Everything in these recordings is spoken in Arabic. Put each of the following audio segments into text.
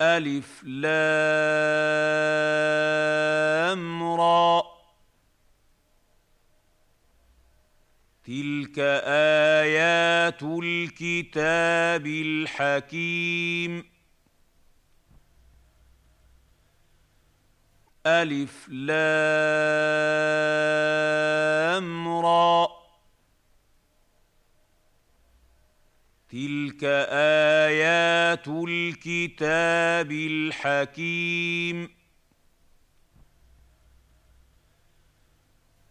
ألف لام را. تلك آيات الكتاب الحكيم. ألف لام را. تلك ايات الكتاب الحكيم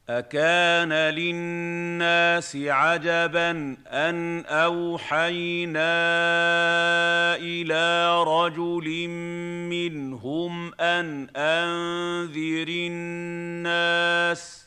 اكان للناس عجبا ان اوحينا إلى رجل منهم ان انذر الناس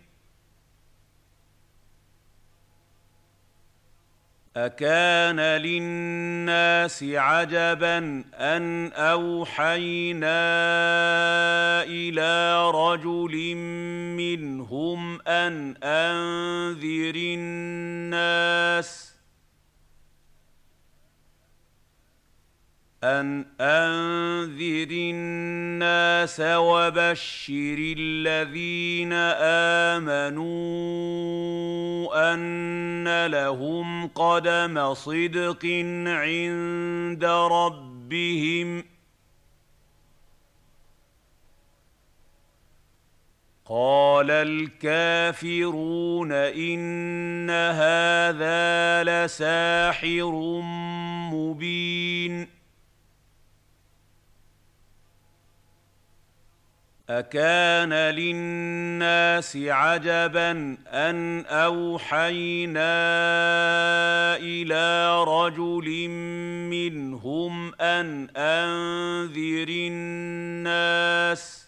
أكان للناس عجبا أن أوحينا إلى رجل منهم أن أنذر الناس ان انذر الناس وبشر الذين امنوا ان لهم قدم صدق عند ربهم قال الكافرون ان هذا لساحر مبين أكان للناس عجبا أن أوحينا إلى رجل منهم أن أنذر الناس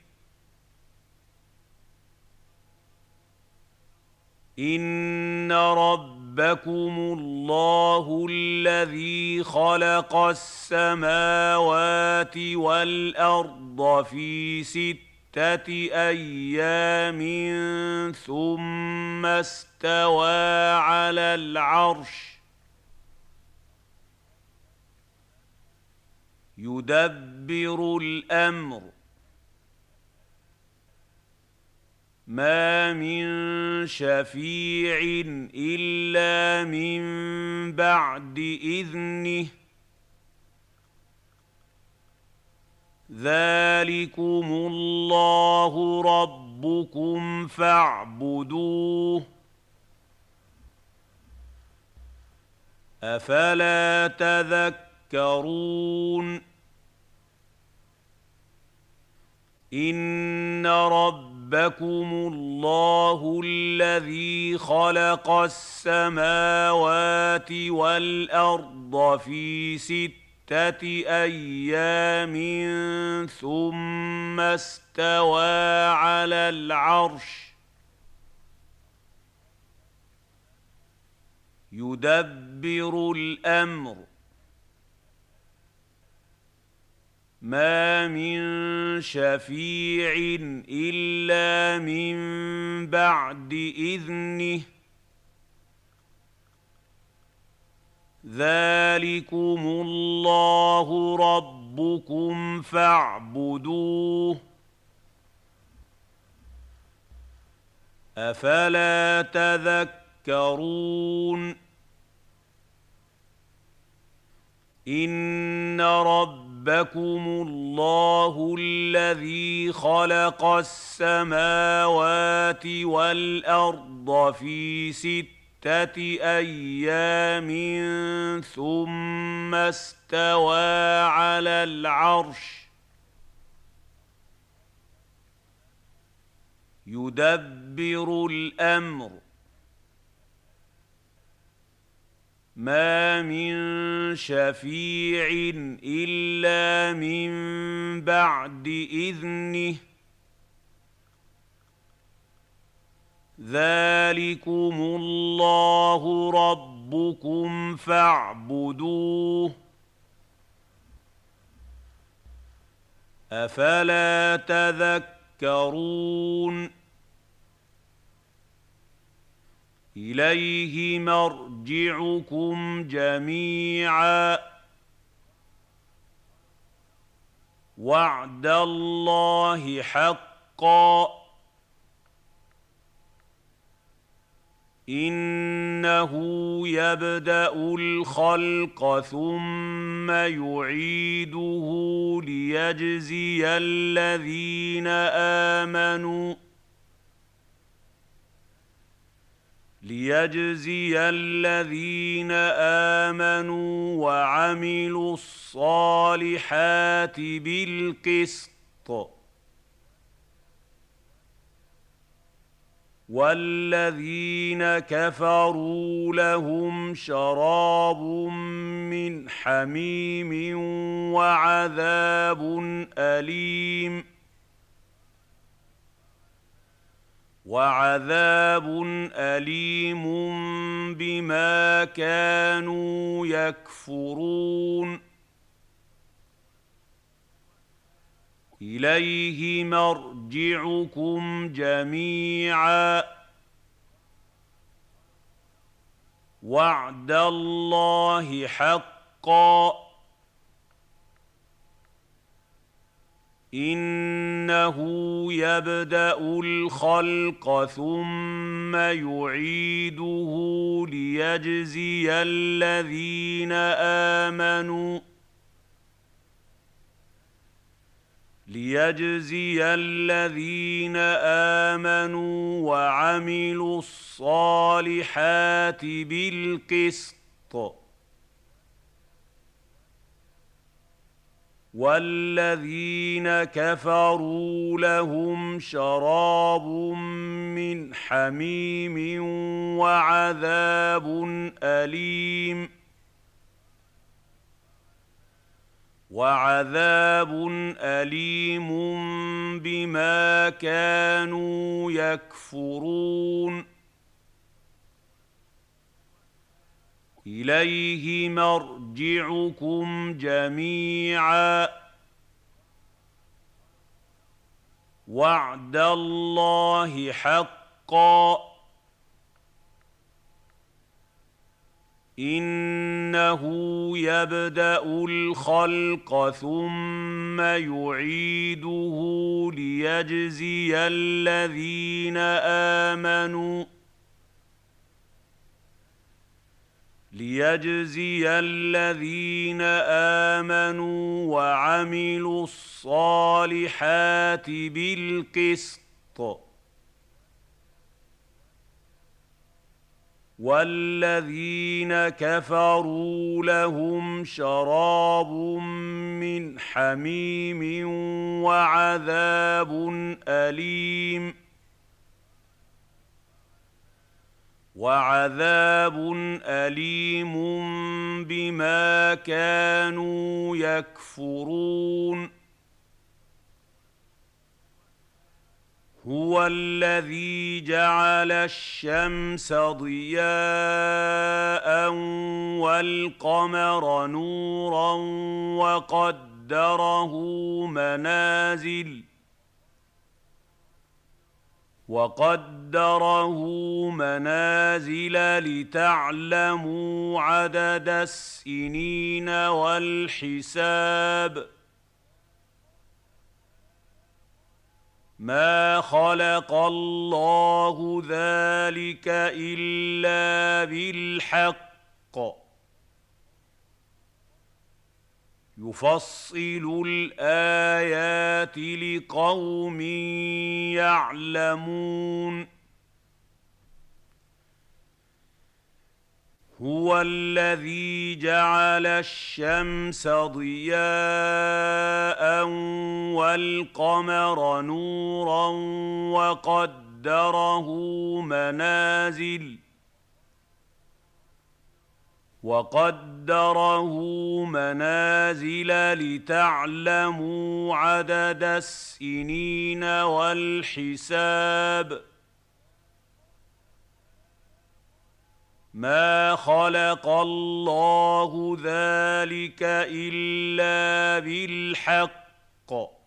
ان ربكم الله الذي خلق السماوات والارض في سته أيام ثم استوى على العرش يدبر الامر ما من شفيع الا من بعد اذنه ذلكم الله ربكم فاعبدوه افلا تذكرون ان رب ربكم الله الذي خلق السماوات والأرض في ستة أيام ثم استوى على العرش يدبر الأمر. ما من شفيع الا من بعد اذنه ذلكم الله ربكم فاعبدوه افلا تذكرون ان ربكم الله الذي خلق السماوات والارض في سته أيام ثم استوى على العرش يدبر الامر ما من شفيع الا من بعد اذنه ذلكم الله ربكم فاعبدوه افلا تذكرون إليه مرجعكم جميعا. وعد الله حقا. إنه يبدأ الخلق ثم يعيده ليجزي الذين آمنوا. ليجزي الذين آمنوا وعملوا الصالحات بالقسط والذين كفروا لهم شراب من حميم وعذاب أليم وعذاب أليم بما كانوا يكفرون. إليه مرجعكم جميعا. وعد الله حقا. إنه يبدأ الخلق ثم يعيده ليجزي الذين آمنوا ليجزي الذين آمنوا وعملوا الصالحات بالقسط. والذين كفروا لهم شراب من حميم وعذاب اليم وعذاب اليم بما كانوا يكفرون إليه مرجعكم جميعا. وعد الله حقا. إنه يبدأ الخلق ثم يعيده ليجزي الذين آمنوا. ليجزي الذين آمنوا وعملوا الصالحات بالقسط والذين كفروا لهم شراب من حميم وعذاب أليم وعذاب أليم بما كانوا يكفرون. هو الذي جعل الشمس ضياء والقمر نورا وقد وقدره منازل وقدره منازل لتعلموا عدد السنين والحساب ما خلق الله ذلك إلا بالحق يفصل الآيات لقوم يعلمون. هو الذي جعل الشمس ضياء والقمر نورا وقدره منازل وقدره منازل لتعلموا عدد السنين والحساب. ما خلق الله ذلك إلا بالحق.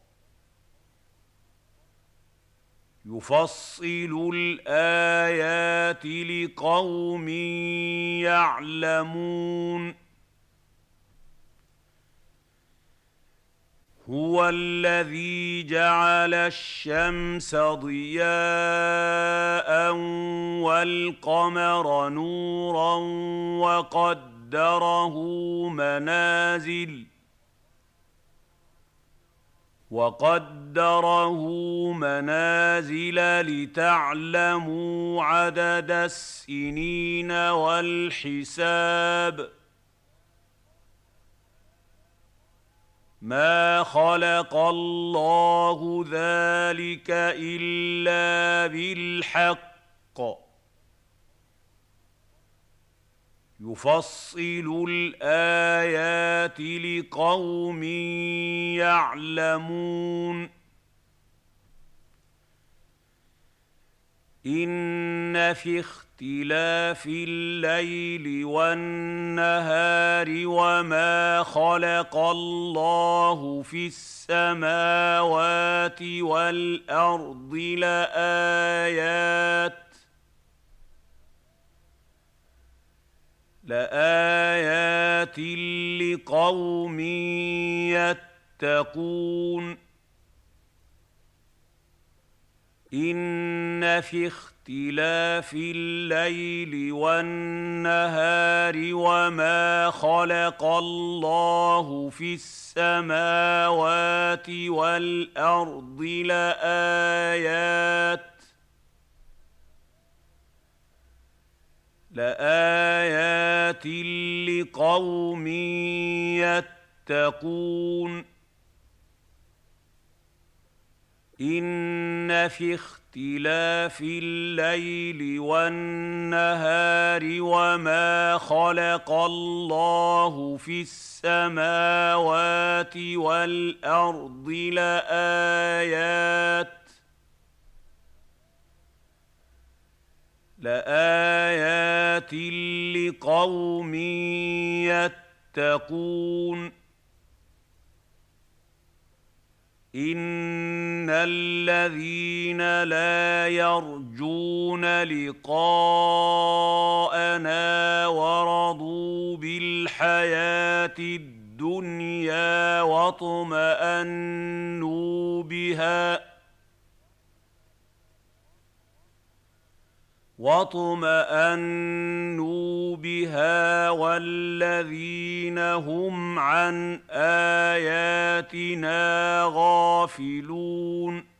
يفصل الآيات لقوم يعلمون. هو الذي جعل الشمس ضياء والقمر نورا وقدره منازل وقدره منازل لتعلموا عدد السنين والحساب ما خلق الله ذلك إلا بالحق يفصل الآيات لقوم يعلمون. إن في اختلاف الليل والنهار وما خلق الله في السماوات والأرض لآيات لآيات لقوم يتقون. إن في اختلاف الليل والنهار وما خلق الله في السماوات والأرض لآيات لآيات لقوم يتقون. إن في اختلاف الليل والنهار وما خلق الله في السماوات والأرض لآيات لآيات لقوم يتقون. إن الذين لا يرجون لقاءنا ورضوا بالحياة الدنيا واطمأنوا بها واطمانوا بها والذين هم عن اياتنا غافلون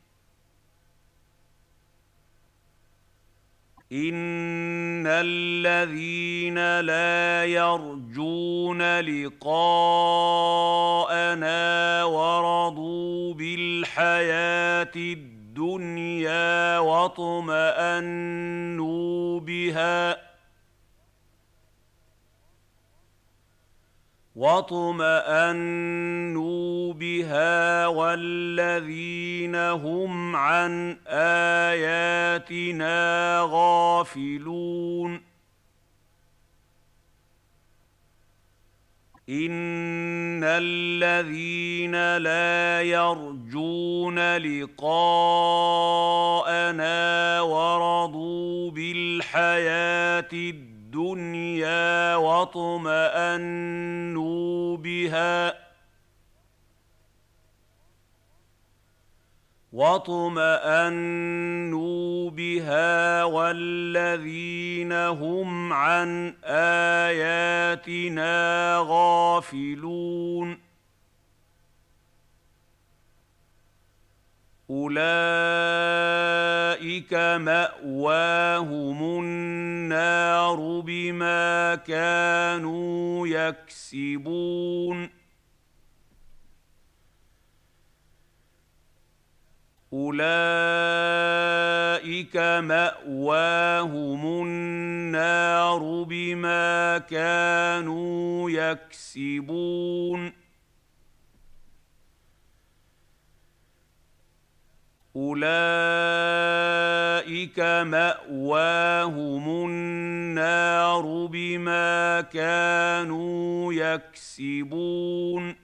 ان الذين لا يرجون لقاءنا ورضوا بالحياة الدنيا الدنيا واطمأنوا بها. واطمأنوا بها والذين هم عن آياتنا غافلون. ان الذين لا يرجون لقاءنا ورضوا بالحياة الدنيا واطمانوا بها واطمانوا بها والذين هم عن اياتنا غافلون اولئك ماواهم النار بما كانوا يكسبون أولئك مأواهم النار بما كانوا يكسبون. أولئك مأواهم النار بما كانوا يكسبون.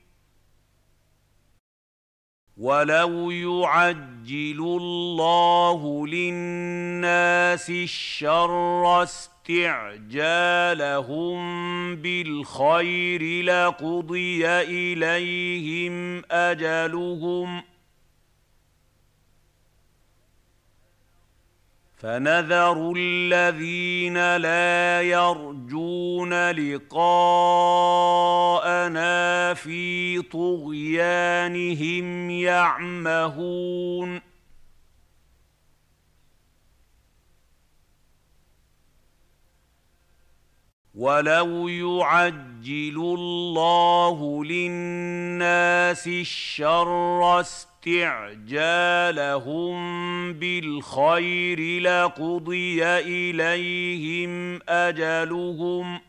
ولو يعجل الله للناس الشر استعجالهم بالخير لقضي اليهم اجلهم فنذر الذين لا يرجون لقاءنا في طغيانهم يعمهون ولو يعجل الله للناس الشر استعجالهم بالخير لقضي إليهم أجلهم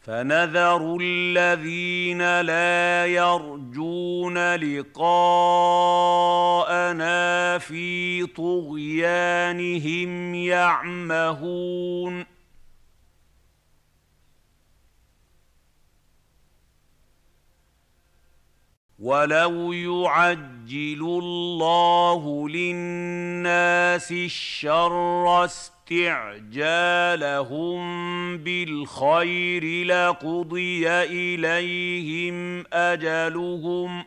فنذر الذين لا يرجون لقاءنا في طغيانهم يعمهون ولو يعجل الله للناس الشر استعجالهم بالخير لقضي اليهم اجلهم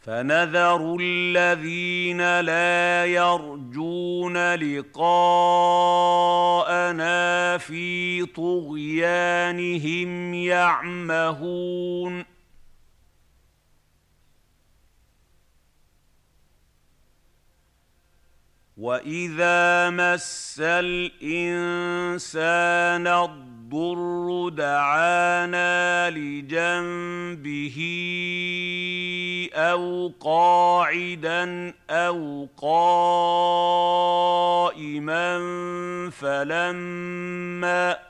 فنذر الذين لا يرجون لقاءنا في طغيانهم يعمهون واذا مس الانسان الضر دعانا لجنبه أو قاعدا أو قائما فلما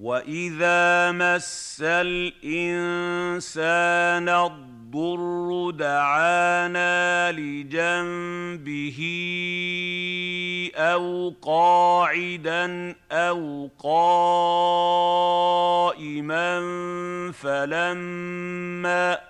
واذا مس الانسان الضر دعانا لجنبه أو قاعدا أو قائما فلما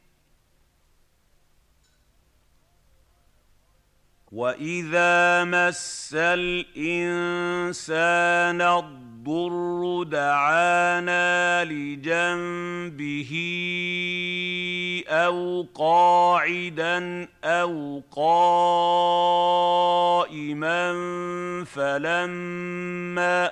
واذا مس الانسان الضر دعانا لجنبه أو قاعدا أو قائما فلما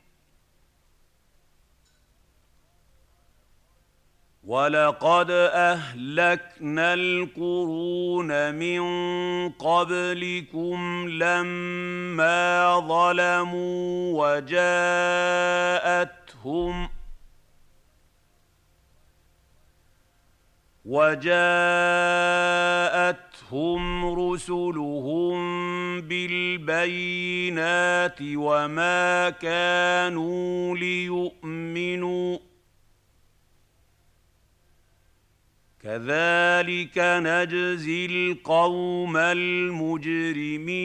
ولقد اهلكنا القرون من قبلكم لما ظلموا وجاءتهم وجاءتهم رسلهم بالبينات وما كانوا ليؤمنوا كذلك نجزي القوم المجرمين.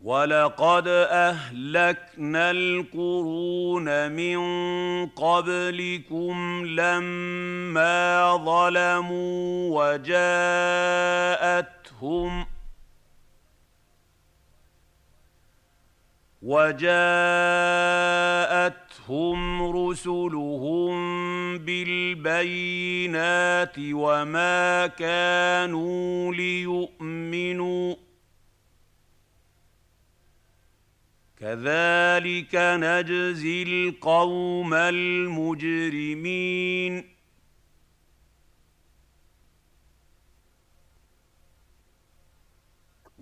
ولقد أهلكنا القرون من قبلكم لما ظلموا وجاءتهم وجاءتهم رسلهم بالبينات وما كانوا ليؤمنوا. كذلك نجزي القوم المجرمين.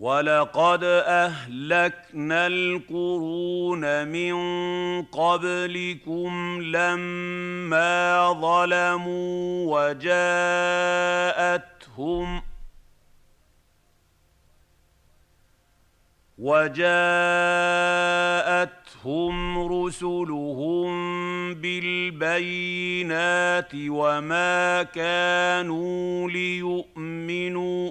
ولقد اهلكنا القرون من قبلكم لما ظلموا وجاءتهم وجاءتهم رسلهم بالبينات وما كانوا ليؤمنوا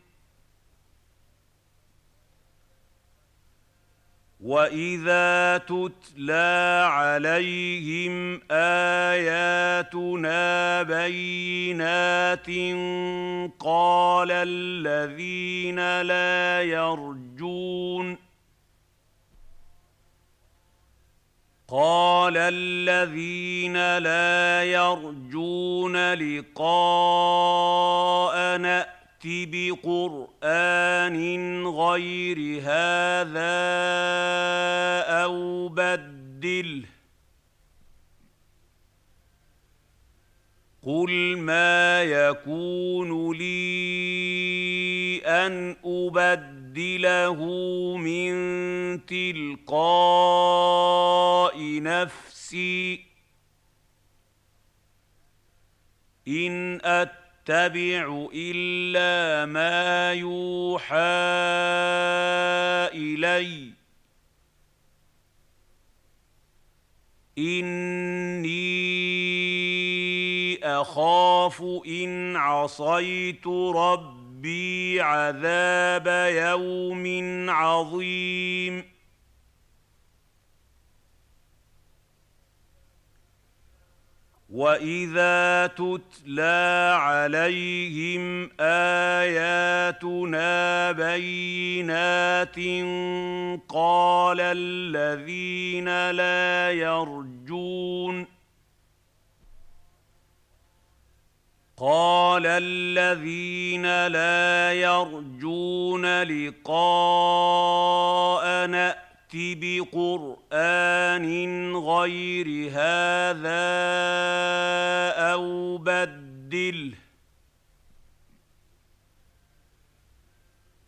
واذا تتلى عليهم اياتنا بينات قال الذين لا يرجون قال الذين لا يرجون لقاءنا فات بقرآن غير هذا أو بدله. قل ما يكون لي أن أبدله من تلقاء نفسي. إن أت أتبع إلا ما يوحى إلي. إني أخاف إن عصيت ربي عذاب يوم عظيم. واذا تتلى عليهم اياتنا بينات قال الذين لا يرجون قال الذين لا يرجون لقاءنا بقرآن غير هذا أو بدله.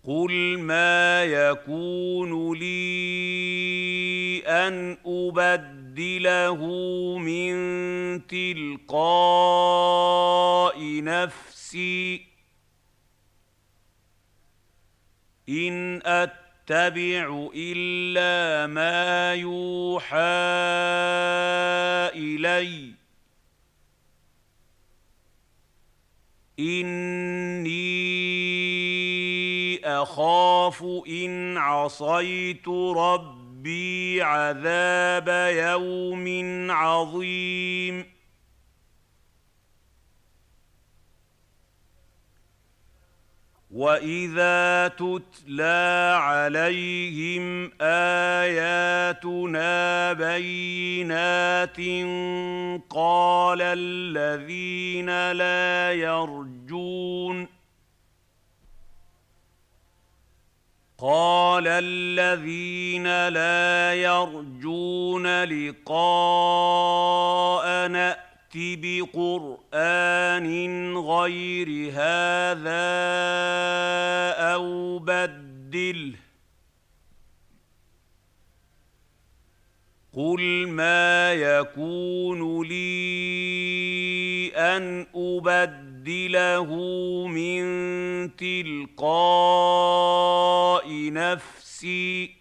قل ما يكون لي أن أبدله من تلقاء نفسي. إن أت اتبع إلا ما يوحى إلي. إني أخاف إن عصيت ربي عذاب يوم عظيم. واذا تتلى عليهم اياتنا بينات قال الذين لا يرجون قال الذين لا يرجون لقاءنا فَأْتِ بِقُرْآنٍ غَيْرِ هَٰذَا أَوْ بَدِّلْهُ. قُلْ مَا يَكُونُ لِي أَنْ أُبَدِّلَهُ مِن تِلْقَاءِ نَفْسِي.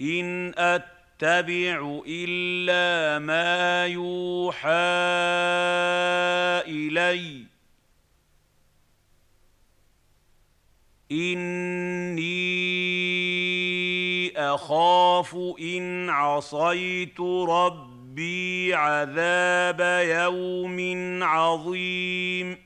إِنْ أَتَّبِعُ اتبع إلا ما يوحى إلي. إني أخاف إن عصيت ربي عذاب يوم عظيم.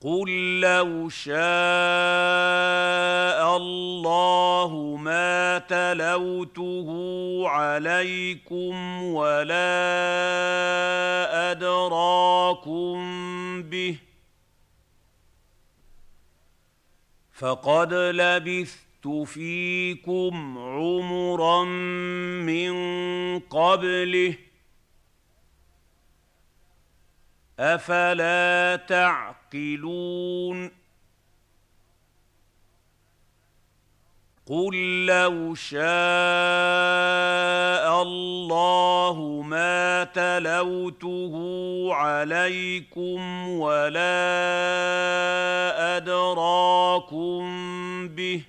قل لو شاء الله ما تلوته عليكم ولا أدراكم به فقد لبثت لبثت فيكم عمرا من قبله أفلا تعقلون؟ قل لو شاء الله ما تلوته عليكم ولا أدراكم به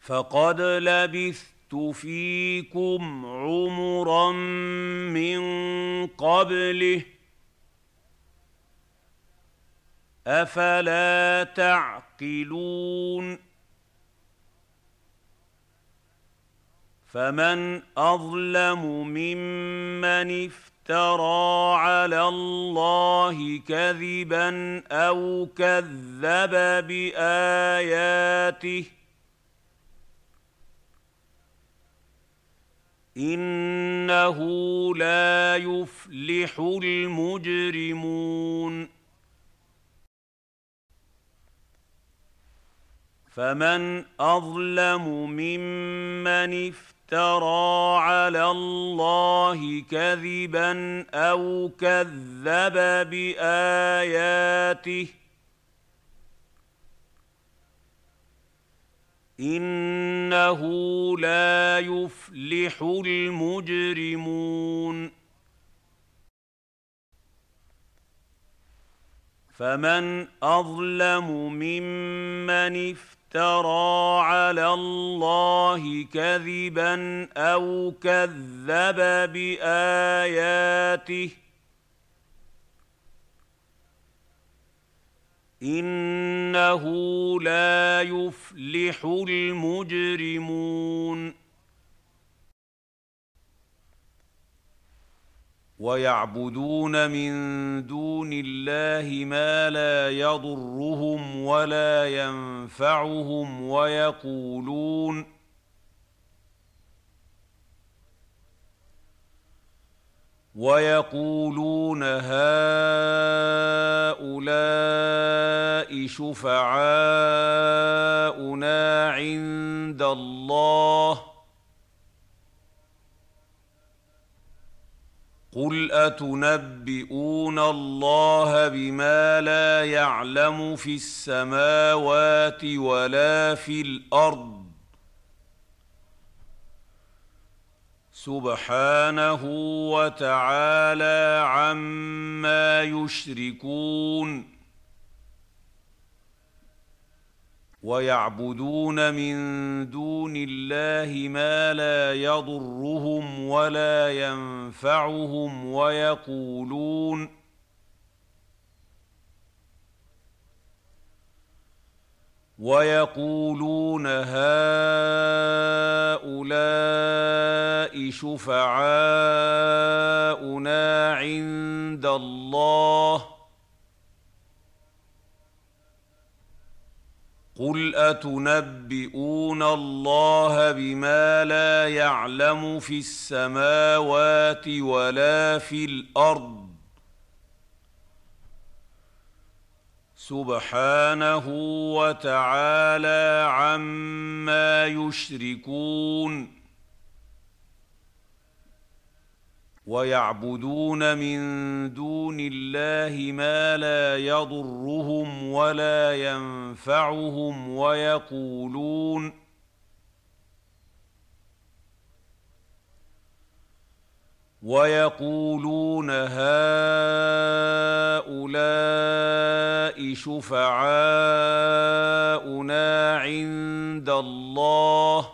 فقد لبثت فيكم عمرا من قبله أفلا تعقلون فمن أظلم ممن افترى على الله كذبا أو كذب بآياته إنه لا يفلح المجرمون. فمن أظلم ممن افترى على الله كذبا أو كذب بآياته إنه لا يفلح المجرمون. فمن أظلم ممن افترى على الله كذبا أو كذب بآياته إنه لا يفلح المجرمون. ويعبدون من دون الله ما لا يضرهم ولا ينفعهم ويقولون ويقولون هؤلاء شفعاؤنا عند الله. قل أتنبئون الله بما لا يعلم في السماوات ولا في الأرض سبحانه وتعالى عما يشركون ويعبدون من دون الله ما لا يضرهم ولا ينفعهم ويقولون ويقولون هؤلاء شفعاؤنا عند الله. قل أتنبئون الله بما لا يعلم في السماوات ولا في الأرض سبحانه وتعالى عما يشركون ويعبدون من دون الله ما لا يضرهم ولا ينفعهم ويقولون ويقولون هؤلاء شفعاؤنا عند الله.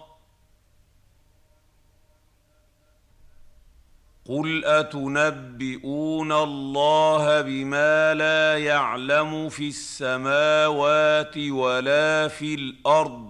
قل أتنبئون الله بما لا يعلم في السماوات ولا في الأرض؟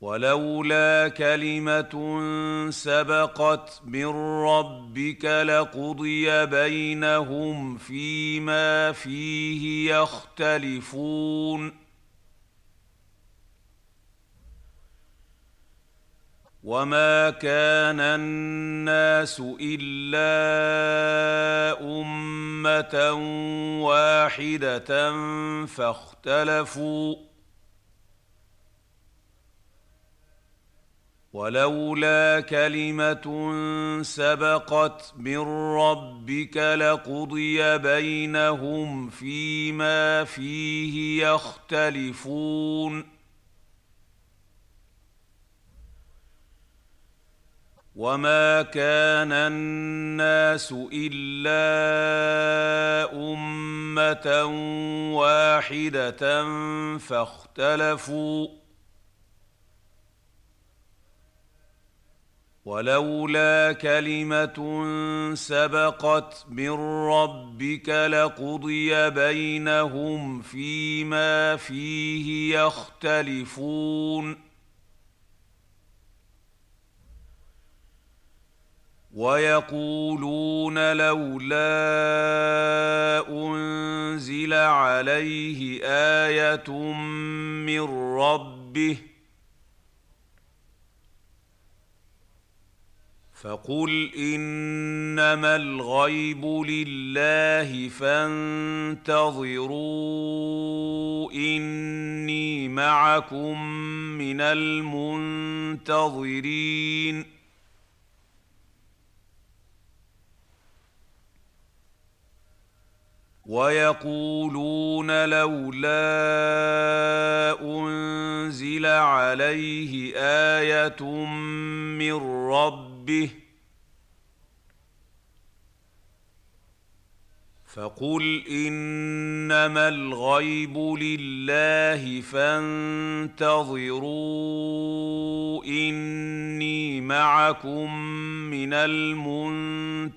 ولولا كلمة سبقت من ربك لقضي بينهم فيما فيه يختلفون. وما كان الناس إلا أمة واحدة فاختلفوا. ولولا كلمة سبقت من ربك لقضي بينهم فيما فيه يختلفون. وما كان الناس إلا أمة واحدة فاختلفوا. ولولا كلمة سبقت من ربك لقضي بينهم فيما فيه يختلفون. ويقولون لولا أنزل عليه آية من ربه فقل إنما الغيب لله فانتظروا إني معكم من المنتظرين. ويقولون لولا أنزل عليه آية من ربه فقل إنما الغيب لله فانتظروا إني معكم من المنتظرين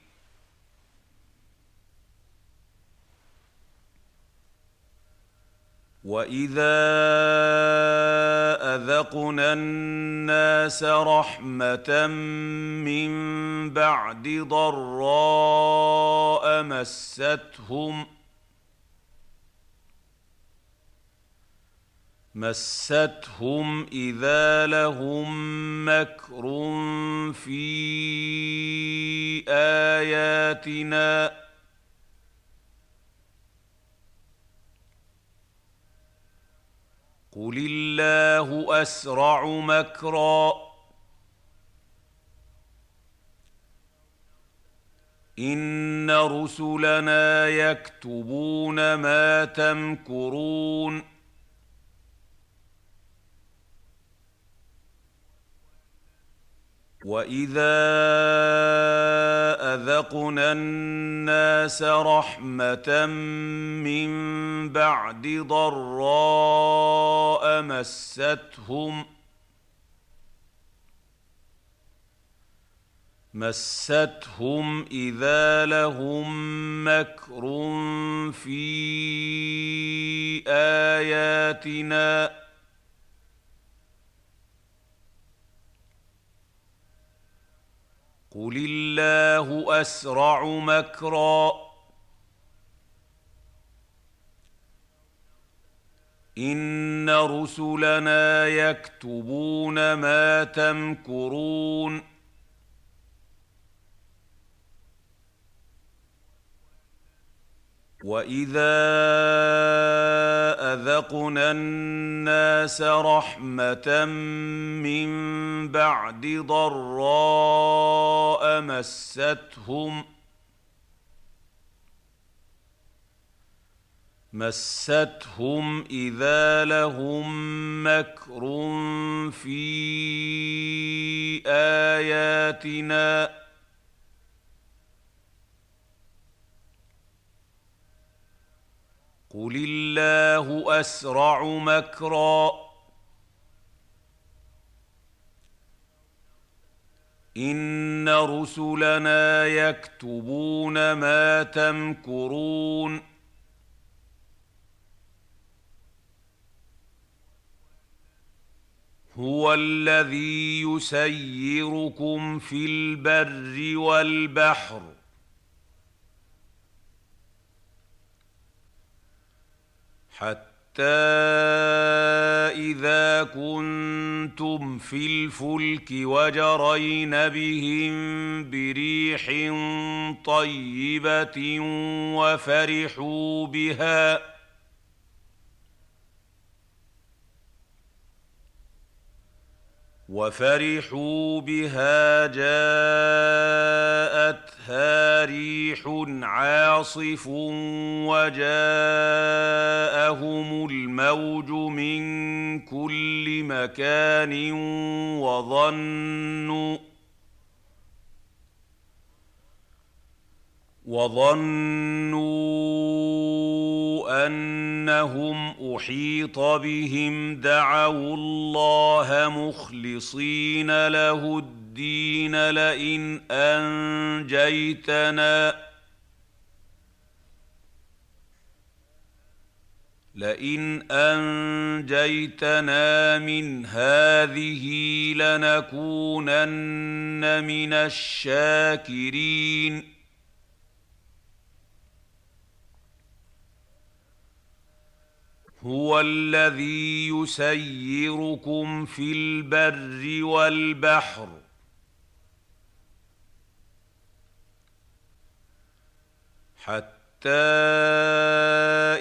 واذا اذقنا الناس رحمه من بعد ضراء مستهم مستهم اذا لهم مكر في اياتنا قل الله اسرع مكرا. ان رسلنا يكتبون ما تمكرون. واذا اذقنا الناس رحمه من بعد ضراء مستهم مستهم اذا لهم مكر في اياتنا قل الله اسرع مكرا. ان رسلنا يكتبون ما تمكرون. واذا اذقنا الناس رحمه من بعد ضراء مستهم مستهم اذا لهم مكر في اياتنا قل الله اسرع مكرا. ان رسلنا يكتبون ما تمكرون. هو الذي يسيركم في البر والبحر. حتى إذا كنتم في الفلك وجرين بهم بريح طيبة وفرحوا بها وفرحوا بها جاءتها ريح عاصف وجاءهم الموج من كل مكان وظنوا وظنوا انهم احيط بهم دعوا الله مخلصين له الدين لئن انجيتنا لئن انجيتنا من هذه لنكونن من الشاكرين هو الذي يسيركم في البر والبحر. حتى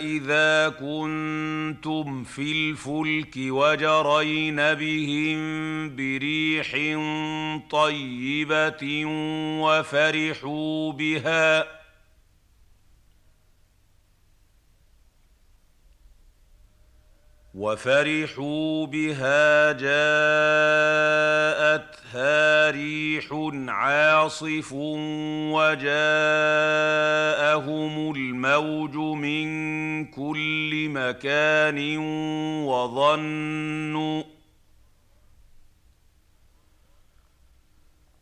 إذا كنتم في الفلك وجرين بهم بريح طيبة وفرحوا بها وفرحوا بها جاءتها ريح عاصف وجاءهم الموج من كل مكان وظنوا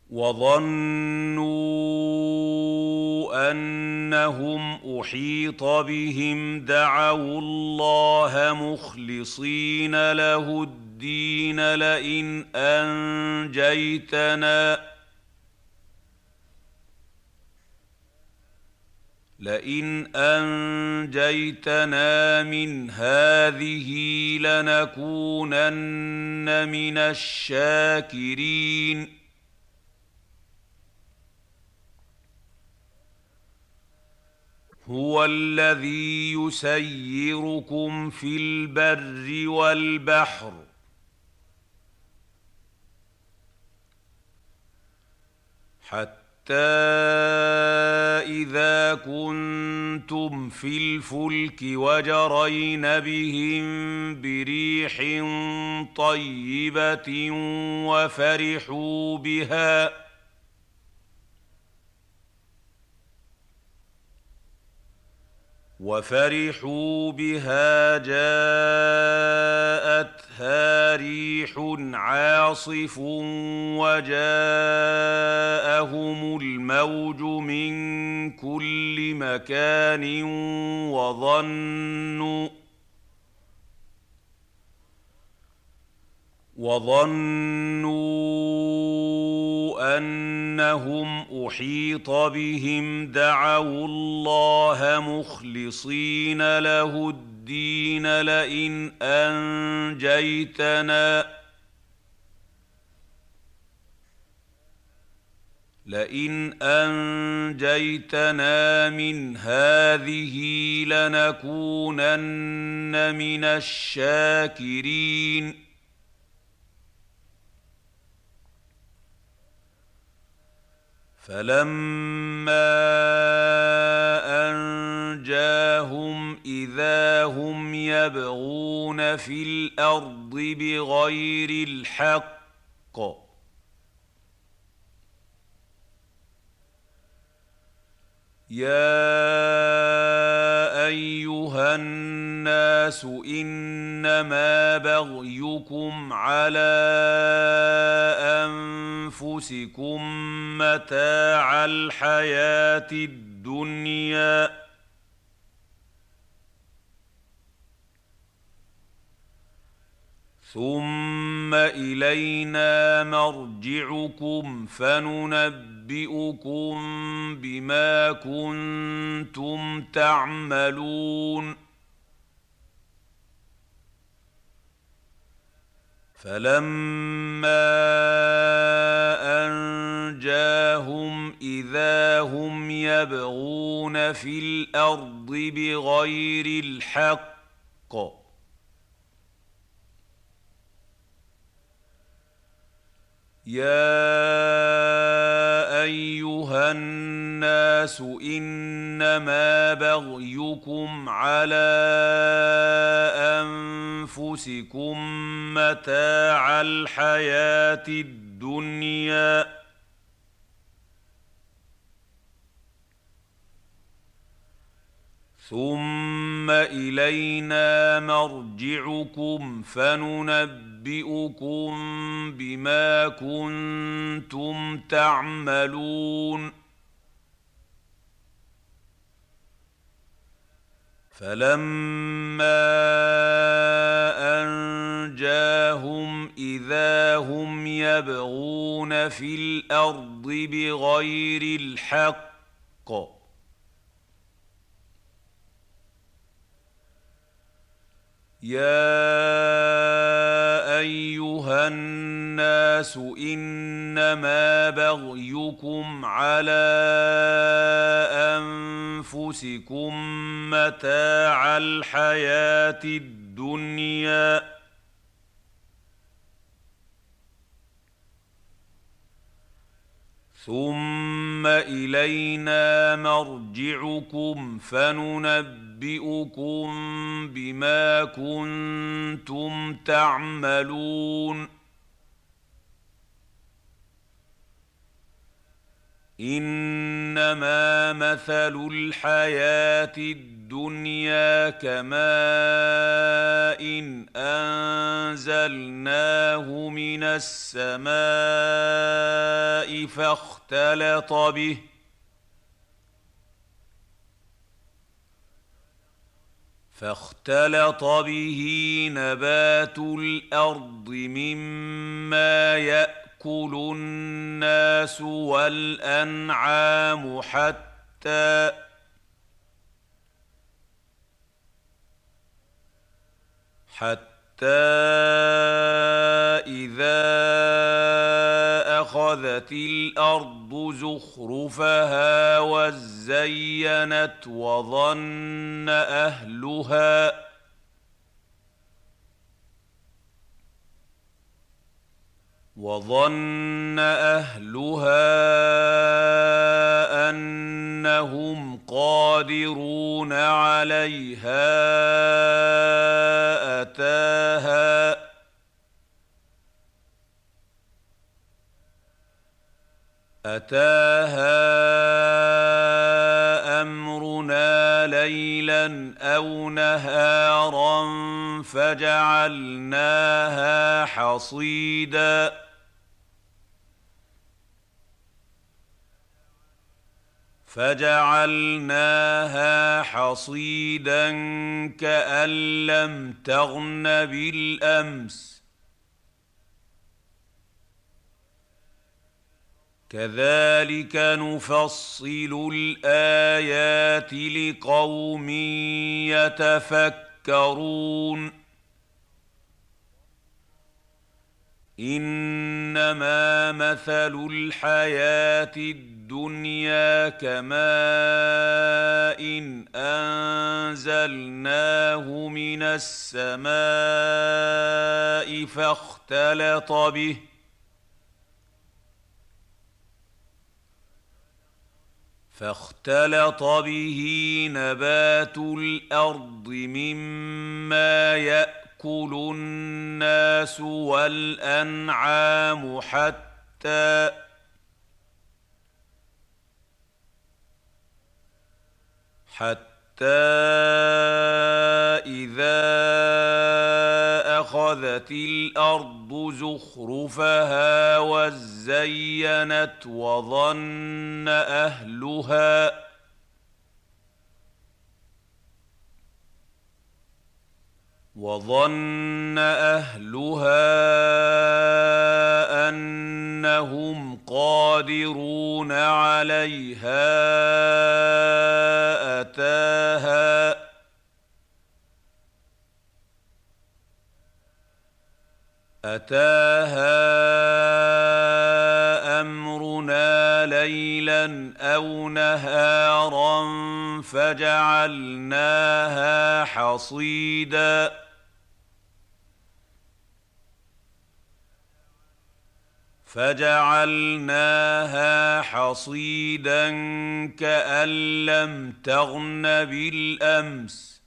وظنوا أنهم أحيط بهم دعوا الله مخلصين له الدين لئن أنجيتنا لئن أنجيتنا من هذه لنكونن من الشاكرين هو الذي يسيركم في البر والبحر. حتى إذا كنتم في الفلك وجرين بهم بريح طيبة وفرحوا بها وفرحوا بها جاءتها ريح عاصف وجاءهم الموج من كل مكان وظنوا وظنوا أنهم أحيط بهم دعوا الله مخلصين له الدين لئن أنجيتنا لئن أنجيتنا من هذه لنكونن من الشاكرين فلما انجاهم اذا هم يبغون في الأرض بغير الحق يا ايها الناس انما بغيكم على انفسكم متاع الحياة الدنيا ثم الينا مرجعكم فننبئكم بما كنتم تعملون. فلما أنجاهم إذا هم يبغون في الأرض بغير الحق يا ايها الناس انما بغيكم على انفسكم متاع الحياة الدنيا ثم الينا مرجعكم فننبئكم بما كنتم تعملون. فلما أنجاهم إذا هم يبغون في الأرض بغير الحق يا ايها الناس انما بغيكم على انفسكم متاع الحياة الدنيا ثم الينا مرجعكم فننبئكم بما كنتم تعملون. إنما مثل الحياة الدنيا كماء إن أنزلناه من السماء فاختلط به فاختلط به نبات الأرض مما يأكل الناس والأنعام حتى حتى اذا اخذت الأرض زخرفها وزينت وظن اهلها وظن أهلها أنهم قادرون عليها أتاها. أتاها أمرنا ليلا أو نهارا فجعلناها حصيدا. فجعلناها حصيدا كأن لم تغن بالأمس. كذلك نفصل الآيات لقوم يتفكرون. إنما مثل الحياة الدنيا كماء إن أنزلناه من السماء فاختلط به فاختلط به نبات الأرض مما يأكل الناس والأنعام حتى حتى إذا أخذت الأرض زخرفها وزينت وظن أهلها وظن أهلها أنهم قادرون عليها أتاها. أتاها أمرنا ليلا أو نهارا فجعلناها حصيدا. فجعلناها حصيدا كأن لم تغن بالأمس.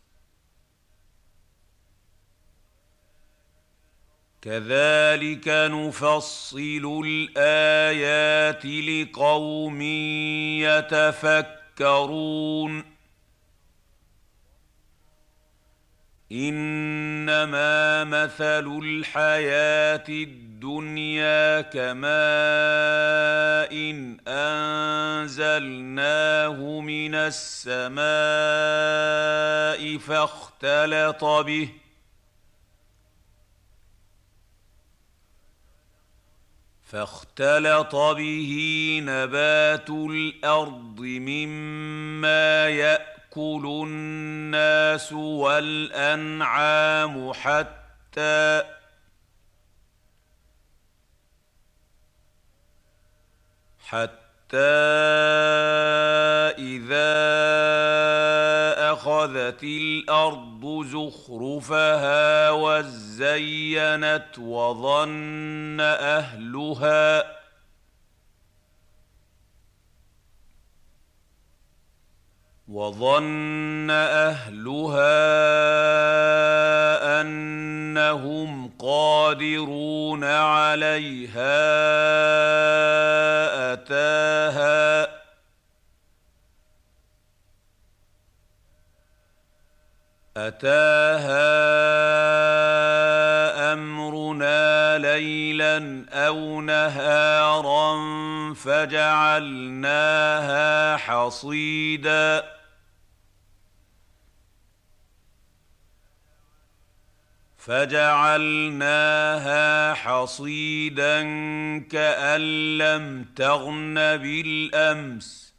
كذلك نفصل الآيات لقوم يتفكرون. إنما مثل الحياة الدنيا كماء إن أنزلناه من السماء فاختلط به فاختلط به نبات الأرض مما يأكل الناس والأنعام حتى حتى إذا أخذت الأرض زخرفها وزينت وظن أهلها وظن أهلها أنهم قادرون عليها أتاها. أتاها أمرنا ليلا أو نهارا فجعلناها حصيدا. فجعلناها حصيدا كأن لم تغن بالأمس.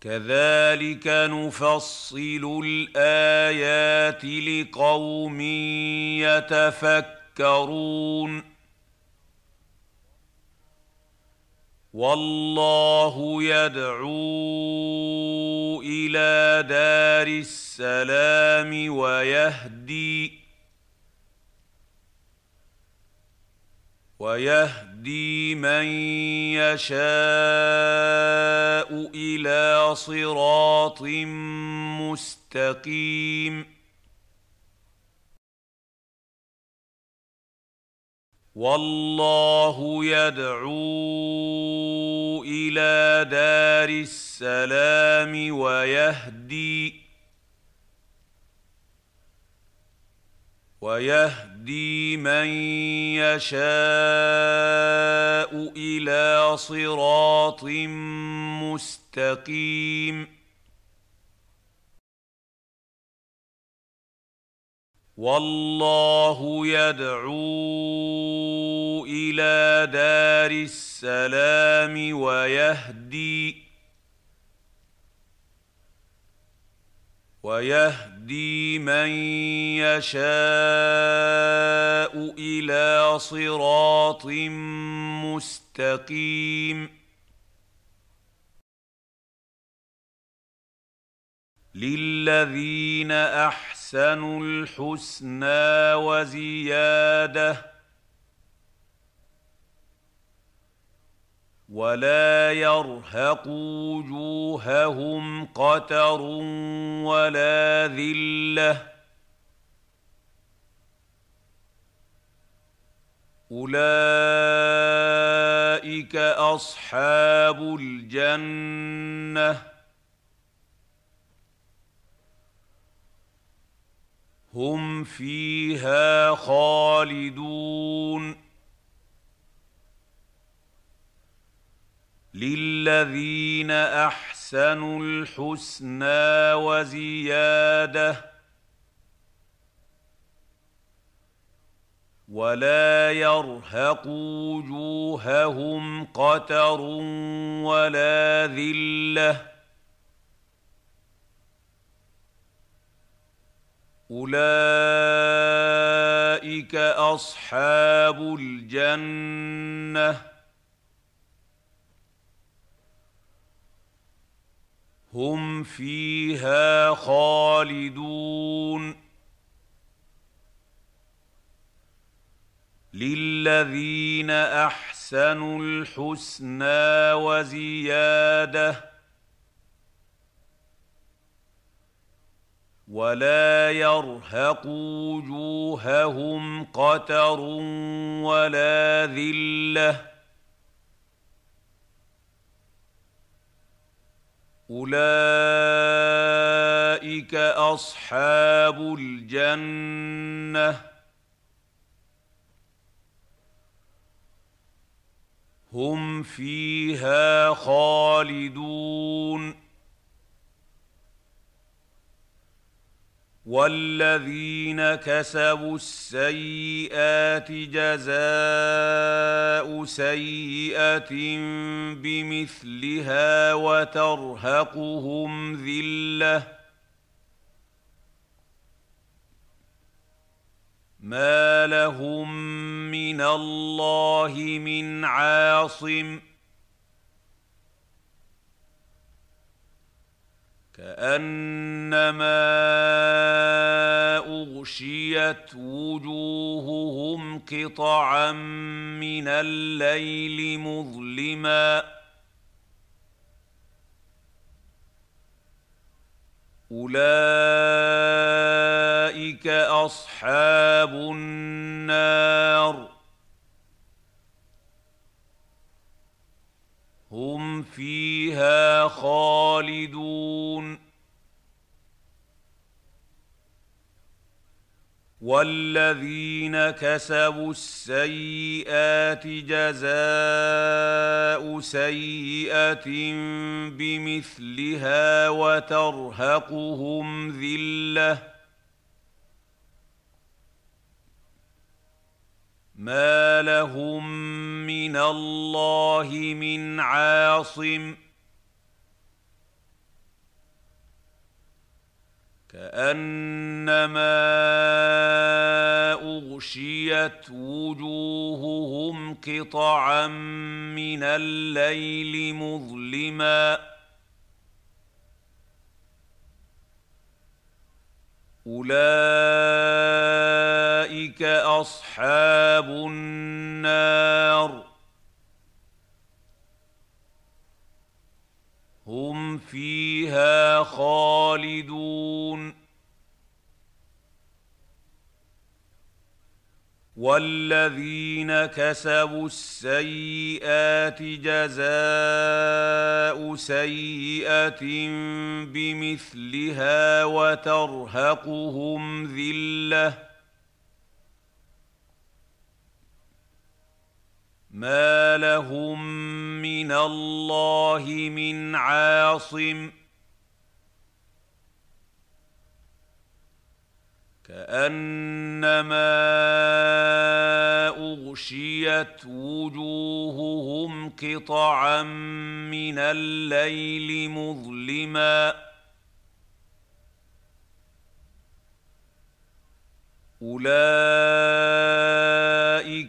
كذلك نفصل الآيات لقوم يتفكرون. والله يدعو إلى دار السلام ويهدي ويهدي من يشاء إلى صراط مستقيم والله يدعو إلى دار السلام ويهدي ويهدي من يشاء إلى صراط مستقيم والله يدعو إلى دار السلام ويهدي ويهدي من يشاء إلى صراط مستقيم للذين احسنوا الحسنى وزياده ولا يرهق وجوههم قتر ولا ذله اولئك اصحاب الجنه هم فيها خالدون. للذين أحسنوا الحسنى وزيادة ولا يرهق وجوههم قتر ولا ذلة. أولئك أصحاب الجنة. هم فيها خالدون. للذين أحسنوا الحسنى وزيادة ولا يرهق وجوههم قتر ولا ذلة. أولئك أصحاب الجنة. هم فيها خالدون. والذين كسبوا السيئات جزاء سيئه بمثلها وترهقهم ذله ما لهم من الله من عاصم كأنما أغشيت وجوههم قطعا من الليل مظلما. أولئك أصحاب النار. هم فيها خالدون. والذين كسبوا السيئات جزاء سيئة بمثلها وترهقهم ذلة ما لهم من الله من عاصم كانما اغشيت وجوههم قطعا من الليل مظلما أولئك أصحاب النار. هم فيها خالدون. والذين كسبوا السيئات جزاء سيئة بمثلها وترهقهم ذلة. ما لهم من الله من عاصم. كأنما أغشيت وجوههم قطعا من الليل مظلما. أولئك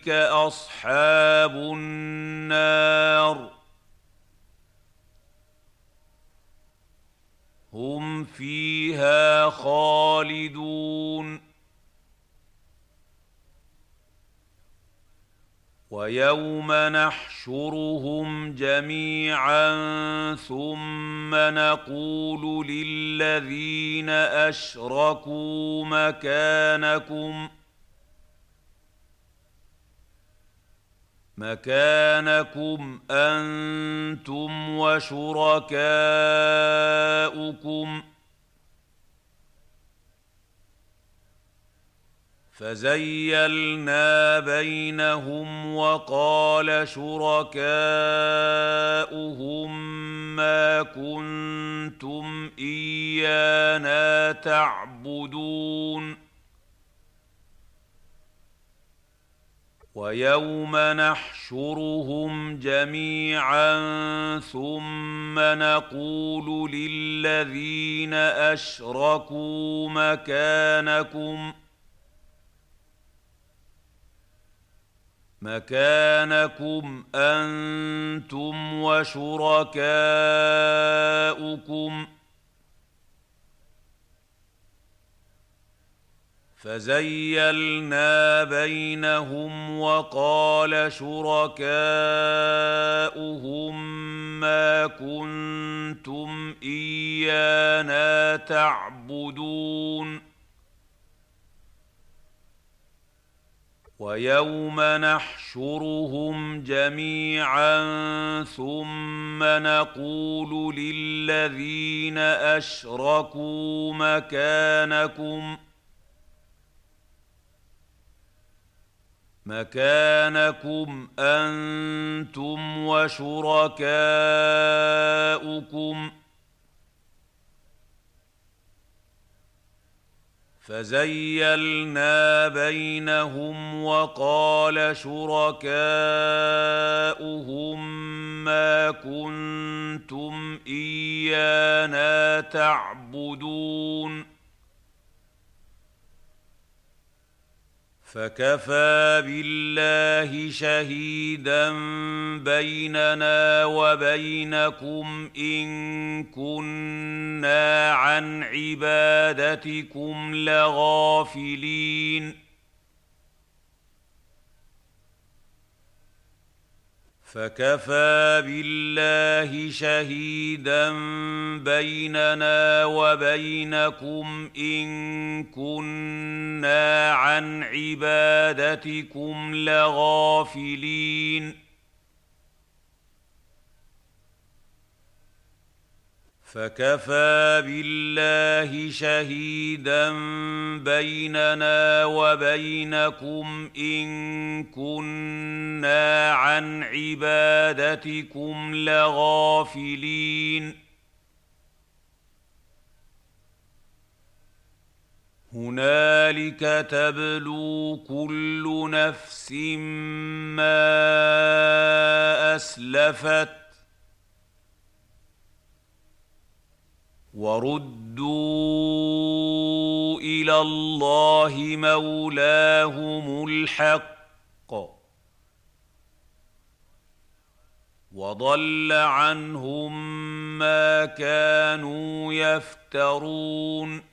أصحاب النار. هم فيها خالدون. ويوم نحشرهم جميعا ثم نقول للذين أشركوا مكانكم. مكانكم أنتم وشركاؤكم. فزيلنا بينهم وقال شركاؤهم ما كنتم إيانا تعبدون. ويوم نحشرهم جميعا ثم نقول للذين أشركوا مكانكم ۖ مكانكم أنتم وشركاؤكم فزيلنا بينهم وقال شركاؤهم ما كنتم ايانا تعبدون ويوم نحشرهم جميعا ثم نقول للذين اشركوا مكانكم مكانكم أنتم وشركاؤكم. فزيلنا بينهم وقال شركاؤهم ما كنتم إيانا تعبدون. فكفى بالله شهيدا بيننا وبينكم إن كنا عن عبادتكم لغافلين. فكفى بالله شهيدا بيننا وبينكم إن كنا عن عبادتكم لغافلين. فكفى بالله شهيدا بيننا وبينكم إن كنا عن عبادتكم لغافلين. هنالك تبلو كل نفس ما أسلفت وردوا إلى الله مولاهم الحق وضل عنهم ما كانوا يفترون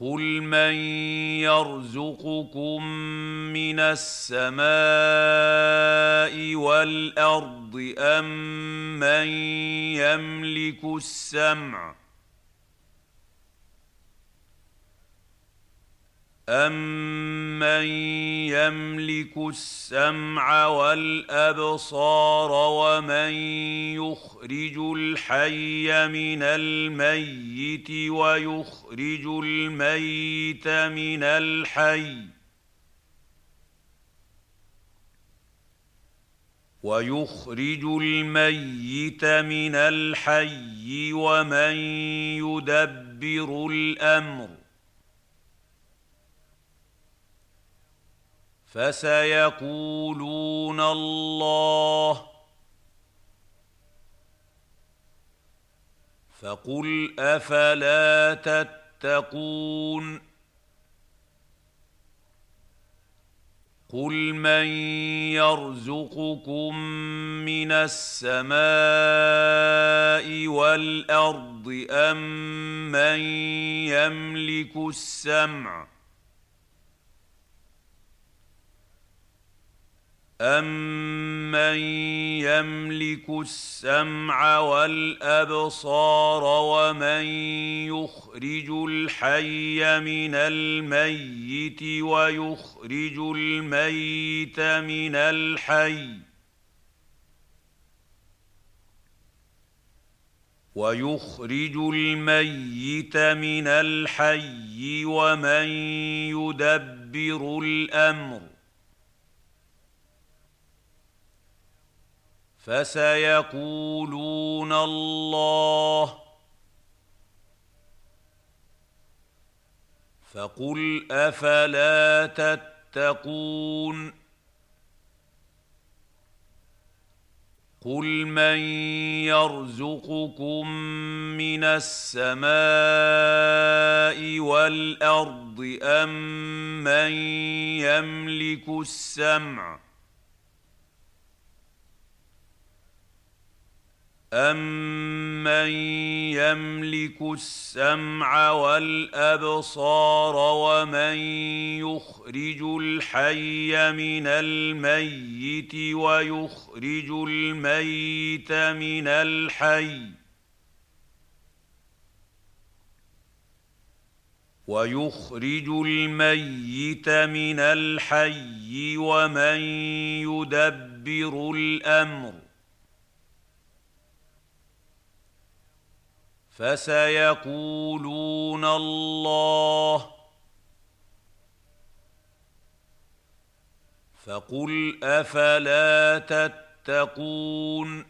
قل من يرزقكم من السماء والارض امن من يملك السمع امن يملك السمع والابصار ومن يخرج الحي من الميت ويخرج الميت من الحي ويخرج الميت من الحي ومن يدبر الامر فسيقولون الله. فقل أفلا تتقون. قل من يرزقكم من السماء والأرض امن من يملك السمع امن يملك السمع والابصار ومن يخرج الحي من الميت ويخرج الميت من الحي ويخرج الميت من الحي ومن يدبر الامر فسيقولون الله. فقل أفلا تتقون. قل من يرزقكم من السماء والأرض امن من يملك السمع امن يملك السمع والابصار ومن يخرج الحي من الميت ويخرج الميت من الحي ويخرج الميت من الحي ومن يدبر الامر فسيقولون الله. فقل أفلا تتقون.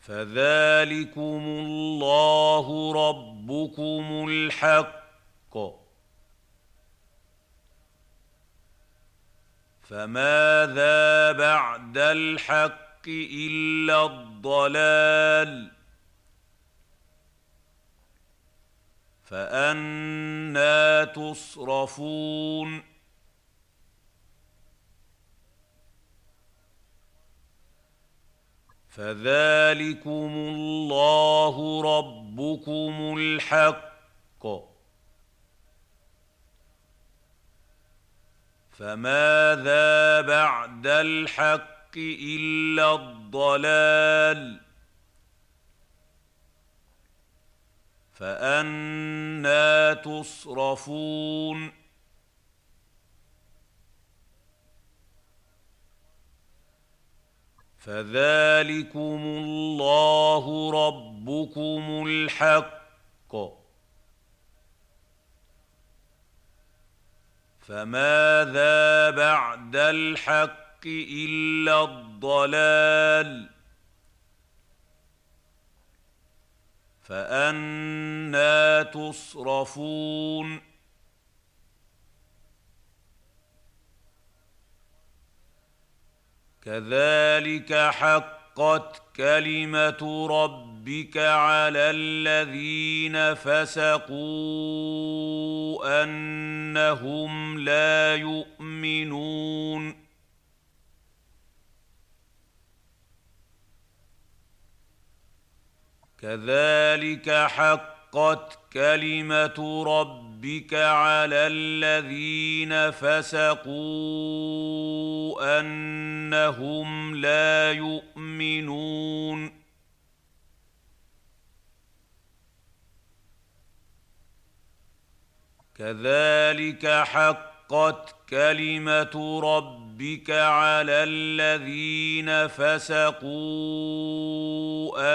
فذلكم الله ربكم الحق. فماذا بعد الحق إلا الضلال فأنا تصرفون. فذلكم الله ربكم الحق. فماذا بعد الحق إلا الضلال؟ فأنا تصرفون. فذلكم الله ربكم الحق. فماذا بعد الحق الحق الا الضلال فأنا تصرفون كذلك حقت كلمة ربك على الذين فسقوا أنهم لا يؤمنون كذلك حقت كلمة ربك على الذين فسقوا أنهم لا يؤمنون. كذلك حقت كلمة ربك على الذين فسقوا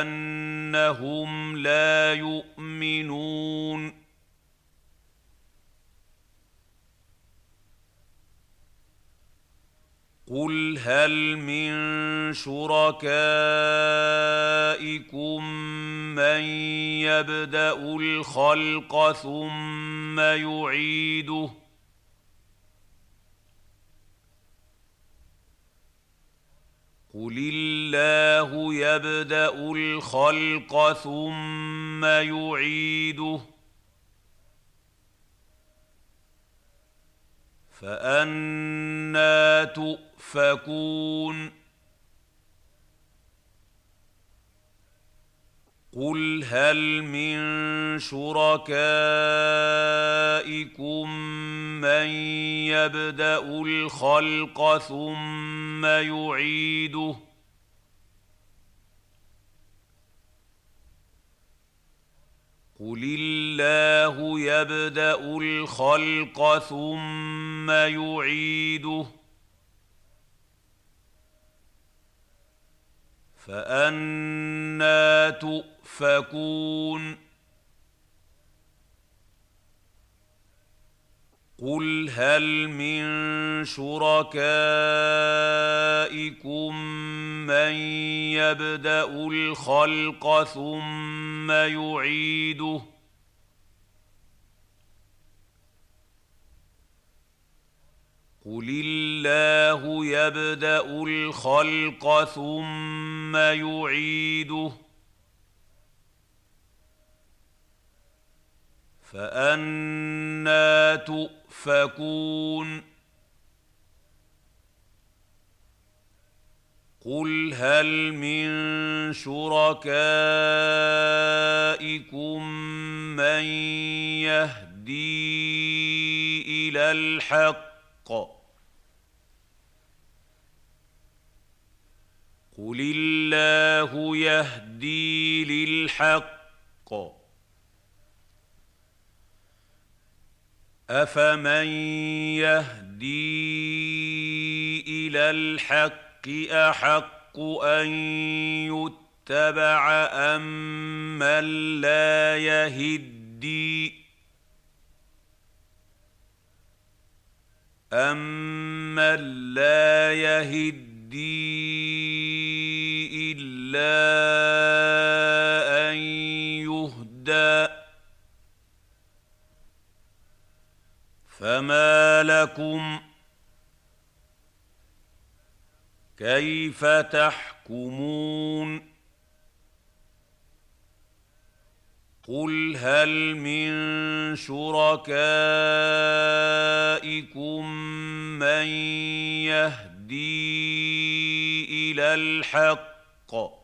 انهم لا يؤمنون قل هل من شركائكم من يبدا الخلق ثم يعيده قل الله يبدا الخلق ثم يعيده فانا تؤفكون قل هل من شركائكم من يبدا الخلق ثم يعيده قل الله يبدا الخلق ثم يعيده فانا تؤفكون قل هل من شركائكم من يبدا الخلق ثم يعيده قل الله يبدا الخلق ثم يعيده فأنا تؤفكون. قل هل من شركائكم من يهدي إلى الحق؟ قل الله يهدي للحق افمن يهدي إلى الحق احق ان يتبع امن لا يهدي امن لا يهدي الا ان يهدى فما لكم كيف تحكمون قل هل من شركائكم من يهدي إلى الحق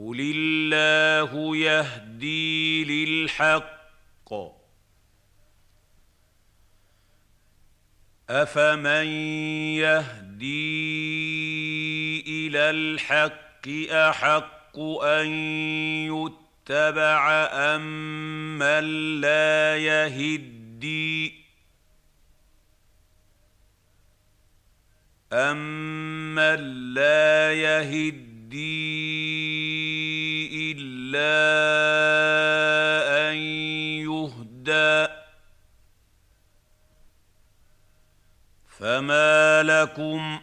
قل الله يهدي للحق افمن يهدي إلى الحق احق ان يتبع امن لا يهدي امن لا يهدي إلا أن يهدى. فما لكم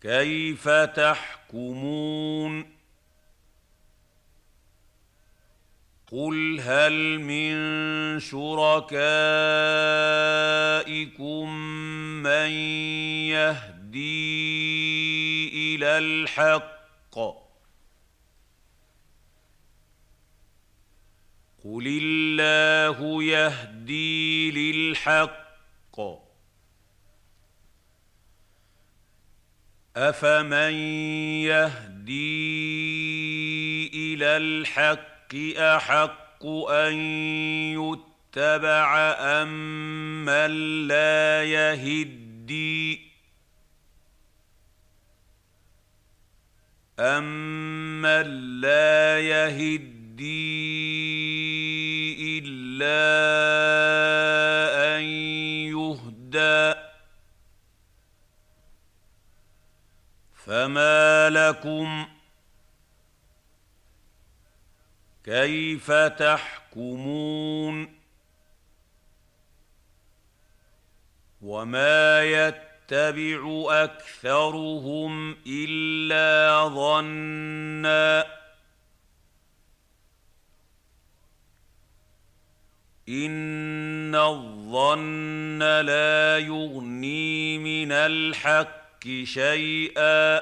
كيف تحكمون؟ قل هل من شركائكم من يهدي إلى الحق. قل الله يهدي للحق. أفمن يهدي إلى الحق أحق أن يتبع امن لا يهدي امن لا يهدي الا ان يهدى فما لكم كيف تحكمون وما يتبع أكثرهم إلا ظنّا. إن الظن لا يغني من الحق شيئا.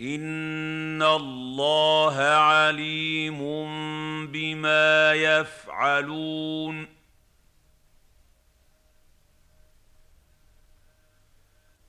إن الله عليم بما يفعلون.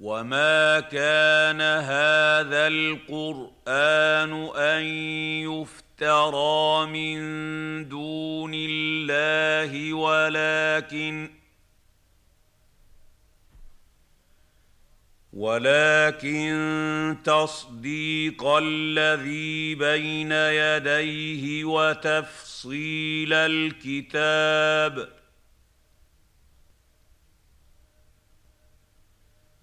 وما كان هذا القران ان يفترى من دون الله ولكن ولكن تصديق الذي بين يديه وتفصيل الكتاب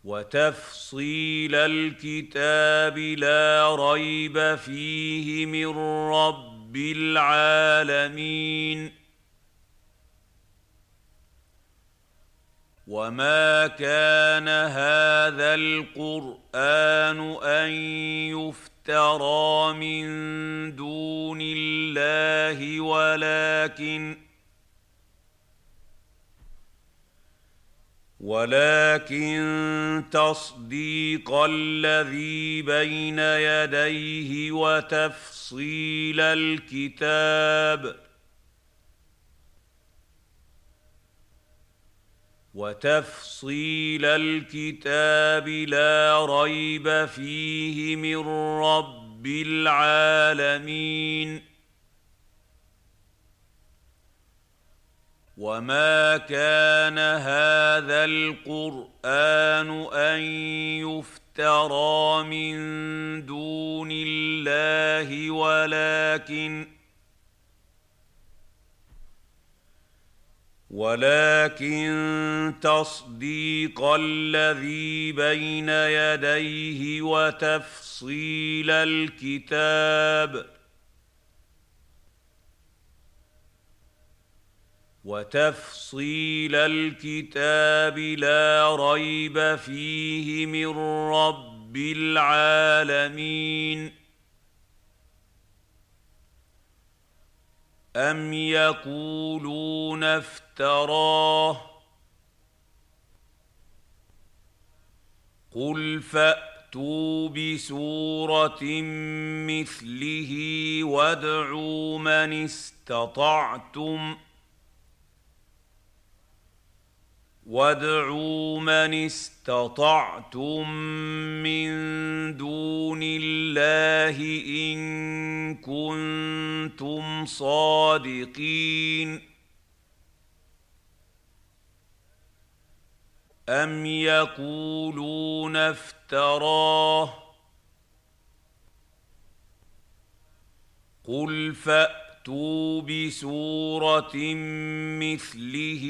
وتفصيل الكتاب لا ريب فيه من رب العالمين. وما كان هذا القرآن أن يفترى من دون الله ولكن ولكن تصديق الذي بين يديه وتفصيل الكتاب وتفصيل الكتاب لا ريب فيه من رب العالمين وما كان هذا القران ان يفترى من دون الله ولكن ولكن تصديق الذي بين يديه وتفصيل الكتاب وتفصيل الكتاب لا ريب فيه من رب العالمين أم يقولون افتراه قل فأتوا بسورة مثله وادعوا من استطعتم وادعوا من استطعتم من دون الله ان كنتم صادقين ام يقولون افتراه قل فأ فأتوا بسورة مثله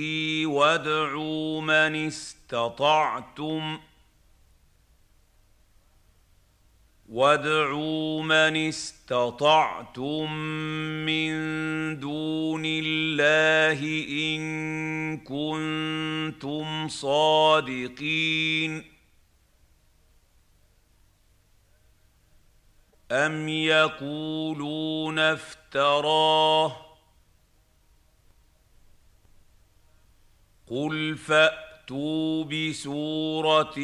وادعوا من استطعتم وادعوا من استطعتم من دون الله إن كنتم صادقين أم يقولون افتراه قل فأتوا بسورة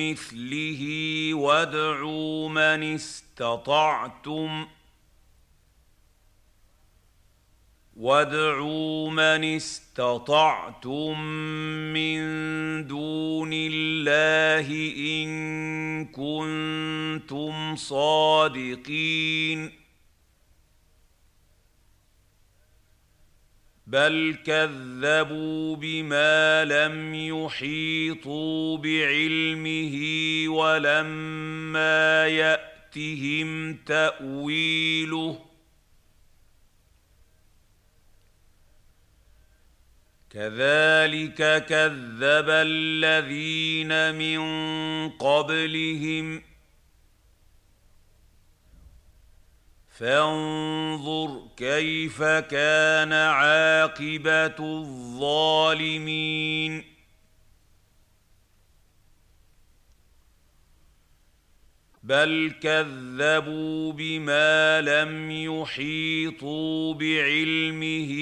مثله وادعوا من استطعتم ۖ وادعوا من استطعتم من دون الله ان كنتم صادقين بل كذبوا بما لم يحيطوا بعلمه ولما ياتهم تاويله كذلك كذب الذين من قبلهم. فانظر كيف كان عاقبة الظالمين. بل كذبوا بما لم يحيطوا بعلمه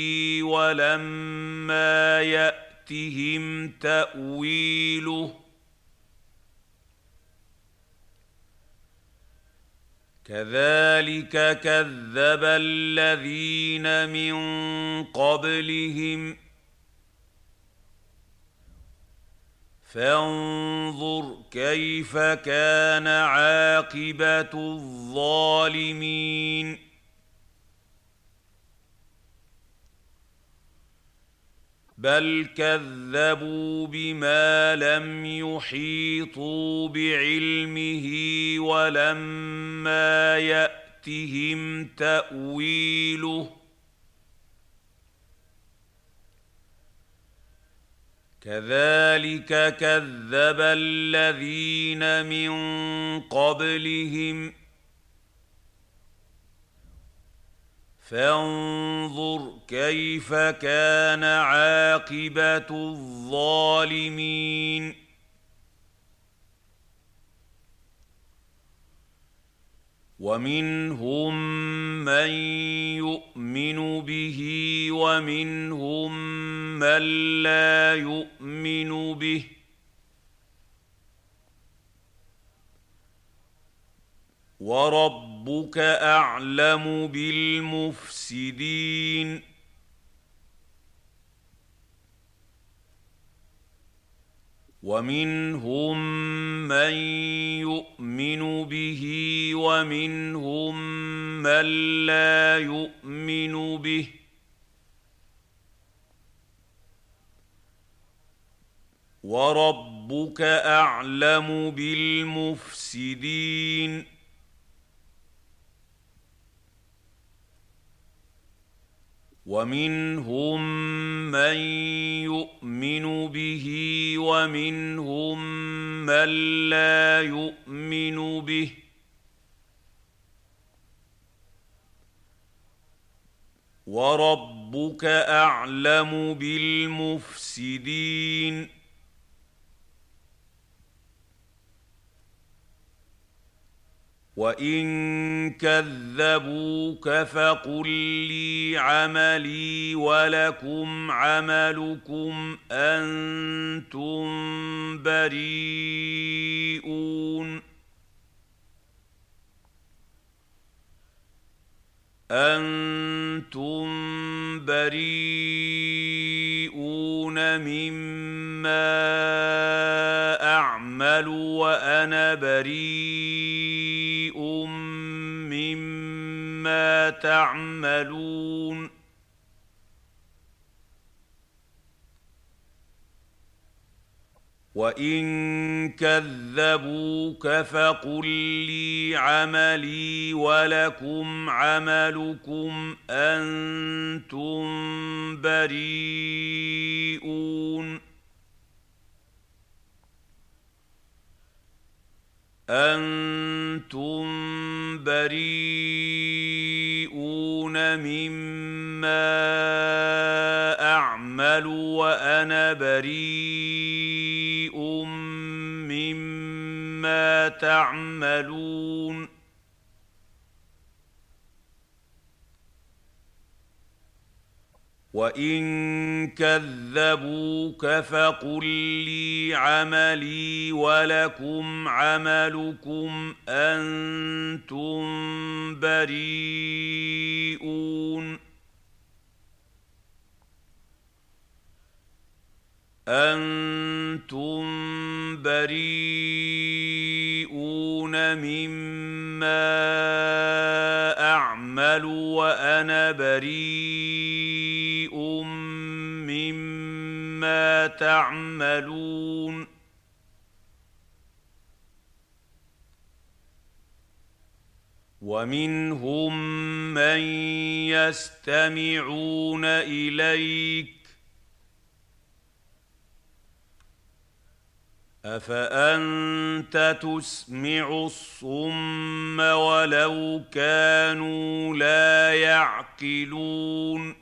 ولما ياتهم تاويله كذلك كذب الذين من قبلهم فانظر كيف كان عاقبة الظالمين. بل كذبوا بما لم يحيطوا بعلمه ولما يأتهم تأويله. كذلك كذب الذين من قبلهم. فانظر كيف كان عاقبة الظالمين. ومنهم من يؤمن به ومنهم من لا يؤمن به. وربك اعلم بالمفسدين. ومنهم من يؤمن به ومنهم من لا يؤمن به. وربك اعلم بالمفسدين. ومنهم من يؤمن به ومنهم من لا يؤمن به. وربك اعلم بالمفسدين. وان كذبوك فقل لي عملي ولكم عملكم أنتم بريئون أنتم بريئون مما أعمل وأنا بريء مما تعملون وان كذبوك فقل لي عملي ولكم عملكم أنتم بريئون أنتم بريئون مما اعمل وأنا بريء مما تعملون. وان كذبوك فقل لي عملي ولكم عملكم أنتم بريئون. أنتم بريئون مما أعمل وأنا بريء مما تعملون. ومنهم من يستمعون إليك افانت تسمع الصم ولو كانوا لا يعقلون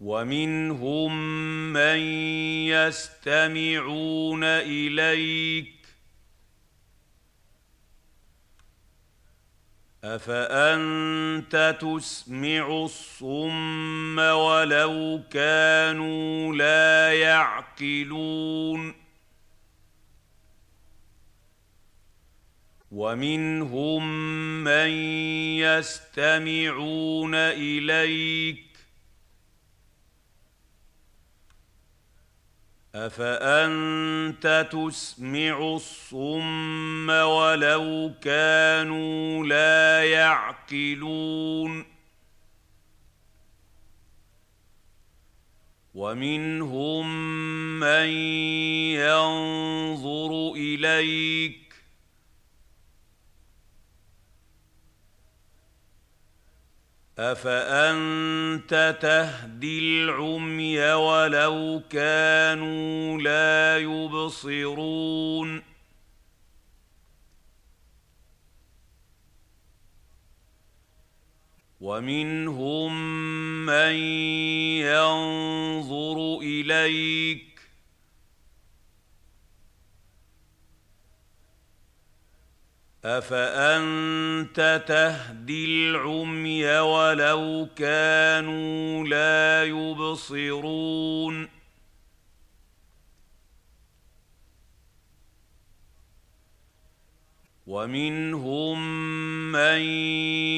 ومنهم من يستمعون اليك افانت تسمع الصم ولو كانوا لا يعقلون ومنهم من يستمعون اليك افانت تسمع الصم ولو كانوا لا يعقلون ومنهم من ينظر اليك افانت تهدي العمي ولو كانوا لا يبصرون ومنهم من ينظر اليك افانت تهدي العمي ولو كانوا لا يبصرون ومنهم من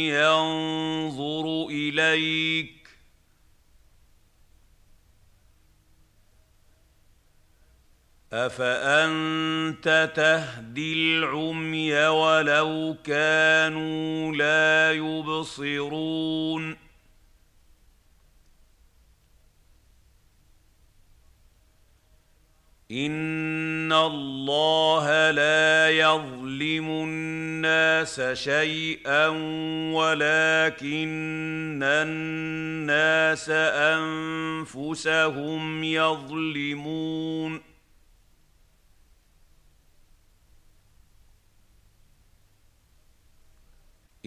ينظر اليك افانت تهدي العمي ولو كانوا لا يبصرون ان الله لا يظلم الناس شيئا ولكن الناس انفسهم يظلمون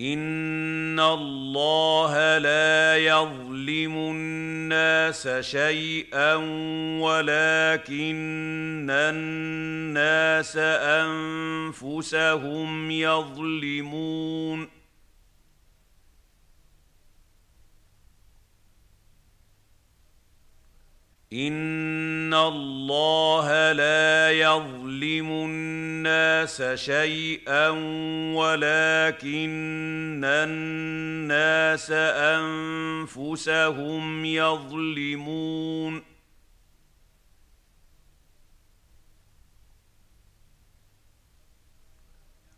ان الله لا يظلم الناس شيئا ولكن الناس انفسهم يظلمون ان الله لا يظلم الناس شيئا ولكن الناس انفسهم يظلمون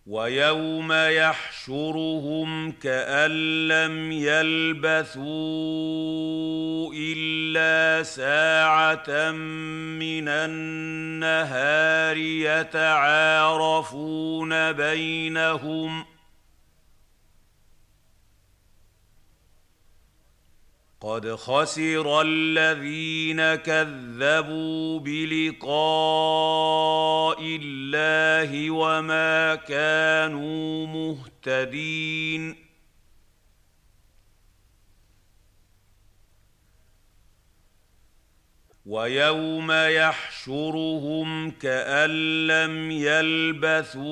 ويوم يحشرهم كأن لم يلبثوا إلا ساعة من النهار يتعارفون بينهم قد خسر الذين كذبوا بلقاء الله وما كانوا مهتدين ويوم يحشرهم كأن لم يلبثوا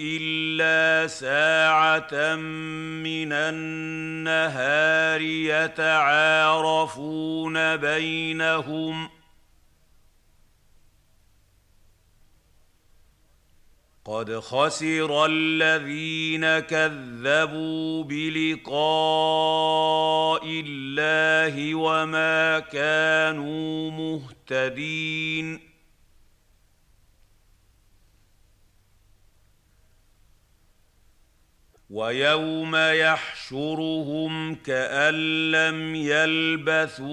إلا ساعة من النهار يتعارفون بينهم قد خسر الذين كذبوا بلقاء الله وما كانوا مهتدين ويوم يحشرهم كأن لم يلبثوا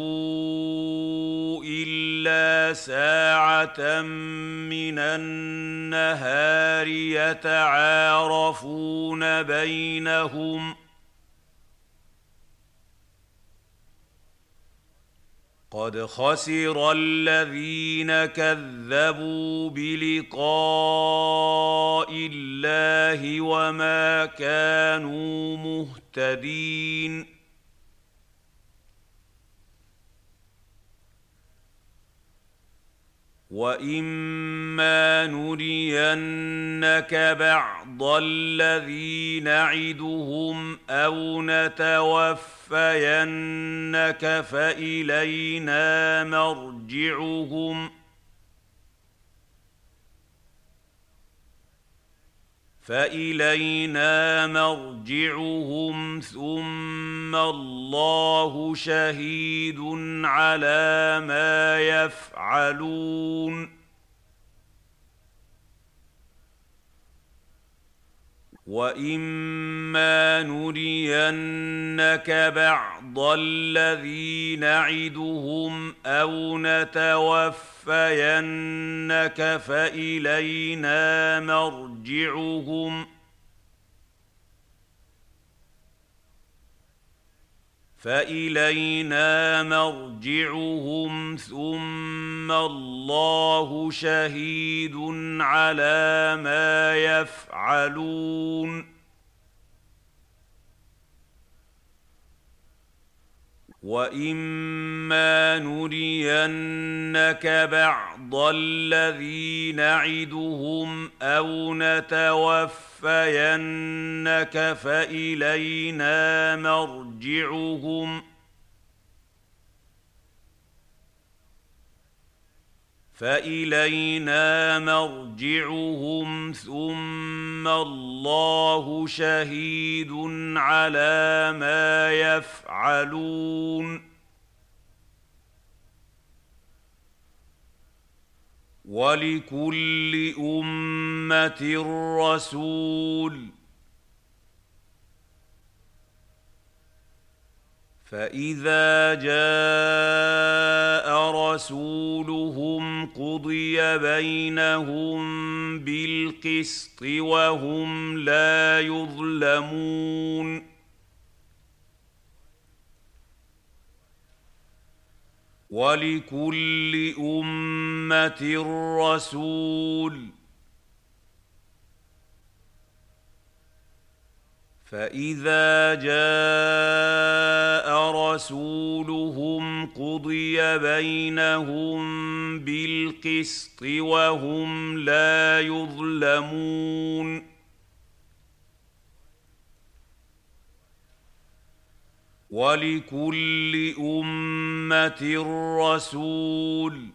إلا ساعة من النهار يتعارفون بينهم قد خسر الذين كذبوا بلقاء الله وما كانوا مهتدين واما نرينك بعض الذي نعدهم أو نتوفينك فالينا مرجعهم فالينا مرجعهم ثم الله شهيد على ما يفعلون واما نرينك بعض الذي نعدهم أو نتوفينك فإلينا مرجعهم. فإلينا مرجعهم ثم الله شهيد على ما يفعلون. واما نرينك بعض الذي نعدهم أو نتوفينك فالينا مرجعهم ۖ فالينا مرجعهم ثم الله شهيد على ما يفعلون ولكل امه رسول فاذا جاء رسولهم قضي بينهم بالقسط وهم لا يظلمون ولكل امه رسول فإذا جاء رسولهم قضي بينهم بالقسط وهم لا يظلمون. ولكل أمة رسول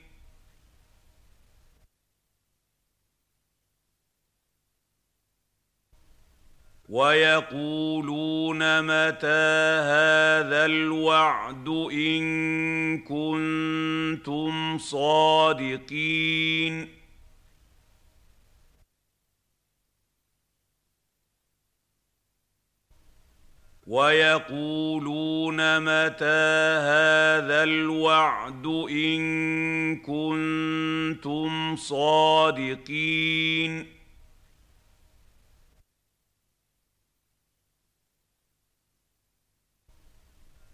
ويقولون متى هذا الوعد إن كنتم صادقين؟ ويقولون متى هذا الوعد إن كنتم صادقين؟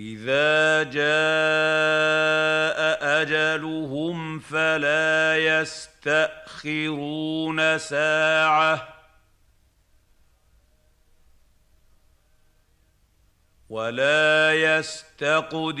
إذا جاء أجلهم فلا يستأخرون ساعة. ولا يستقدمون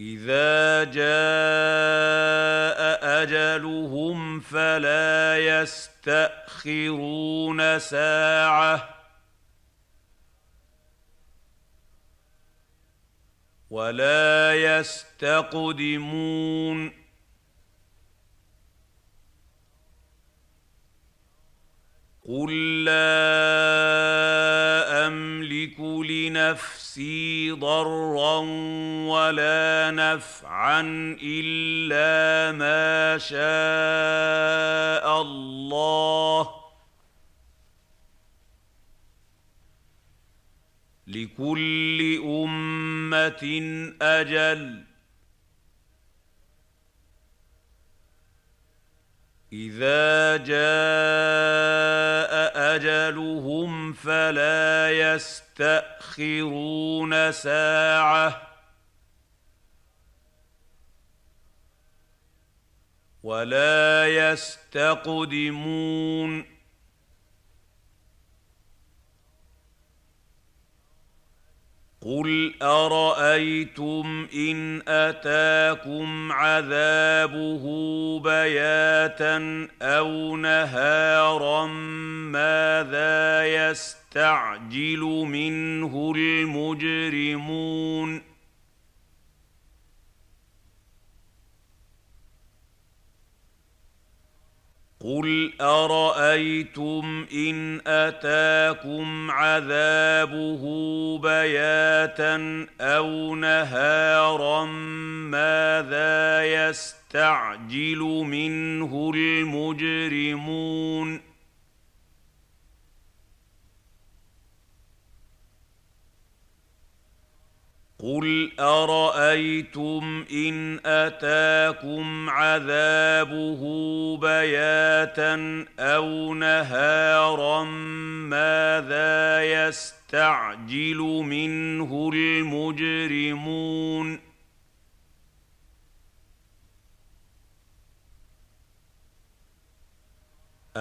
إذا جاء أجلهم فلا يستأخرون ساعة. ولا يستقدمون. قل لا لنفسي ضرا ولا نفعا إلا ما شاء الله. لكل أمة أجل. إذا جاء أجلهم فلا يستأخرون ساعة. ولا يستقدمون. قل ارايتم ان اتاكم عذابه بياتا أو نهارا ماذا يستعجل منه المجرمون قل ارايتم ان اتاكم عذابه بياتا أو نهارا ماذا يستعجل منه المجرمون قل ارايتم ان اتاكم عذابه بياتا أو نهارا ماذا يستعجل منه المجرمون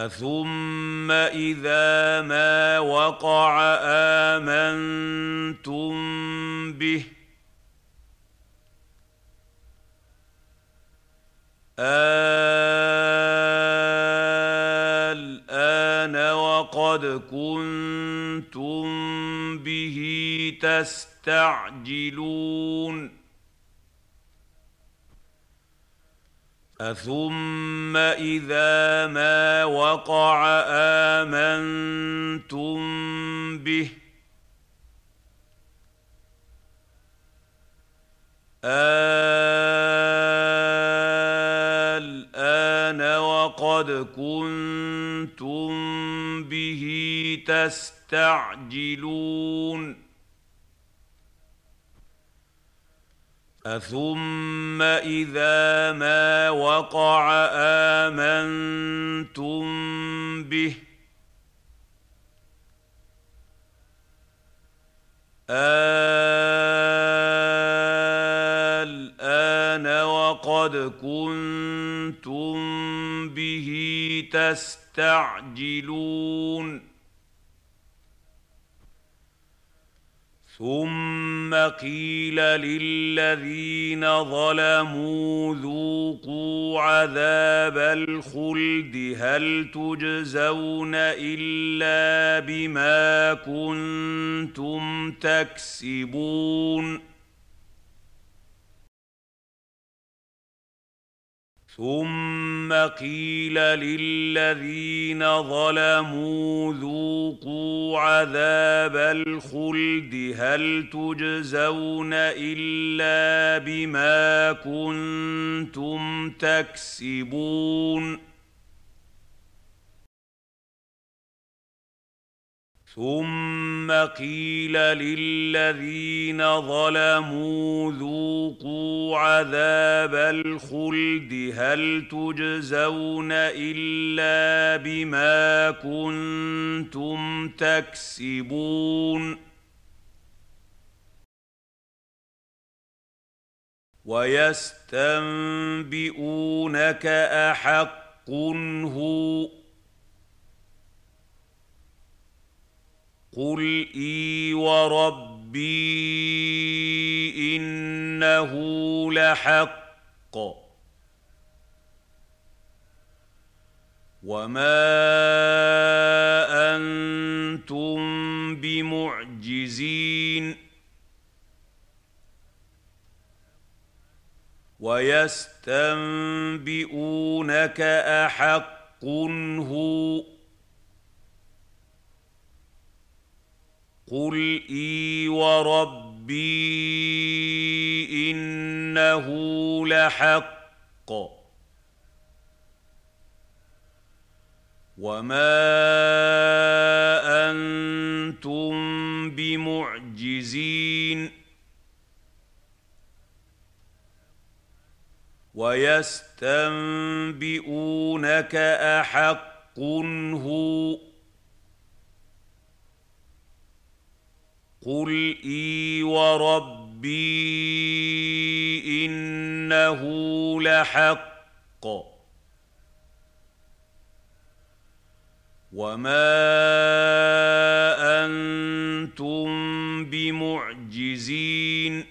اثم اذا ما وقع امنتم به الان وقد كنتم به تستعجلون اثم اذا ما وقع امنتم به الان وقد كنتم به تستعجلون اثم اذا ما وقع امنتم به الان وقد كنتم به تستعجلون ثم قيل للذين ظلموا ذوقوا عذاب الخلد هل تجزون إلا بما كنتم تكسبون ثم قيل للذين ظلموا ذوقوا عذاب الخلد هل تجزون إلا بما كنتم تكسبون ثم قيل للذين ظلموا ذوقوا عذاب الخلد هل تجزون إلا بما كنتم تكسبون ويستنبئونك أحق هو قل اي وربي انه لحق وما أنتم بمعجزين ويستنبئونك احق هو قل اي وربي انه لحق وما أنتم بمعجزين ويستنبئونك احق هو قل اي وربي انه لحق وما أنتم بمعجزين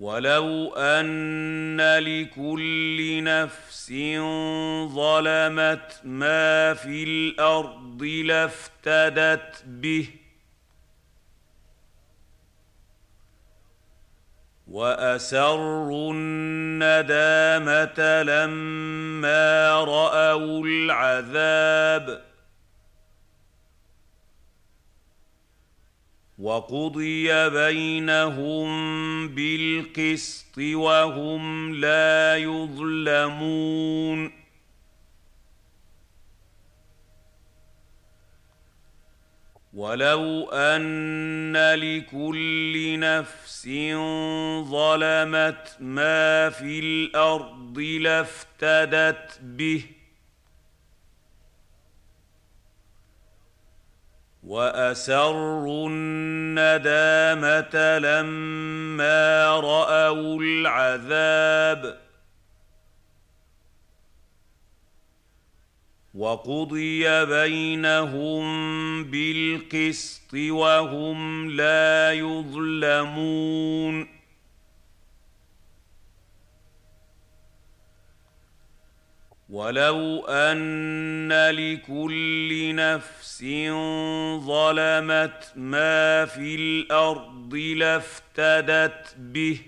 ولو ان لكل نفس ظلمت ما في الأرض لافتدت به واسروا الندامه لما راوا العذاب وقضي بينهم بالقسط وهم لا يظلمون. ولو أن لكل نفس ظلمت ما في الأرض لافتدت به وأسروا الندامة لما رأوا العذاب. وقضي بينهم بالقسط وهم لا يظلمون. ولو أن لكل نفس ظلمت ما في الأرض لافتدت به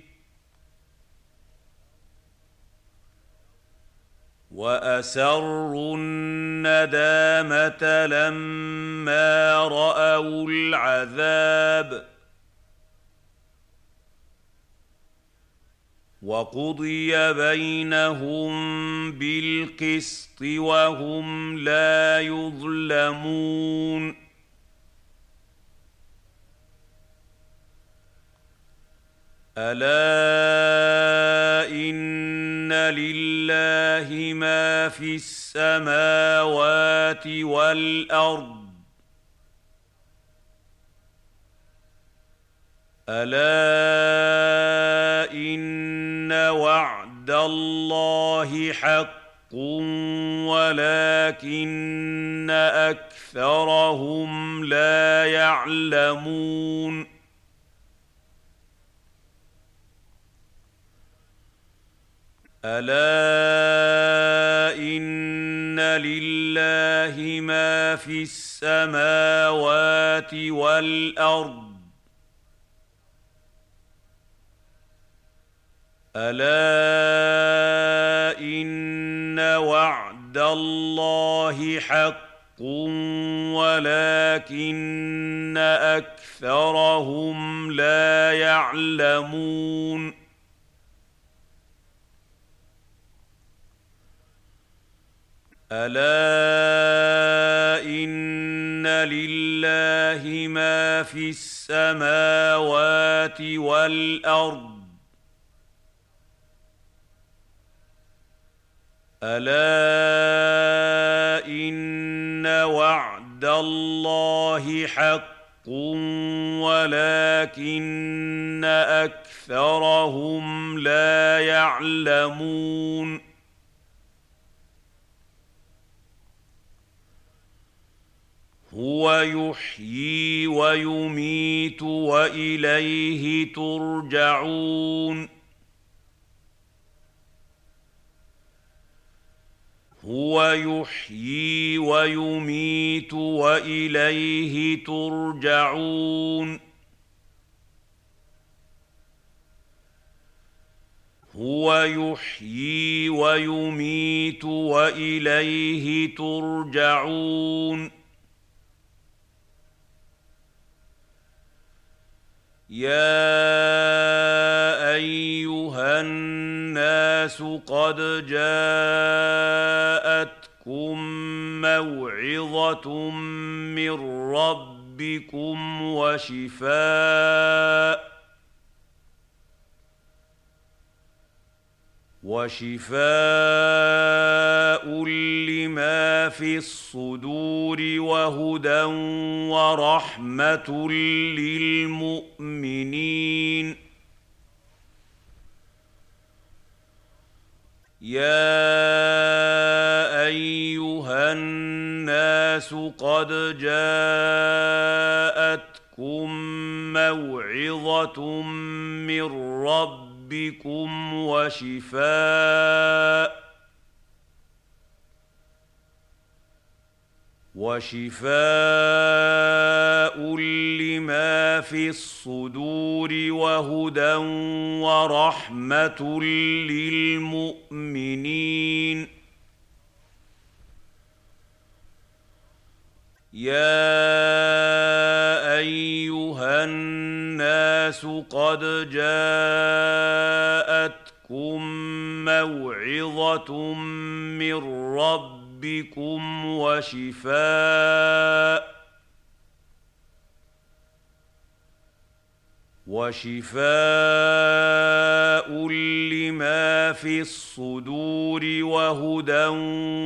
وأسروا الندامة لما رأوا العذاب وقضي بينهم بالقسط وهم لا يظلمون. ألا إن لله ما في السماوات والأرض ألا إن وعد الله حق ولكن أكثرهم لا يعلمون. ألا إن لله ما في السماوات والأرض ألا إن وعد الله حق ولكن أكثرهم لا يعلمون. ألا إن لله ما في السماوات والأرض ألا إن وعد الله حق ولكن أكثرهم لا يعلمون. هو يحيي ويميت وإليه ترجعون. هو يحيي ويميت وإليه ترجعون. هو يحيي ويميت وإليه ترجعون. يا ايها الناس قد جاءتكم موعظه من ربكم وشفاء وشفاء لما في الصدور وهدى ورحمة للمؤمنين. يا أيها الناس قد جاءتكم موعظة من ربكم ربكم وشفاء وشفاء لما في الصدور وهدى ورحمة للمؤمنين يا ايها الناس قد جاءتكم موعظه من ربكم وشفاء وشفاء لما في الصدور وهدى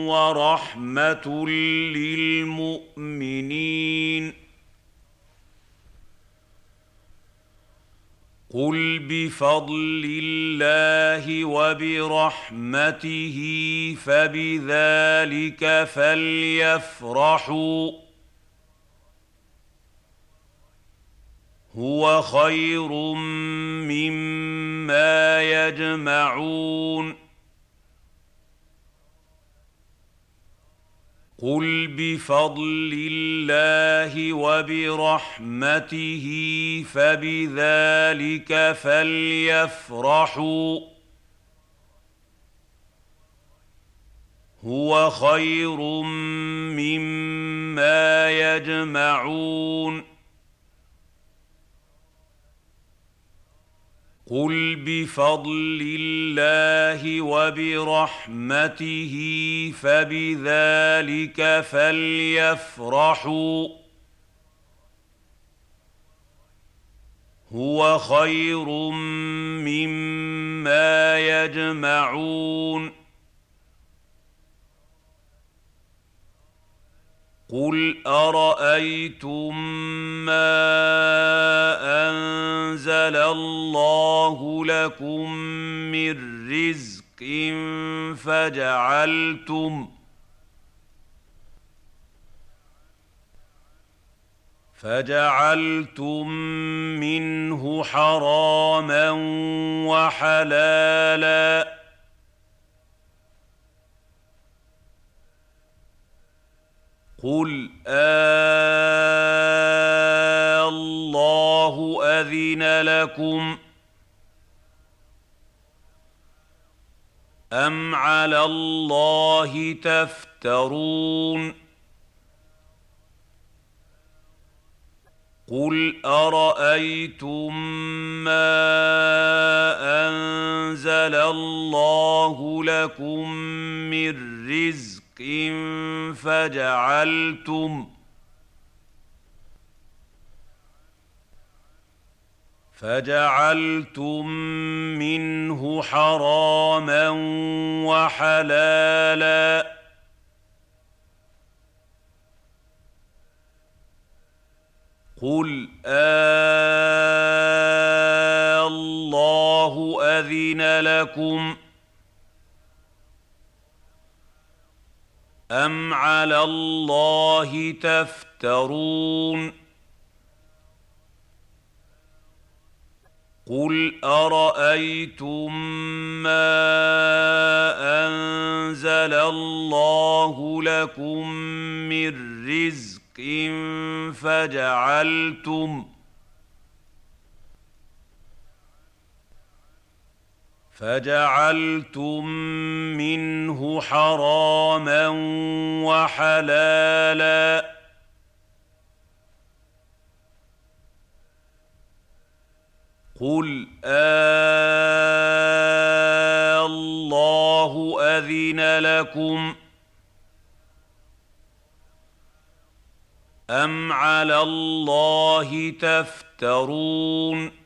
ورحمة للمؤمنين. قل بفضل الله وبرحمته فبذلك فليفرحوا. هو خير مما يجمعون. قل بفضل الله وبرحمته فبذلك فليفرحوا. هو خير مما يجمعون. قل بفضل الله وبرحمته فبذلك فليفرحوا هو خير مما يجمعون قل ارايتم ما انزل الله لكم من رزق فجعلتم فجعلتم منه حراما وحلالا قل آه الله أذن لكم أم على الله تفترون قل أرأيتم ما أنزل الله لكم من رزق فجعلتم فجعلتم منه حراما وحلالا. قل آه الله أذن لكم أم على الله تفترون قل ارايتم ما انزل الله لكم من رزق فجعلتم فجعلتم منه حراما وحلالا. قل الله اذن لكم ام على الله تفترون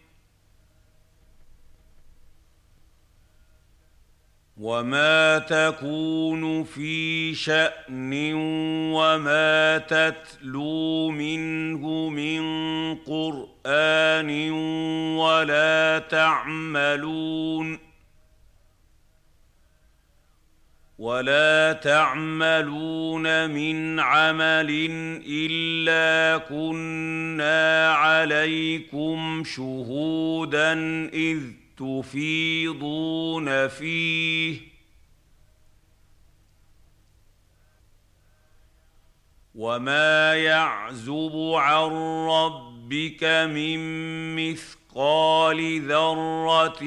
وما تكون في شان وما تتلو منه من قران ولا تعملون ولا تعملون من عمل الا كنا عليكم شهودا اذ تفيضون فيه. وما يعزب عن ربك من مثقال ذرة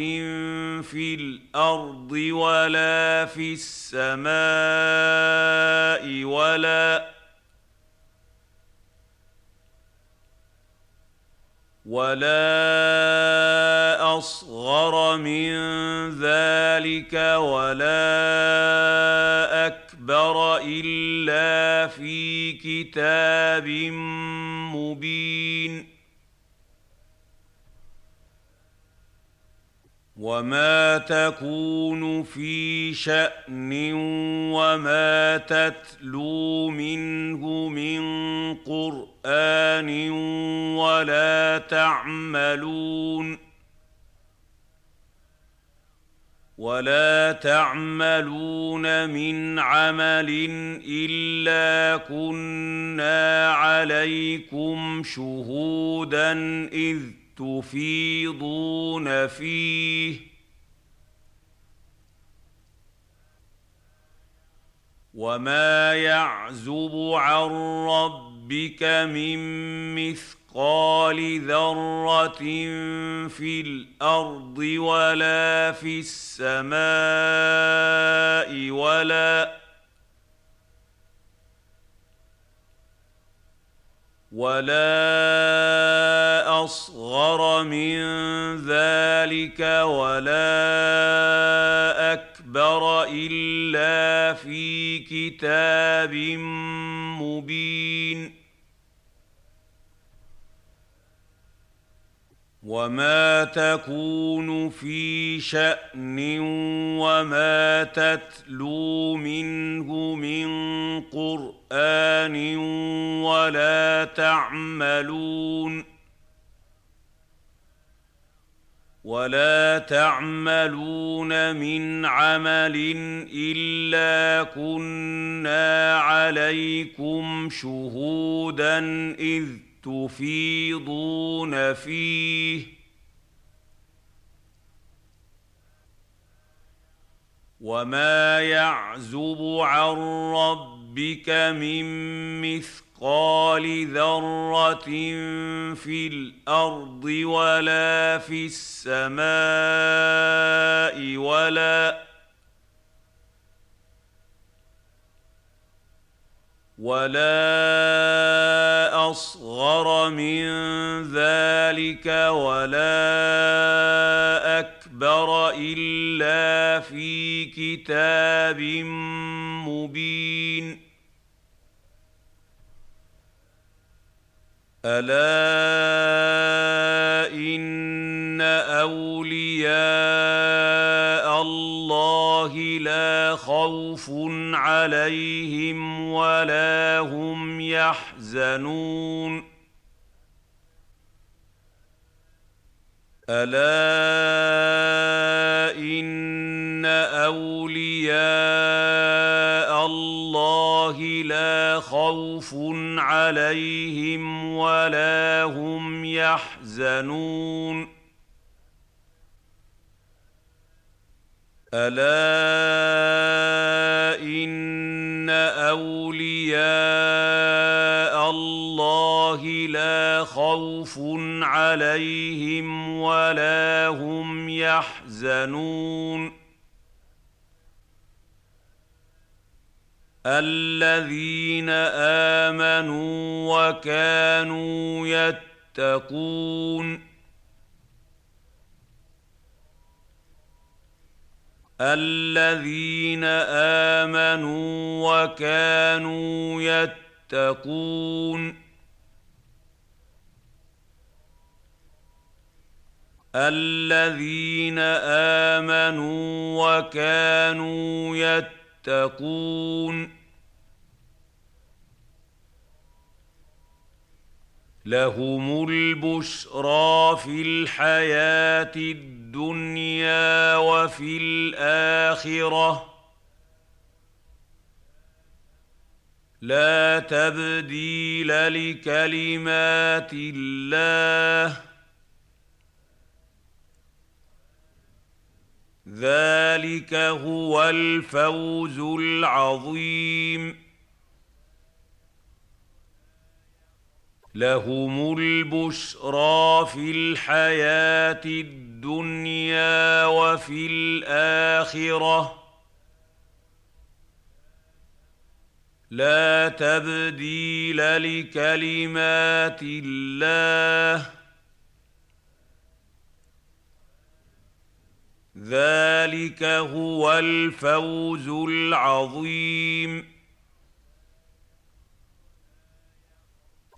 في الأرض ولا في السماء ولا ولا اصغر من ذلك ولا اكبر الا في كتاب مبين وما تكون في شان وما تتلو منه من قران ولا تعملون ولا تعملون من عمل الا كنا عليكم شهودا اذ تفيضون فيه. وما يعزب عن ربك من مثقال ذرة في الأرض ولا في السماء ولا ولا اصغر من ذلك ولا اكبر الا في كتاب مبين وما تكون في شان وما تتلو منه من قران ولا تعملون ولا تعملون من عمل الا كنا عليكم شهودا اذ تفيضون فيه. وما يعزب عن ربك من مثقال ذرة في الأرض ولا في السماء ولا ولا اصغر من ذلك ولا اكبر الا في كتاب مبين ألا إن أولياء الله لا خوف عليهم ولا هم يحزنون. ألا إن أولياء الله لا خوف عليهم ولا هم يحزنون. ألا إن أولياء الله لا خوف عليهم ولا هم يحزنون. الذين آمنوا وكانوا يتقون. الذين آمنوا وكانوا يتقون. الذين آمنوا وكانوا يتقون. لهم البشرى في الحياة الدنيا وفي الآخرة. لا تبديل لكلمات الله. ذلك هو الفوز العظيم. لهم البشرى في الحياة الدنيا. وفي الآخرة. لا تبديل لكلمات الله. ذلك هو الفوز العظيم.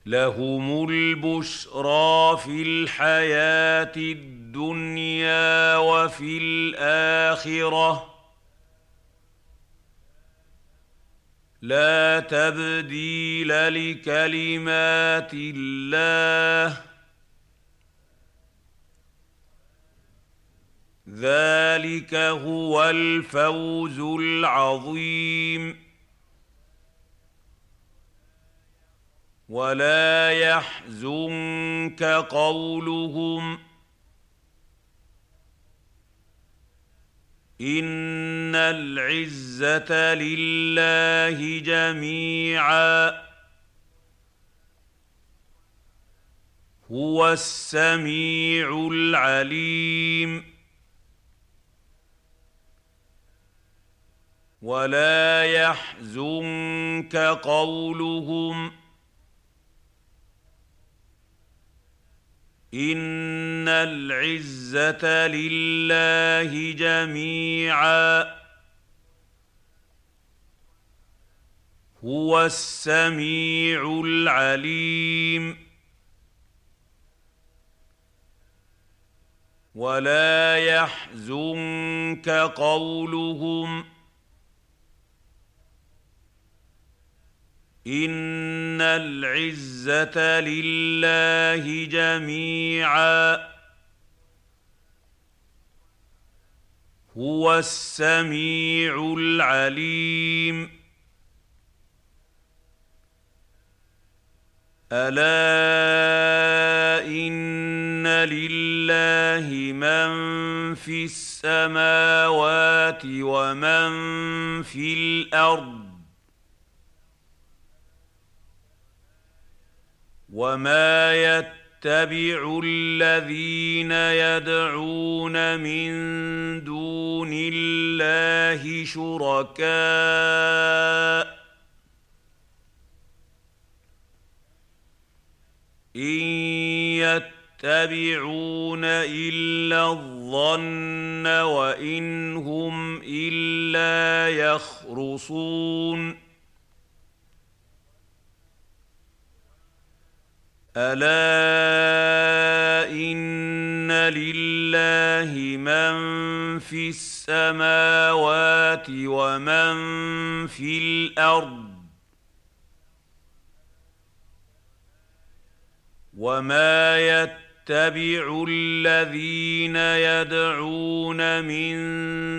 لهم البشرى في الحياة الدنيا. وفي الآخرة. لا تبديل لكلمات الله. ذلك هو الفوز العظيم. ولا يحزنك قولهم. ان العزه لله جميعا. هو السميع العليم. ولا يحزنك قولهم. ان العزه لله جميعا. هو السميع العليم. ولا يحزنك قولهم. ان العزه لله جميعا. هو السميع العليم. الا ان لله من في السماوات ومن في الأرض وما يتبع الذين يدعون من دون الله شركاء ان يتبعون الا الظن وان هم الا يخرصون ألا إن لله من في السماوات ومن في الأرض وما يتبع الذين يدعون من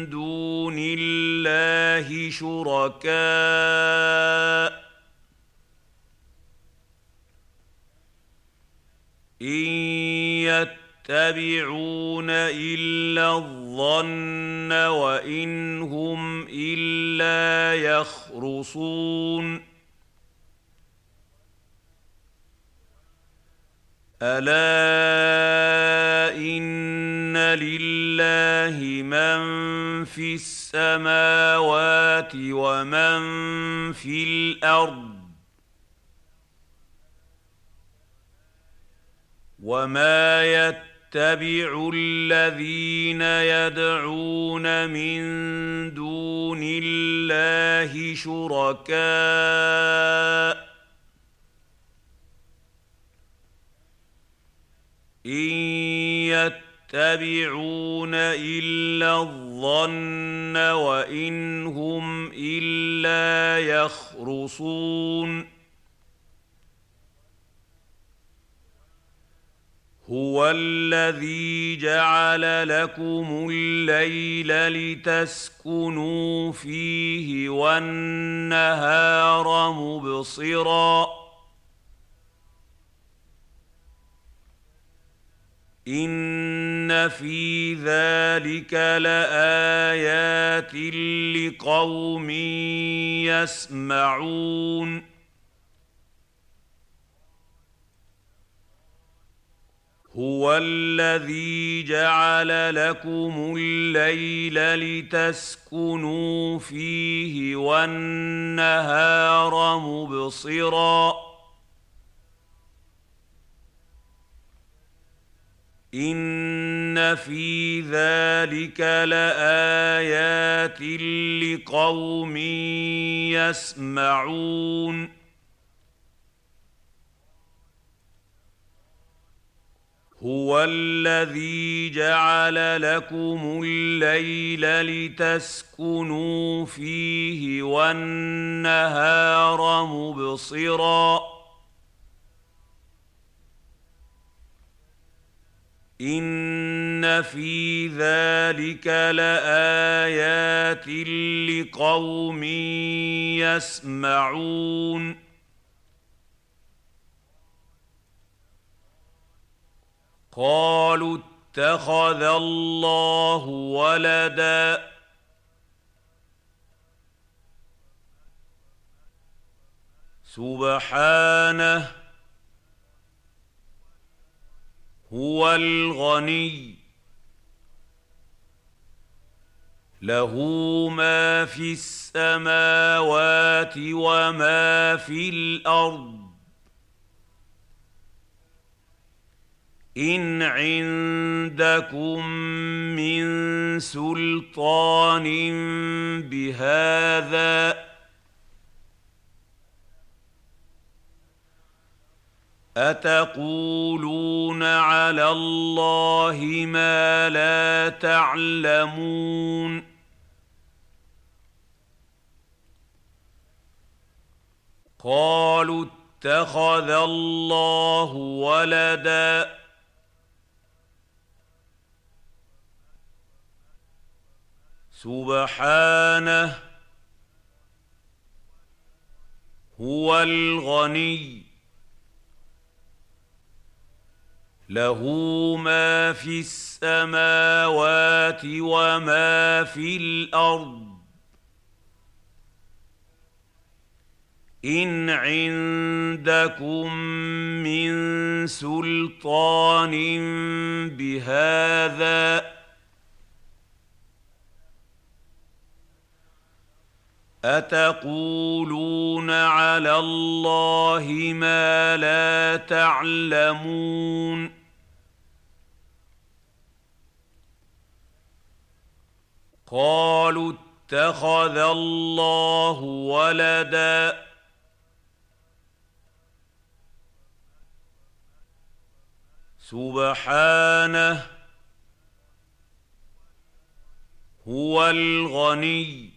دون الله شركاء ان يتبعون الا الظن وان هم الا يخرصون الا ان لله من في السماوات ومن في الأرض وما يتبع الذين يدعون من دون الله شركاء ان يتبعون الا الظن وان هم الا يخرصون هو الذي جعل لكم الليل لتسكنوا فيه والنهار مبصرا ان في ذلك لايات لقوم يسمعون هو الذي جعل لكم الليل لتسكنوا فيه والنهار مبصرا ان في ذلك لايات لقوم يسمعون هو الذي جعل لكم الليل لتسكنوا فيه والنهار مبصرا ان في ذلك لايات لقوم يسمعون قالوا اتخذ الله ولدا. سبحانه هو الغني. له ما في السماوات وما في الأرض. ان عندكم من سلطان بهذا اتقولون على الله ما لا تعلمون قالوا اتخذ الله ولدا سبحانه هو الغني. له ما في السماوات وما في الأرض. إن عندكم من سلطان بهذا أتقولون على الله ما لا تعلمون؟ قالوا اتخذ الله ولدا. سبحانه هو الغني.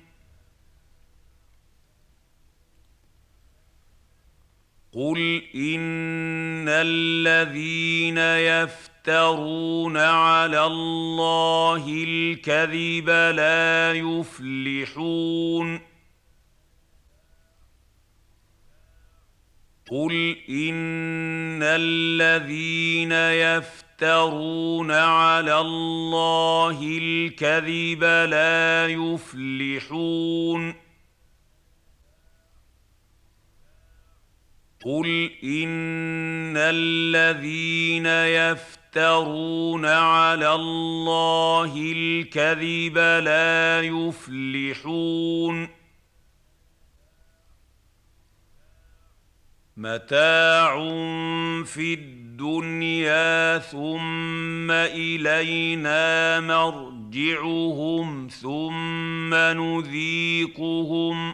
قل ان الذين يفترون على الله الكذب لا يفلحون قل ان الذين يفترون على الله الكذب لا يفلحون قل ان الذين يفترون على الله الكذب لا يفلحون متاع في الدنيا ثم الينا مرجعهم ثم نذيقهم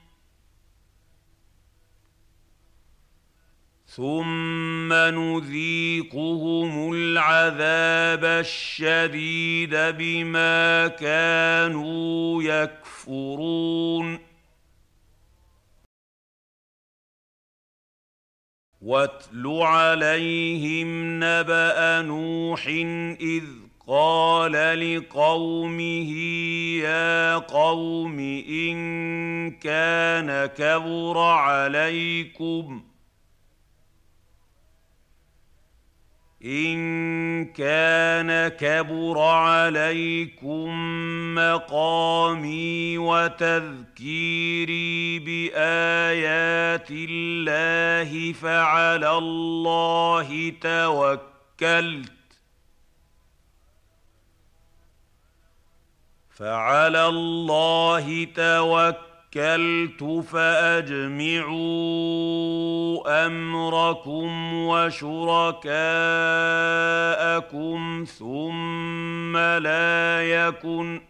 ثم نذيقهم العذاب الشديد بما كانوا يكفرون. واتل عليهم نبأ نوح إذ قال لقومه يا قوم إن كان كبر عليكم إن كان كبر عليكم مقامي وتذكيري بآيات الله فعلى الله توكلت فعلى الله توكلت توكلت فأجمعوا أمركم وشركاءكم ثم لا يكن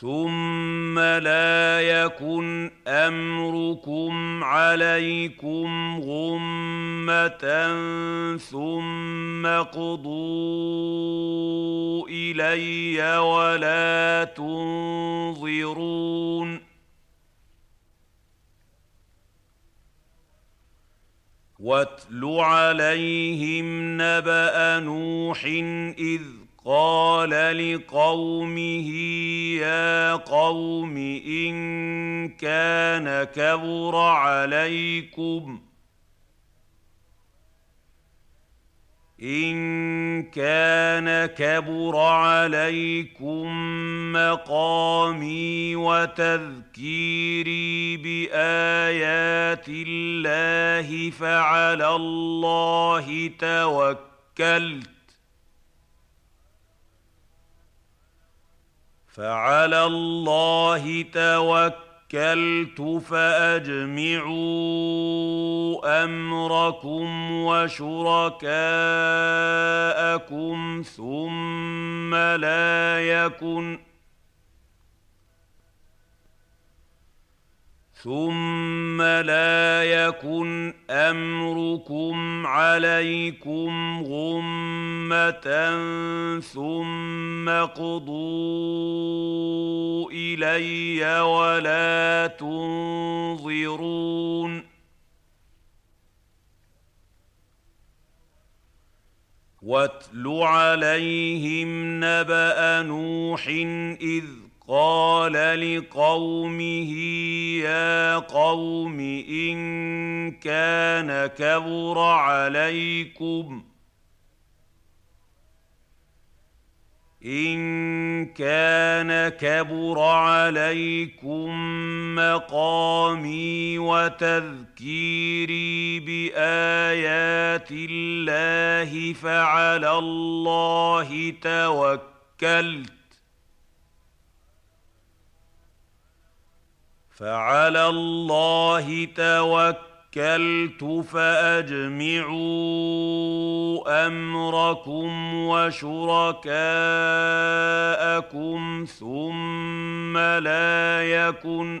ثم لا يكن امركم عليكم غمه ثم اقضوا الي ولا تنظرون واتل عليهم نبا نوح اذ قال لقومه يا قوم إن كان كبر عليكم إن كان كبر عليكم مقامي وتذكيري بآيات الله فعلى الله توكلت فعلى الله توكلت فأجمعوا أمركم وشركاءكم ثم لا يكن ثم لا يكن امركم عليكم غمه ثم اقضوا الي ولا تنظرون واتل عليهم نبا نوح اذ قال لقومه يا قوم ان كان كبر عليكم ان كان كبر عليكم مقامي وتذكيري بايات الله فعلى الله توكلت فعلى الله توكلت فأجمعوا أمركم وشركاءكم ثم لا يكن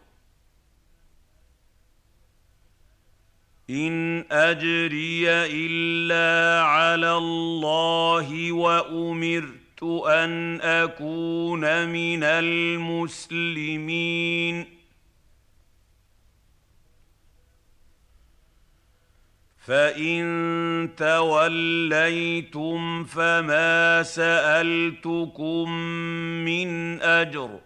إن أجري إلا على الله وأمرت أن أكون من المسلمين. فإن توليتم فما سألتكم من أجر.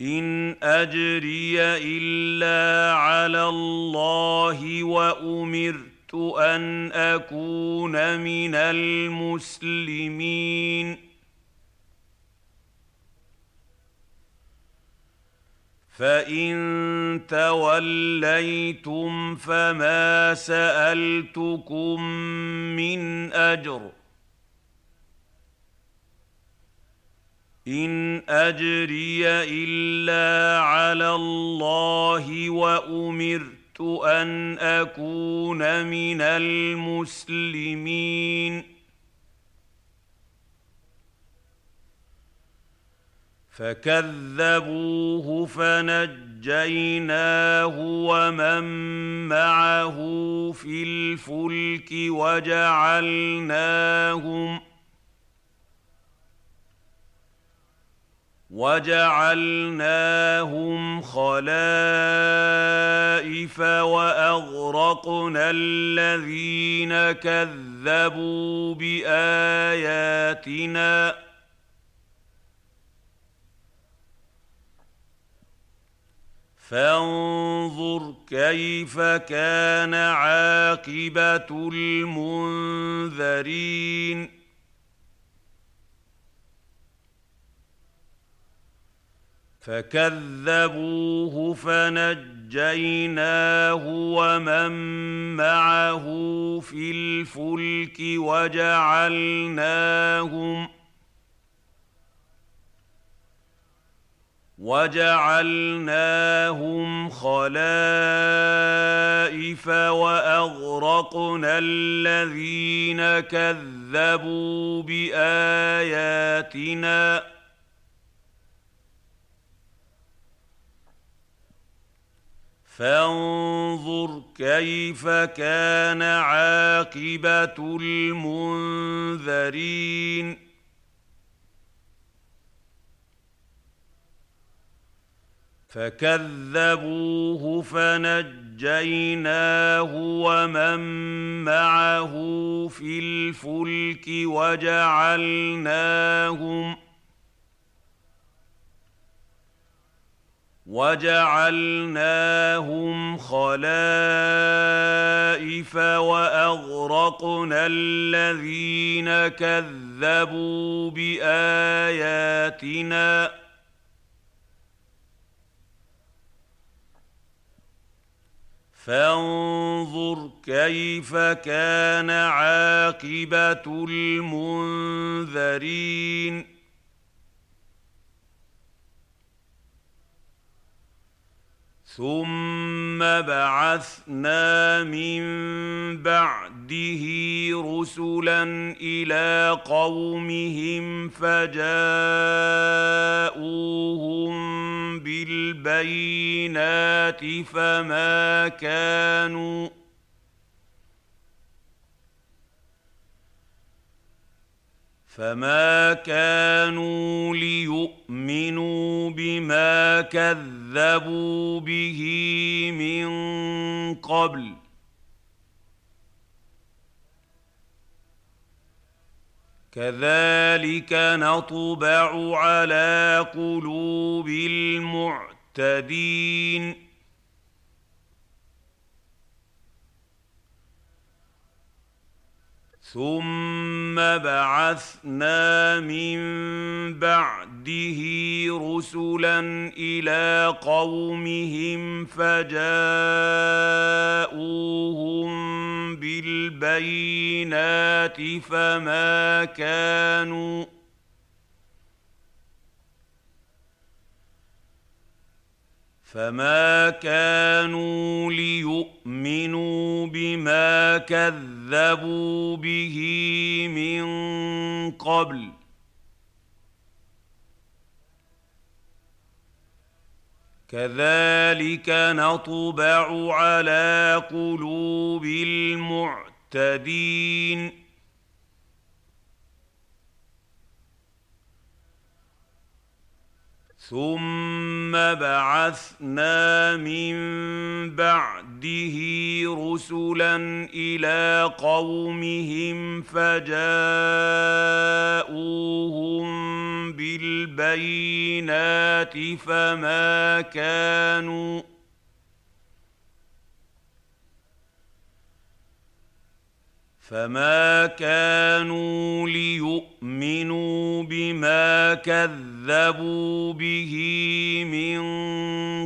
إن أجري إلا على الله وأمرت أن أكون من المسلمين. فإن توليتم فما سألتكم من أجر. إن أجري إلا على الله وأمرت أن أكون من المسلمين. فكذبوه فنجيناه ومن معه في الفلك وجعلناهم وجعلناهم خلائف وأغرقنا الذين كذبوا بآياتنا. فانظر كيف كان عاقبة المنذرين. فكذبوه فنجيناه ومن معه في الفلك وجعلناهم وجعلناهم خلائف وأغرقنا الذين كذبوا بآياتنا فانظر كيف كان عاقبة المنذرين. فكذبوه فنجيناه ومن معه في الفلك وجعلناهم وجعلناهم خلائف وأغرقنا الذين كذبوا بآياتنا. فانظر كيف كان عاقبة المنذرين. ثم بعثنا من بعده رسلا إلى قومهم فجاءوهم بالبينات فما كانوا فما كانوا ليؤمنوا بما كذبوا به من قبل كذلك نطبع على قلوب المعتدين ثم بعثنا من بعده رسلا إلى قومهم فجاءوهم بالبينات فما كانوا فما كانوا ليؤمنوا بما كذبوا به من قبل كذلك نطبع على قلوب المعتدين ثم بعثنا من بعده رسلا إلى قومهم فجاءوهم بالبينات فما كانوا فما كانوا ليؤمنوا بما كذبوا به من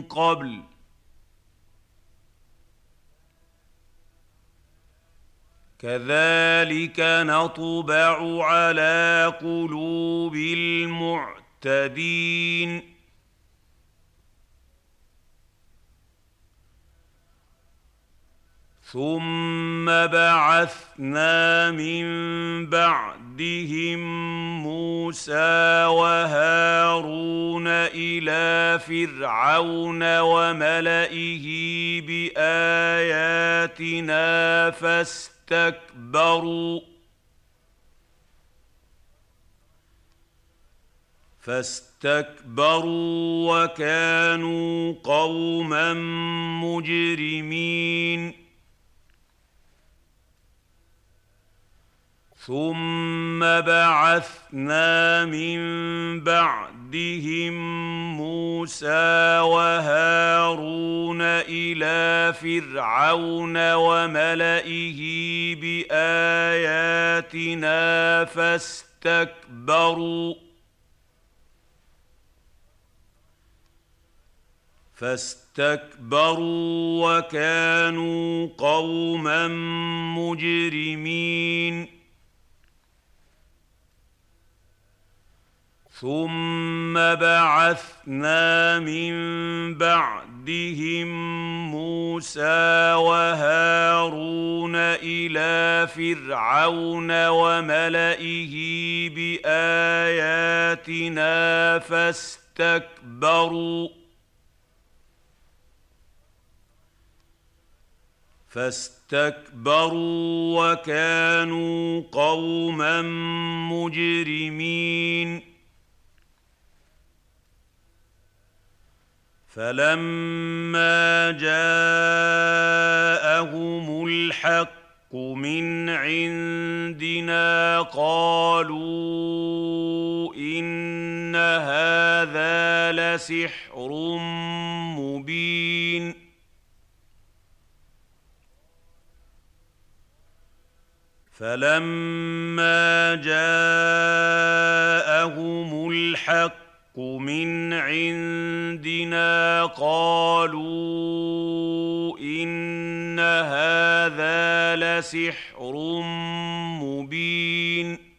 قبل كذلك نطبع على قلوب المعتدين ثم بعثنا من بعدهم موسى وهارون إلى فرعون وملئه باياتنا فاستكبروا فاستكبروا وكانوا قوما مجرمين ثم بعثنا من بعدهم موسى وهارون إلى فرعون وملئه باياتنا فاستكبروا فاستكبروا وكانوا قوما مجرمين ثم بعثنا من بعدهم موسى وهارون إلى فرعون وملئه باياتنا فاستكبروا فاستكبروا وكانوا قوما مجرمين فلما جاءهم الحق من عندنا قالوا ان هذا لسحر مبين فلما جاءهم الحق من عندنا قالوا إن هذا لسحر مبين.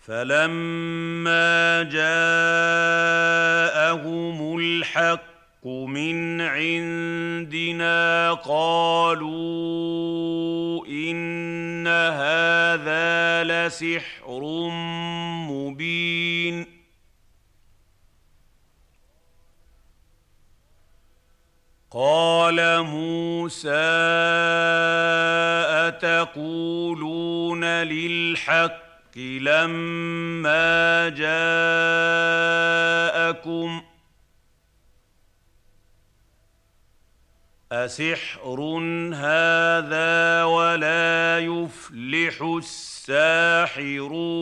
فلما جاءهم الحق من عندنا قالوا إن هذا لسحر مبين. قال موسى أتقولون للحق لما جاءكم ۖ أسحر هذا ولا يفلح الساحرون.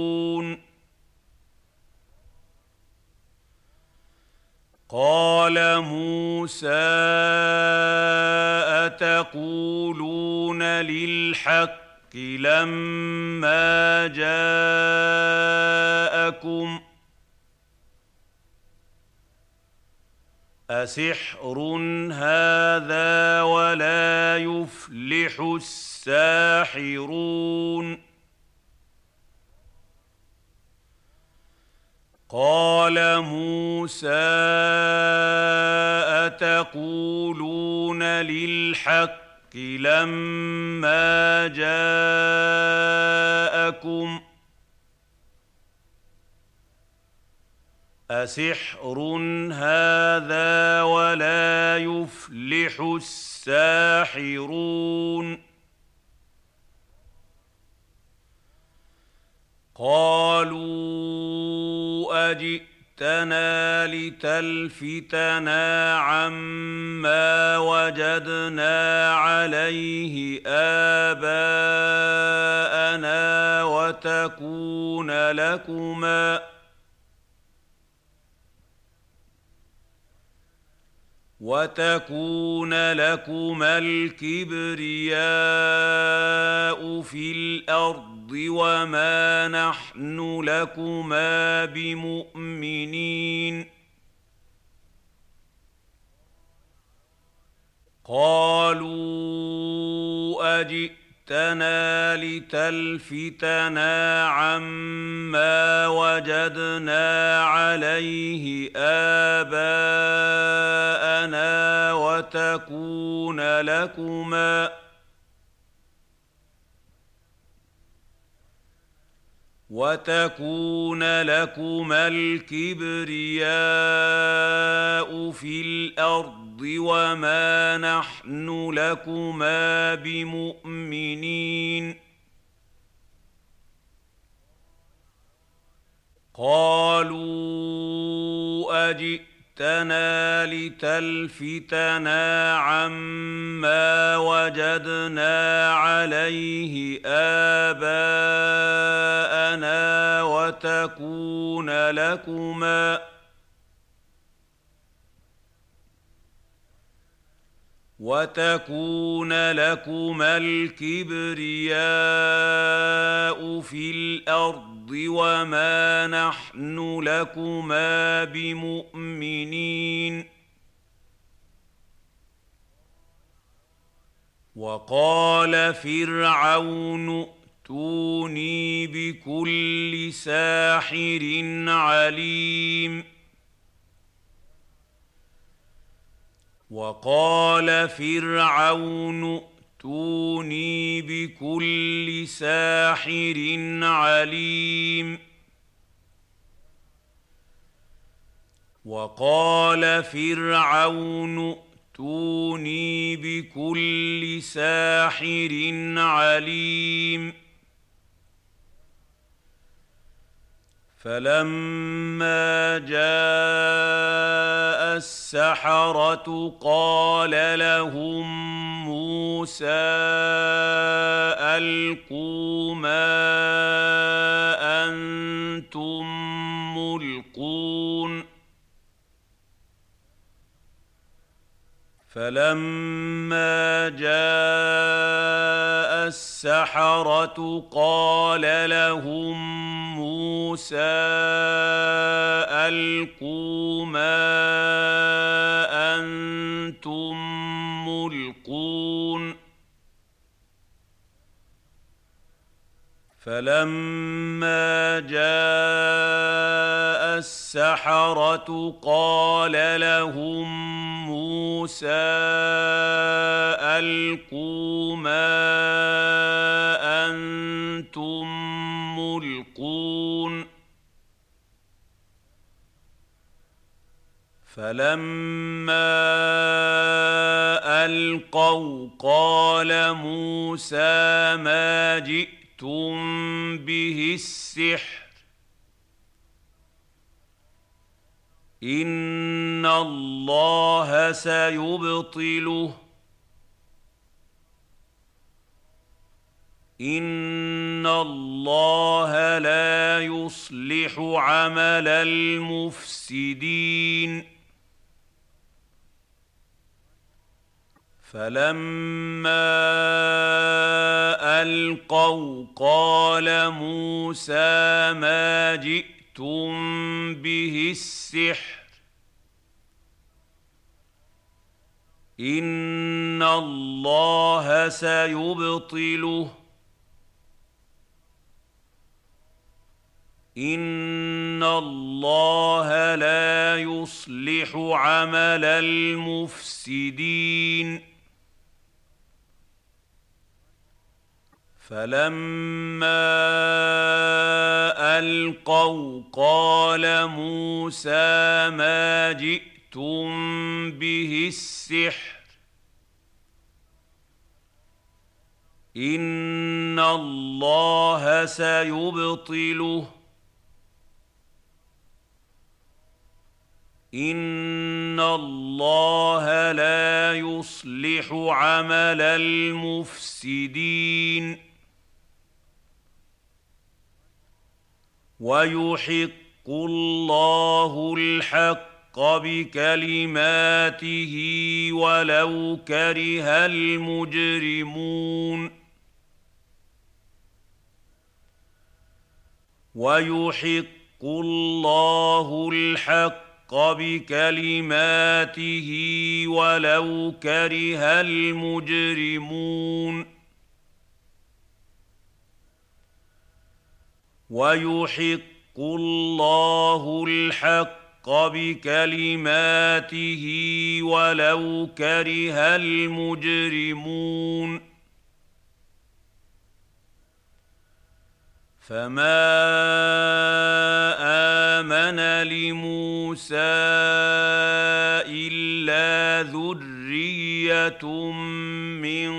قال موسى أتقولون للحق لما جاءكم ۖ؟ أسحر هذا ولا يفلح الساحرون. قال موسى أتقولون للحق لما جاءكم ۖ؟ أسحر هذا ولا يفلح الساحرون. قالوا أجئتنا لتلفتنا عما وجدنا عليه آباءنا وتكون لكما وتكون لكما الكبرياء في الأرض وما نحن لكما بمؤمنين قالوا اجئ جئتنا لتلفتنا عما وجدنا عليه آباءنا وتكون لكما وتكون لكما الكبرياء في الأرض وما نحن لكما بمؤمنين. قالوا أجئتنا لتلفتنا عما وجدنا عليه آباءنا وتكون لكما وتكون لكما الكبرياء في الأرض وما نحن لكما بمؤمنين وقال فرعون ائتوني بكل ساحر عليم وقال فرعون ائتوني بكل ساحر عليم. وقال فرعون ائتوني بكل ساحر عليم. فلما جاء السحره قال لهم موسى القوا ما أنتم ملقون فلما جاء السحره قال لهم موسى القوا ما أنتم ملقون فلما جاء السحره قال لهم موسى القوا ما أنتم ملقون فلما القوا قال موسى ما جئت جئتم به السحر ان الله سيبطله ان الله لا يصلح عمل المفسدين فلما ألقوا قال موسى ما جئتم به السحر إن الله سيبطله إن الله لا يصلح عمل المفسدين فلما ألقوا قال موسى ما جئتم به السحر إن الله سيبطله إن الله لا يصلح عمل المفسدين ويحق الله الحق بكلماته ولو كره المجرمون. ويحق الله الحق بكلماته ولو كره المجرمون. ويحق الله الحق بكلماته ولو كره المجرمون. فما امن لموسى الا ذريه من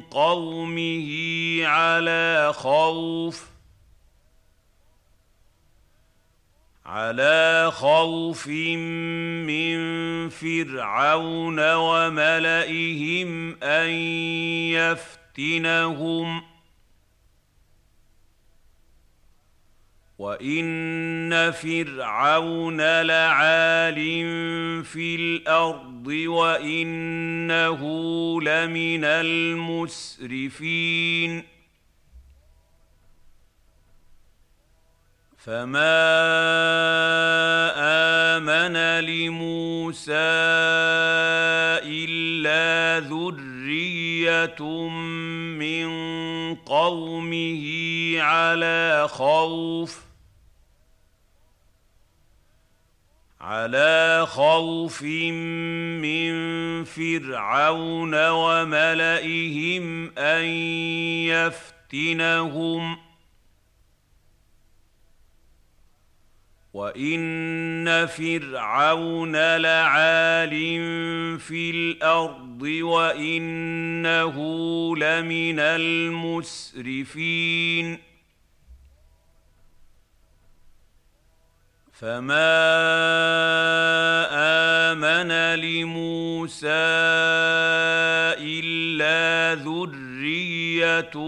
قومه على خوف على خوف من فرعون وملئهم أن يفتنهم. وإن فرعون لعال في الأرض وإنه لمن المسرفين. فما امن لموسى الا ذريه من قومه على خوف على خوف من فرعون وملئهم ان يفتنهم وان فرعون لعال في الأرض وانه لمن المسرفين فما امن لموسى الا ذريه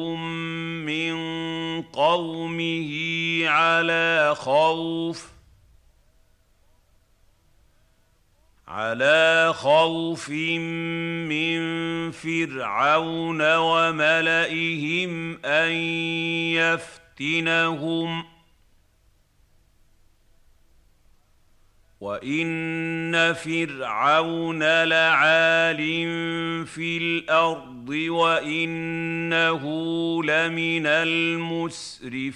من قومه على خوف على خوف من فرعون وملئهم أن يفتنهم. وإن فرعون لعال في الأرض وإنه لمن المسرفين.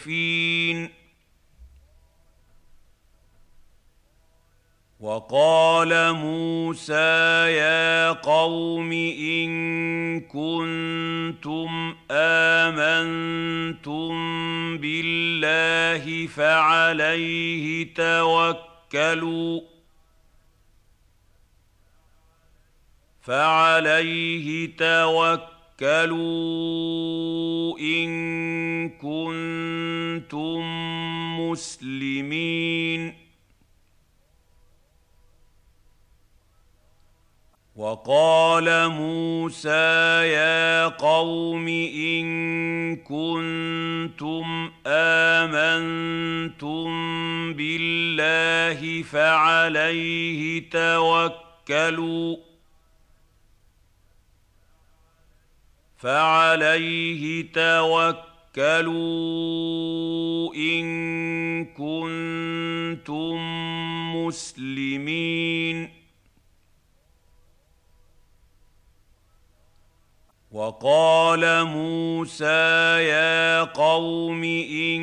وقال موسى يا قوم إن كنتم آمنتم بالله فعليه توكلوا فعليه توكلوا إن كنتم مسلمين وقال موسى يا قوم إن كنتم آمنتم بالله فعليه توكلوا فعليه توكلوا إن كنتم مسلمين وقال موسى يا قوم إن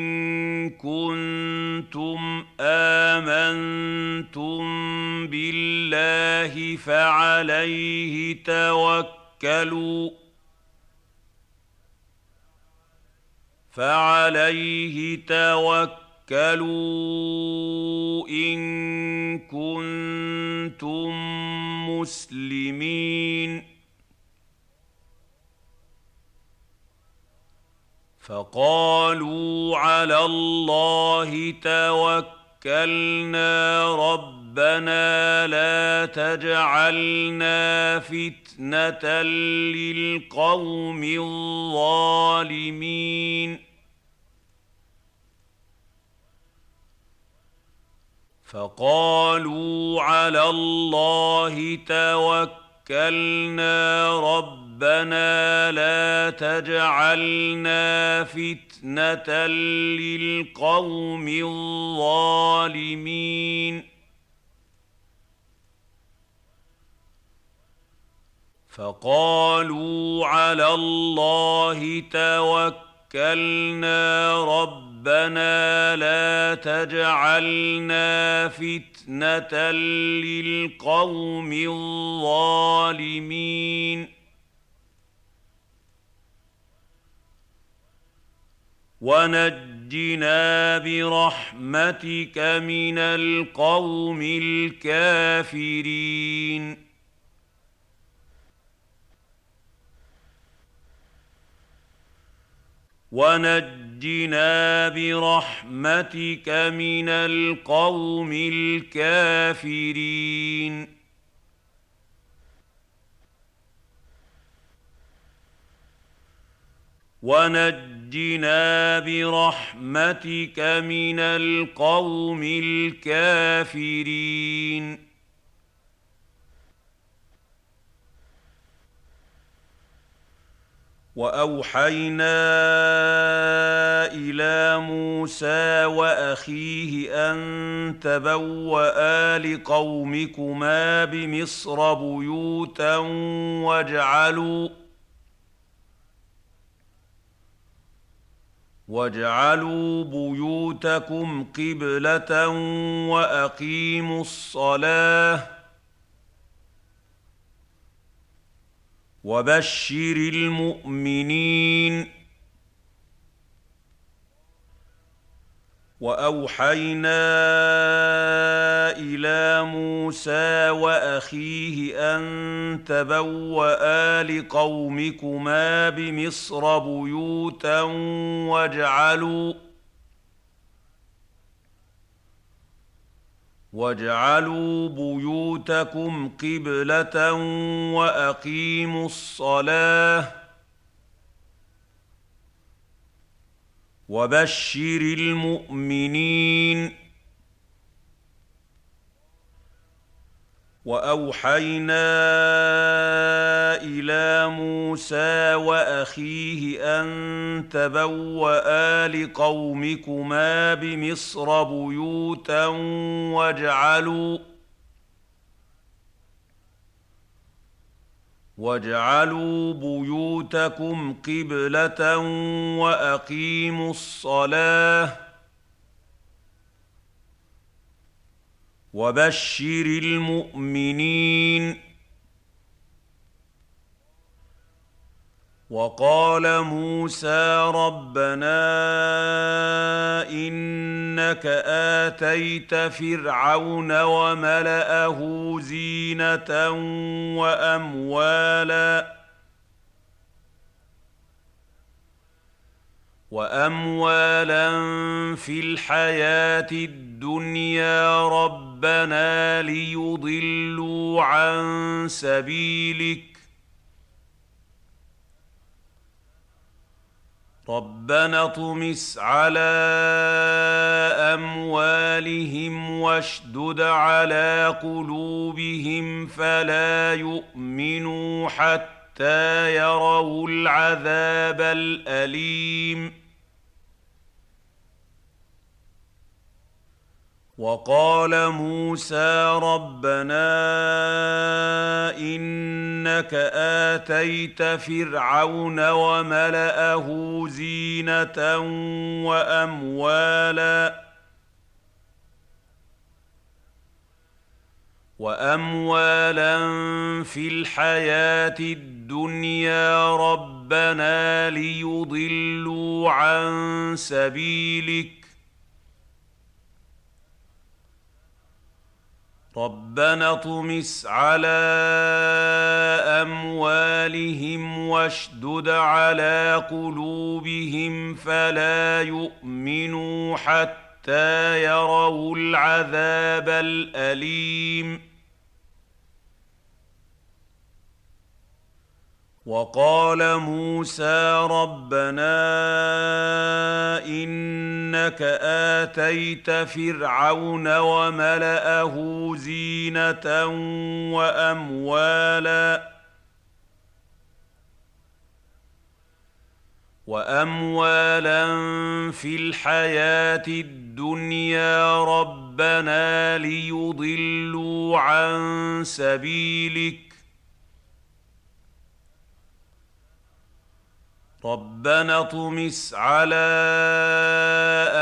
كنتم آمنتم بالله فعليه توكلوا فعليه توكلوا إن كنتم مسلمين فقالوا على الله توكلنا ربنا لا تجعلنا فتنة للقوم الظالمين. فقالوا على الله توكلنا ربنا ربنا لا تجعلنا فتنة للقوم الظالمين. فقالوا على الله توكلنا ربنا لا تجعلنا فتنة للقوم الظالمين. ونجنا برحمتك من القوم الكافرين ونجنا برحمتك من القوم الكافرين ونجنا برحمتك من القوم الكافرين واوحينا إلى موسى واخيه ان تبوا لقومكما بمصر بيوتا واجعلوا واجعلوا بيوتكم قبله واقيموا الصلاه وبشر المؤمنين وأوحينا إلى موسى وأخيه أن تبوأ لقومكما بمصر بيوتا واجعلوا واجعلوا بيوتكم قبلة وأقيموا الصلاة وبشر المؤمنين. وأوحينا إلى موسى وأخيه أن تبوأ لقومكما بمصر بيوتا واجعلوا واجعلوا بيوتكم قبله واقيموا الصلاه وبشر المؤمنين وقال موسى ربنا إنك آتيت فرعون وملأه زينة وأموالا وأموالا في الحياة الدنيا ربنا ليضلوا عن سبيلك ربنا اطمس على أموالهم واشدد على قلوبهم فلا يؤمنوا حتى يروا العذاب الأليم. وقال موسى ربنا إنك آتيت فرعون وملأه زينة وأموالا وأموالا في الحياة الدنيا ربنا ليضلوا عن سبيلك ربنا اطمس على أموالهم واشدد على قلوبهم فلا يؤمنوا حتى يروا العذاب الأليم. وقال موسى ربنا إنك آتيت فرعون وملأه زينة وأموالا وأموالا في الحياة الدنيا ربنا ليضلوا عن سبيلك ربنا اطمس على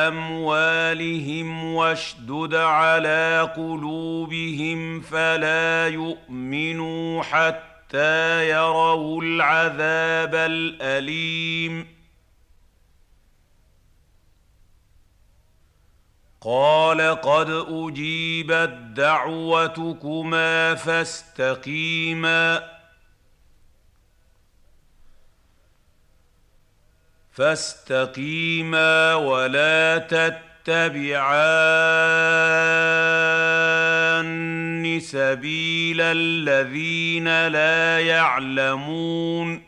أموالهم واشدد على قلوبهم فلا يؤمنوا حتى يروا العذاب الأليم. قال قد أجيبت دعوتكما فاستقيما. فاستقيما ولا تتبعان سبيل الذين لا يعلمون.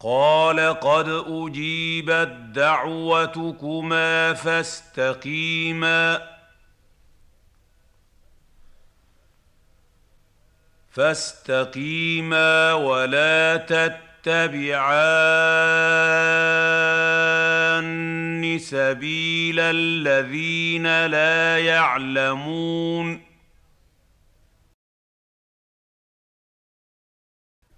قال قد أجيبت دعوتكما فاستقيما. فاستقيما ولا تتبعان سبيل الذين لا يعلمون.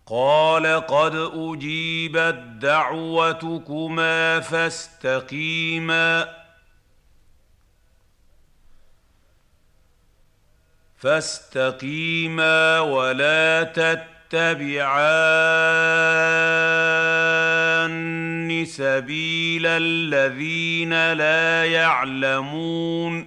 قال قد أجيبت دعوتكما فاستقيما. فاستقيما ولا تتبعان سبيل الذين لا يعلمون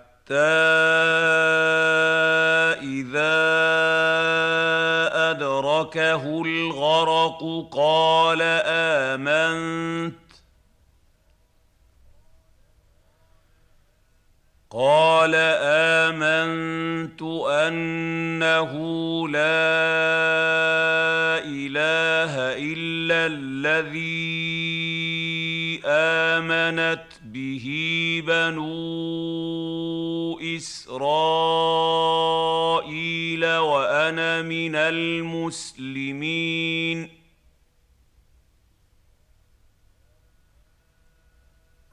إذا أدركه الغرق قال آمنت. قال آمنت أنه لا إله إلا الذي آمنت به بنو إسرائيل وأنا من المسلمين.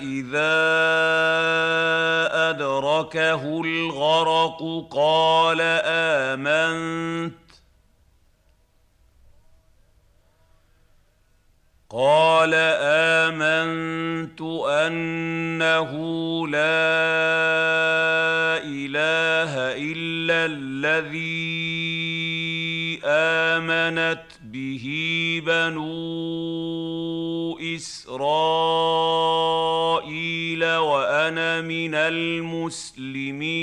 إذا أدركه الغرق قال آمنت قال آمنت أنه لا إله إلا الذي آمنت به بنو إسرائيل وأنا من المسلمين.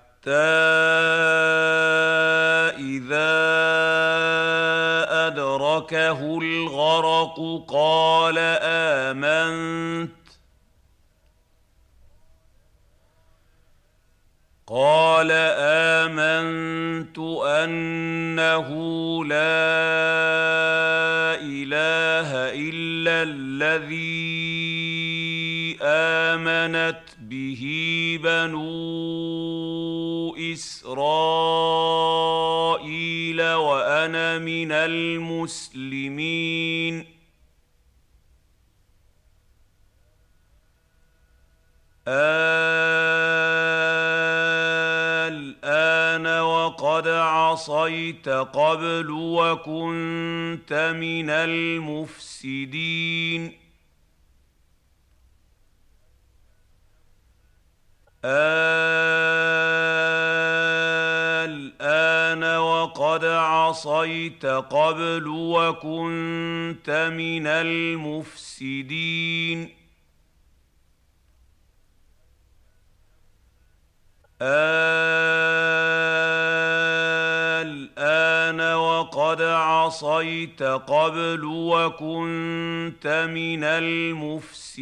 اذا أدركه الغرق قال آمنت قال آمنت أنه لا إله إلا الذي آمنت به بنو إسرائيل وأنا من المسلمين. الآن وقد عصيت قبل وكنت من المفسدين. الآن وقد عصيت قبل وكنت من المفسدين. الآن عصيت قبل وكنت من المفسدين.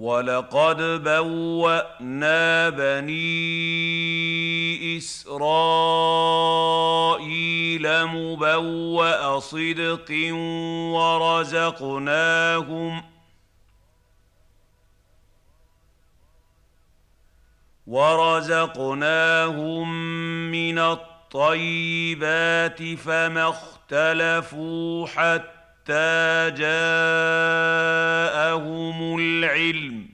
ولقد بوانا بني اسرائيل مبوا صدق ورزقناهم ورزقناهم من الطيبات فما اختلفوا حتى حتى جاءهم العلم.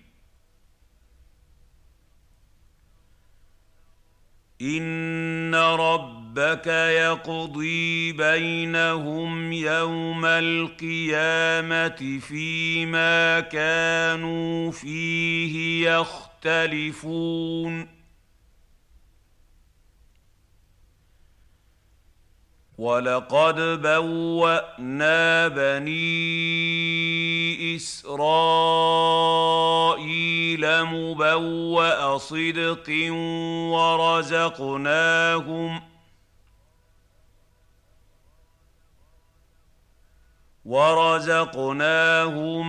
إن ربك يقضي بينهم يوم القيامة فيما كانوا فيه يختلفون. ولقد بوانا بني اسرائيل مبوا صدق ورزقناهم ورزقناهم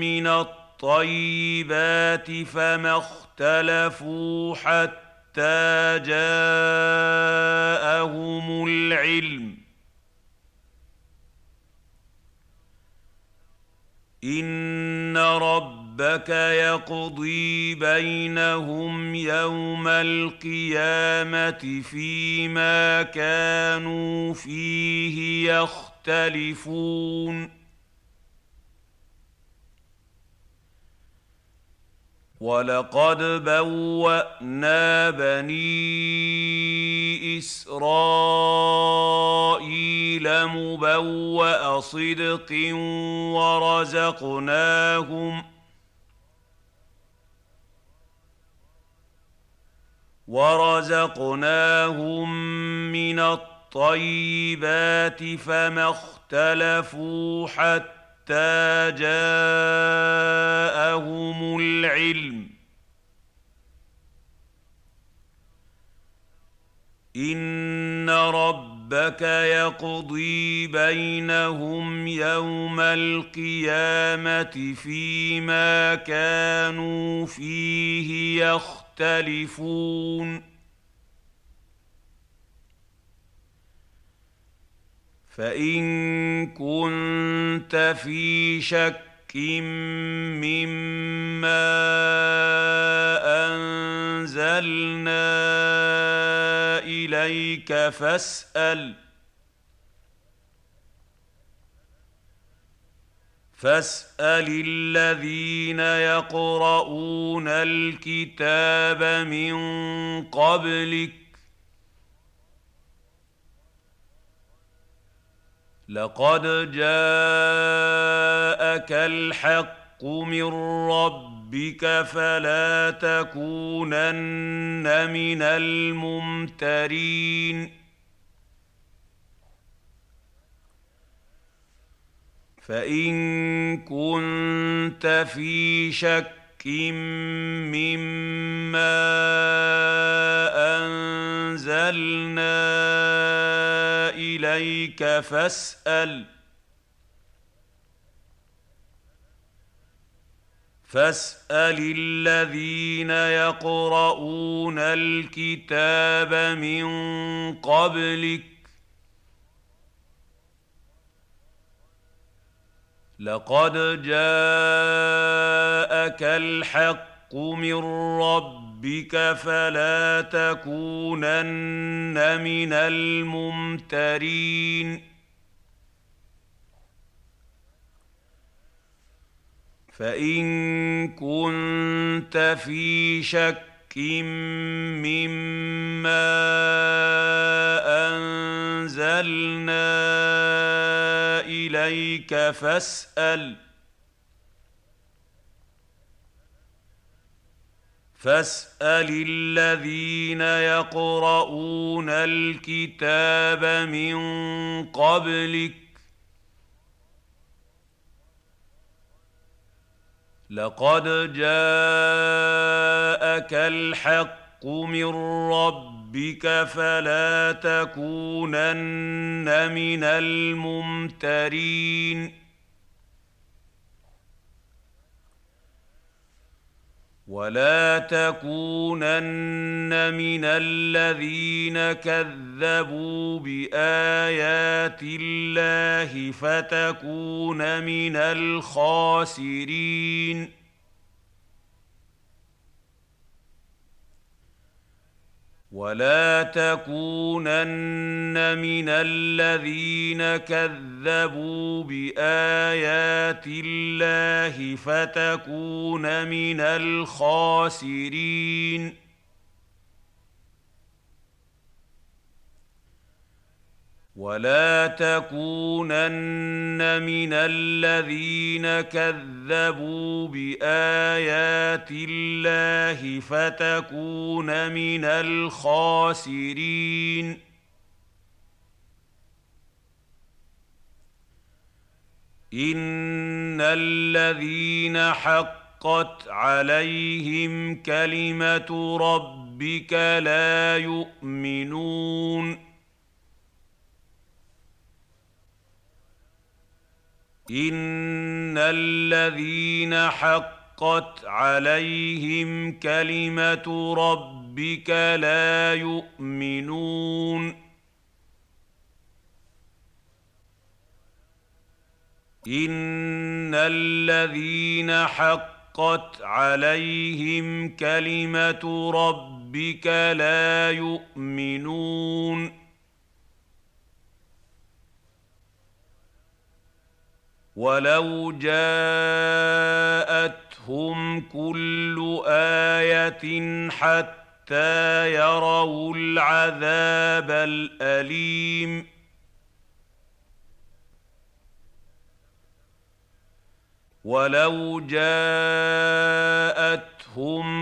من الطيبات فما اختلفوا حتى حتى جاءهم العلم. إن ربك يقضي بينهم يوم القيامة فيما كانوا فيه يختلفون. ولقد بوانا بني اسرائيل مبوا صدق ورزقناهم ورزقناهم من الطيبات فما اختلفوا حتى حتى جاءهم العلم. إن ربك يقضي بينهم يوم القيامة فيما كانوا فيه يختلفون. فإن كنت في شك مما أنزلنا إليك فاسأل فاسأل الذين يقرؤون الكتاب من قبلك لقد جاءك الحق من ربك فلا تكونن من الممترين. فإن كنت في شك مما انزلنا اليك فاسال فاسال الذين يقرؤون الكتاب من قبلك لقد جاءك الحق من ربك فلا تكونن من الممترين. فإن كنت في شك مما انزلنا اليك فاسال فاسال الذين يقرؤون الكتاب من قبلك لقد جاءك الحق من ربك فلا تكونن من الممترين. ولا تكونن من الذين كذبوا بآيات الله فتكون من الخاسرين. ولا تكونن من الذين كذبوا بايات الله فتكون من الخاسرين ولا تكونن من الذين كذبوا بايات الله فتكون من الخاسرين ان الذين حقت عليهم كلمه ربك لا يؤمنون ان الذين حقت عليهم كلمه ربك لا يؤمنون ان الذين حقت عليهم كلمه ربك لا يؤمنون ولو جاءتهم كل إيه حتى يروا العذاب الاليم ولو جاءتهم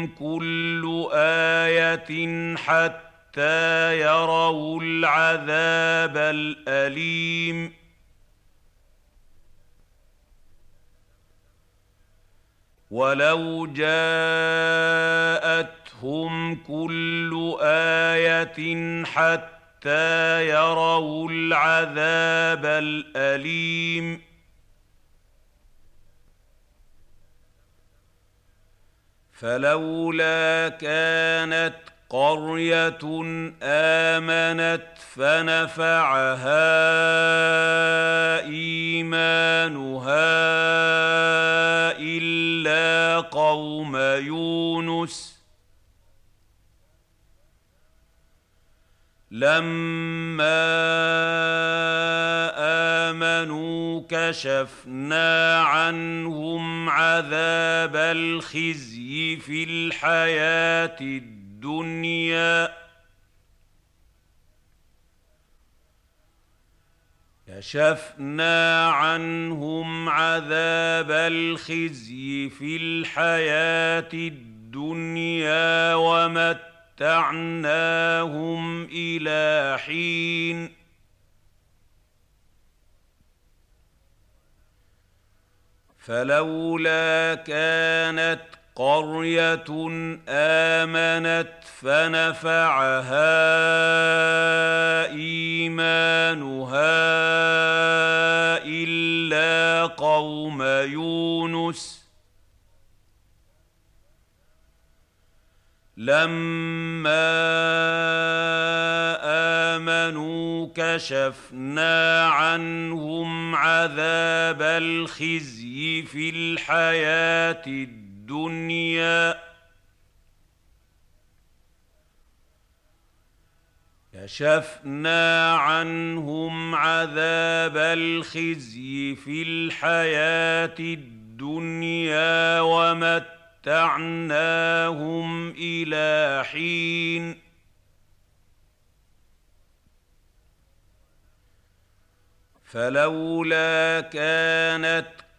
كل إيه حتى يروا العذاب الاليم ولو جاءتهم كل إيه حتى يروا العذاب الاليم فلولا كانت قرية آمنت فنفعها إيمانها إلا قوم يونس. لما آمنوا كشفنا عنهم عذاب الخزي في الحياة الدنيا. كشفنا عنهم عذاب الخزي في الحياة الدنيا ومتعناهم إلى حين. فلولا كانت قرية آمنت فنفعها إيمانها إلا قوم يونس. لما آمنوا كشفنا عنهم عذاب الخزي في الحياة الدنيا. كشفنا عنهم عذاب الخزي في الحياة الدنيا ومتعناهم إلى حين. فلولا كانت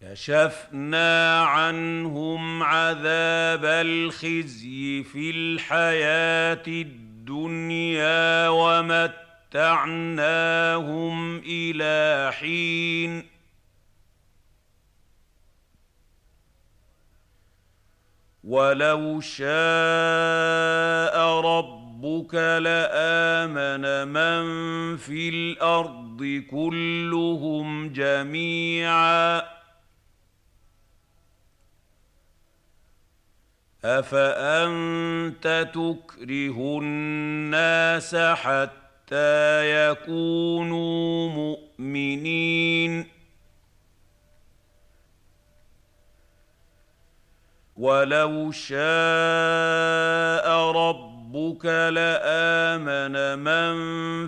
كشفنا عنهم عذاب الخزي في الحياة الدنيا ومتعناهم إلى حين. ولو شاء ربك لامن من في الأرض كلهم جميعا افانت تكره الناس حتى يكونوا مؤمنين ولو شاء ربك لامن من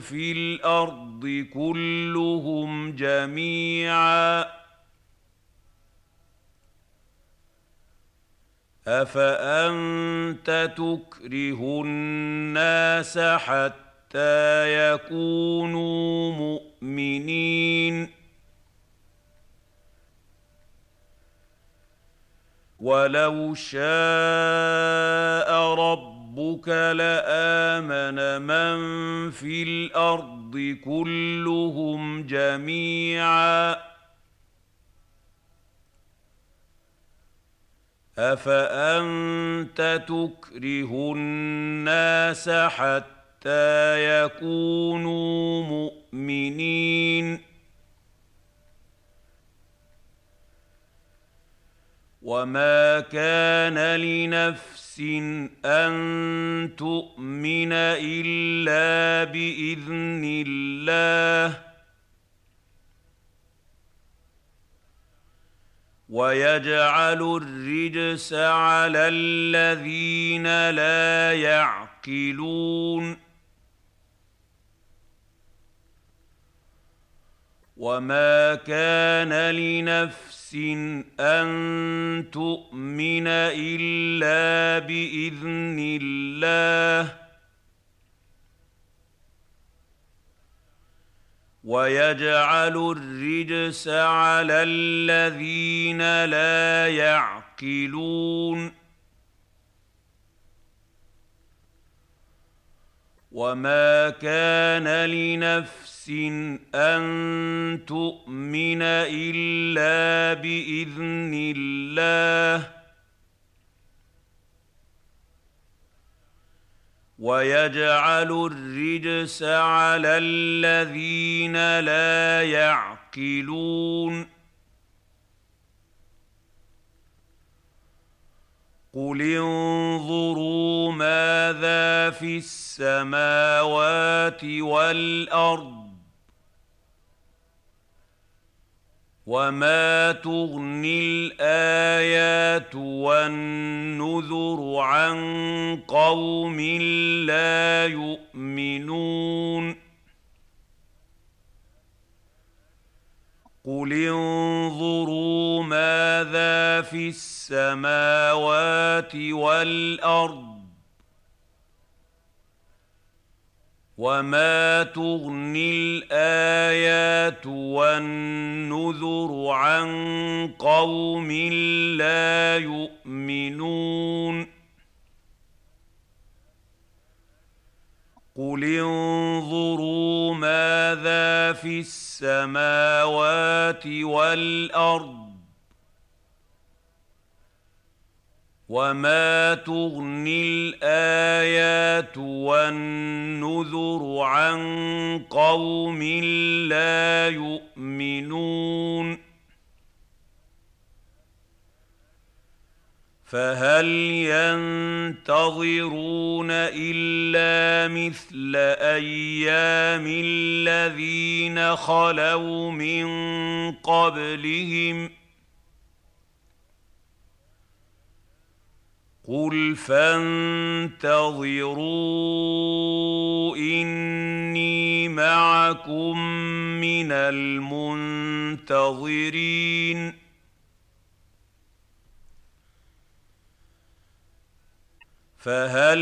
في الأرض كلهم جميعا افانت تكره الناس حتى يكونوا مؤمنين ولو شاء ربك لامن من في الأرض كلهم جميعا افانت تكره الناس حتى يكونوا مؤمنين وما كان لنفس ان تؤمن الا باذن الله ويجعل الرجس على الذين لا يعقلون وما كان لنفس أن تؤمن إلا بإذن الله. ويجعل الرجس على الذين لا يعقلون. وما كان لنفس أن تؤمن إلا بإذن الله. ويجعل الرجس على الذين لا يعقلون. قل انظروا ماذا في السماوات والأرض وما تغني الايات والنذر عن قوم لا يؤمنون قل انظروا ماذا في السماوات والارض وما تغني الايات والنذر عن قوم لا يؤمنون قل انظروا ماذا في السماوات والارض وما تغني الايات والنذر عن قوم لا يؤمنون فهل ينتظرون الا مثل أيام الذين خلوا من قبلهم قل فانتظروا اني معكم من المنتظرين فهل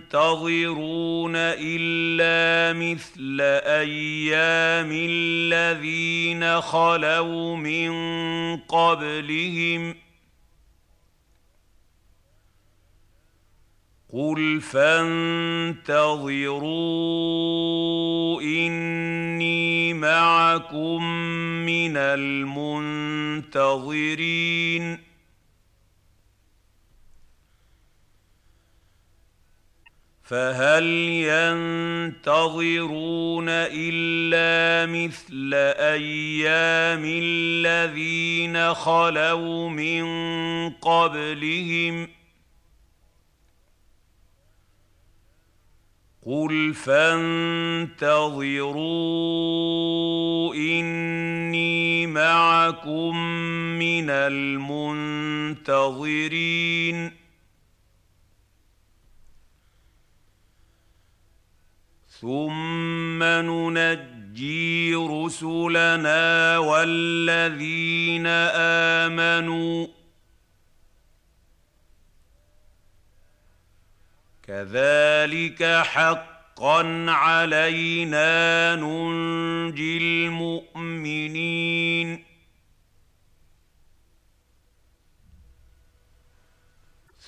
ينتظرون الا مثل أيام الذين خلوا من قبلهم قل فانتظروا اني معكم من المنتظرين فهل ينتظرون الا مثل أيام الذين خلوا من قبلهم قل فانتظروا اني معكم من المنتظرين ثم ننجي رسلنا والذين امنوا كذلك حقا علينا ننجي المؤمنين.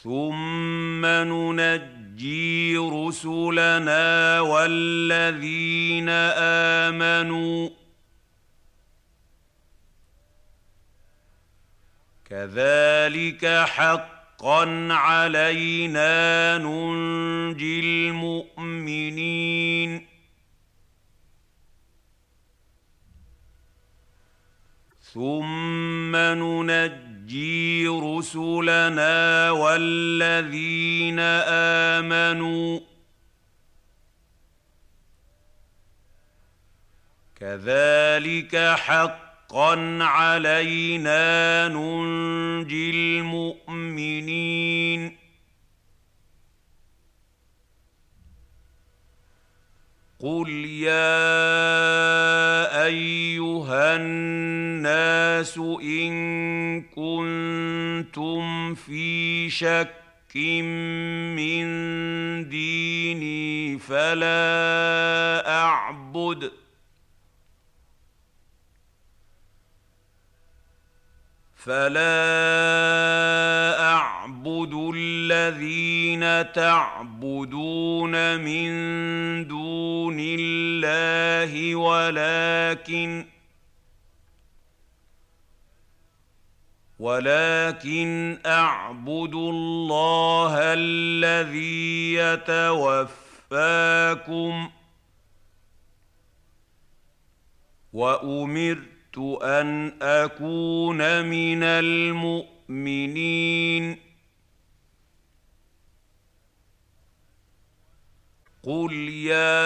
ثم ننجي رسلنا والذين آمنوا. كذلك حقا علينا ننجي المؤمنين. ثم ننجي رسلنا والذين آمنوا. كذلك حقا علينا ننجي المؤمنين قل يا ايها الناس ان كنتم في شك من ديني فلا اعبد فلا اعبد الذين تعبدون من دون الله ولكن ولكن اعبد الله الذي يتوفاكم وامرت أن أكون من المؤمنين. قل يا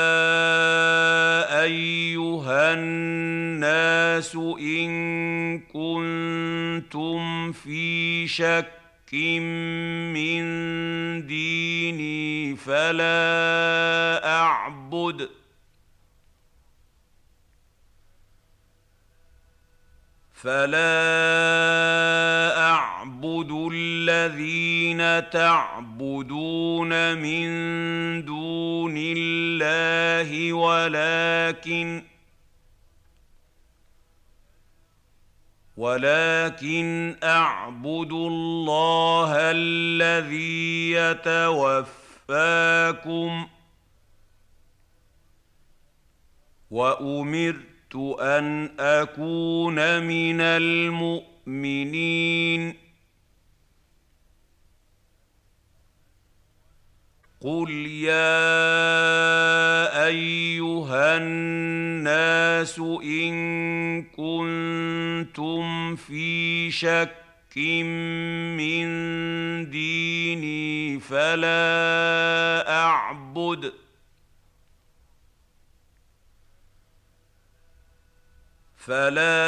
أيها الناس إن كنتم في شك من ديني فلا أعبد فلا أعبد الذين تعبدون من دون الله ولكن ولكن أعبد الله الذي يتوفاكم وأمرت أن أكون من المؤمنين؟ قل يا أيها الناس إن كنتم في شك من ديني فلا أعبد فلا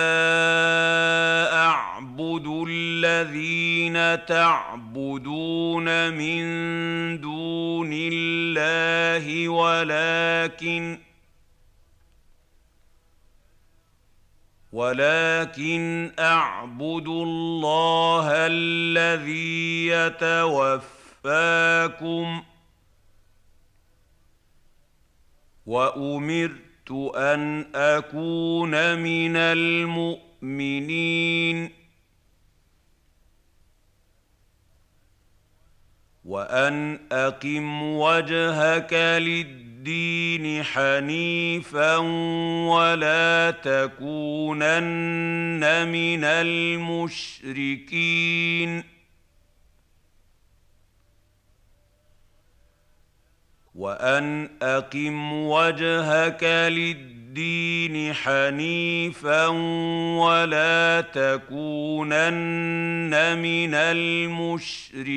اعبد الذين تعبدون من دون الله ولكن ولكن اعبد الله الذي يتوفاكم وامرت أن أكون من المؤمنين. وأن أقم وجهك للدين حنيفا ولا تكونن من المشركين. وأن أقم وجهك للدين حنيفا ولا تكونن من المشركين.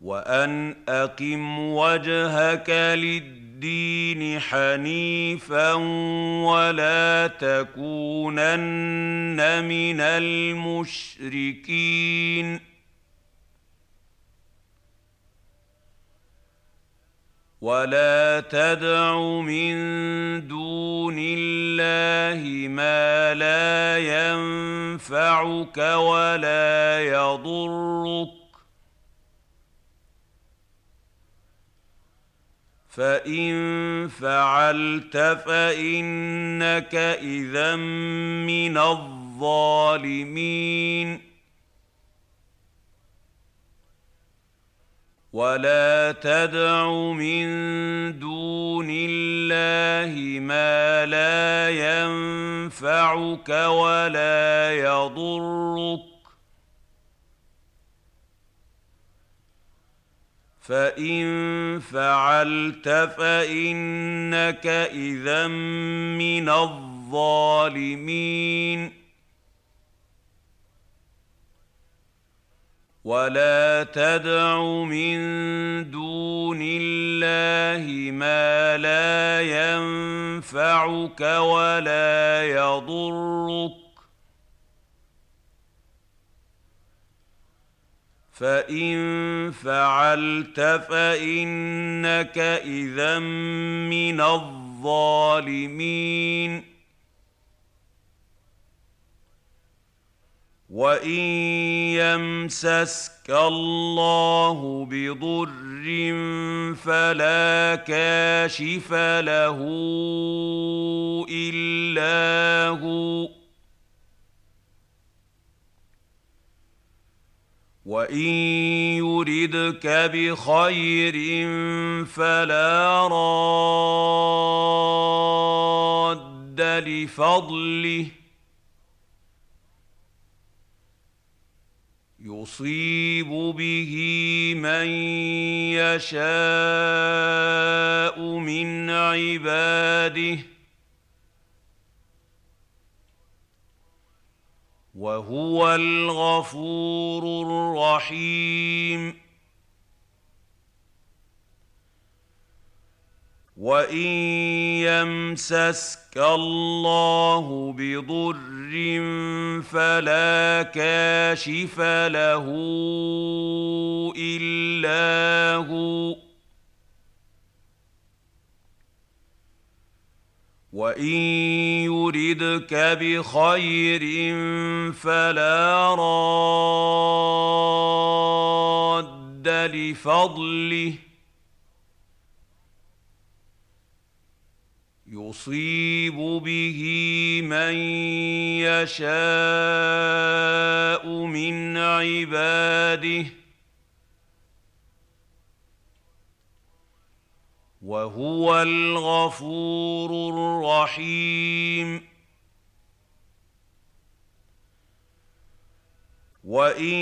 وأن أقم وجهك للدين الدين حنيفا ولا تكونن من المشركين. ولا تدع من دون الله ما لا ينفعك ولا يضرك. فان فعلت فانك اذا من الظالمين ولا تدع من دون الله ما لا ينفعك ولا يضرك فان فعلت فانك اذا من الظالمين ولا تدع من دون الله ما لا ينفعك ولا يضرك فان فعلت فانك اذا من الظالمين وان يمسسك الله بضر فلا كاشف له الا هو وان يردك بخير فلا راد لفضله يصيب به من يشاء من عباده وهو الغفور الرحيم. وإن يمسسك الله بضر فلا كاشف له إلا هو. وان يردك بخير فلا راد لفضله يصيب به من يشاء من عباده وهو الغفور الرحيم. وإن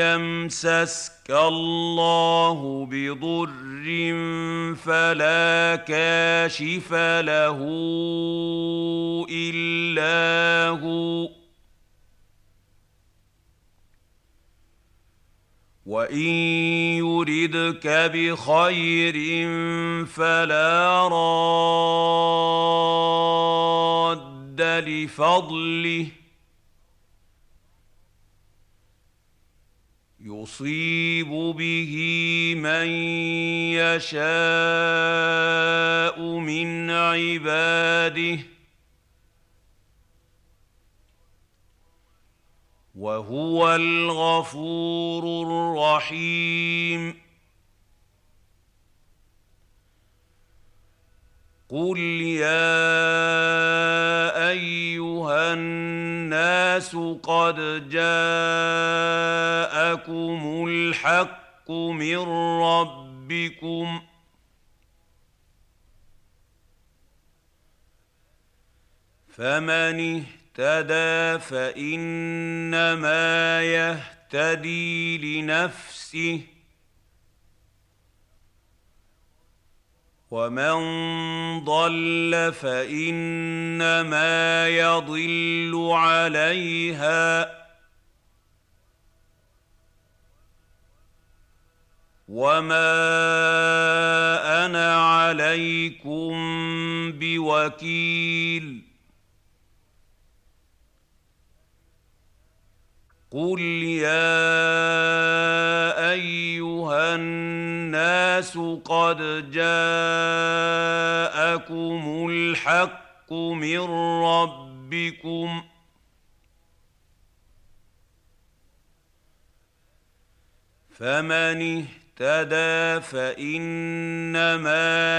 يمسسك الله بضر فلا كاشف له إلا هو. وان يردك بخير فلا راد لفضله يصيب به من يشاء من عباده وهو الغفور الرحيم. قل يا أيها الناس قد جاءكم الحق من ربكم فمن اهتدى فانما يهتدي لنفسه ومن ضل فانما يضل عليها وما أنا عليكم بوكيل قل يا ايها الناس قد جاءكم الحق من ربكم فمن اهتدى فانما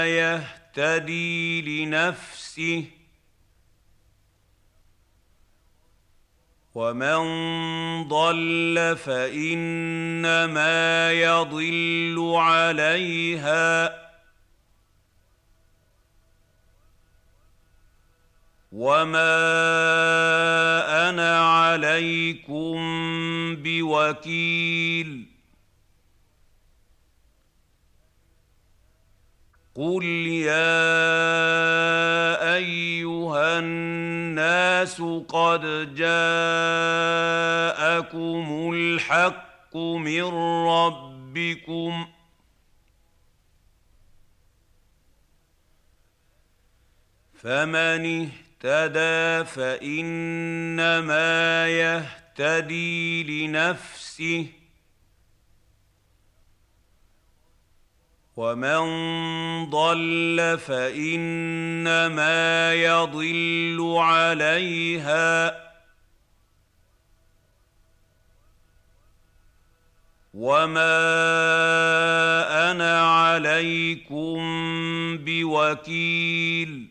يهتدي لنفسه ومن ضل فانما يضل عليها وما أنا عليكم بوكيل قل يا ايها الناس قد جاءكم الحق من ربكم فمن اهتدى فانما يهتدي لنفسه ومن ضل فإنما يضل عليها. وما أنا عليكم بوكيل.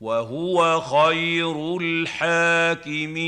وهو خير الحاكمين.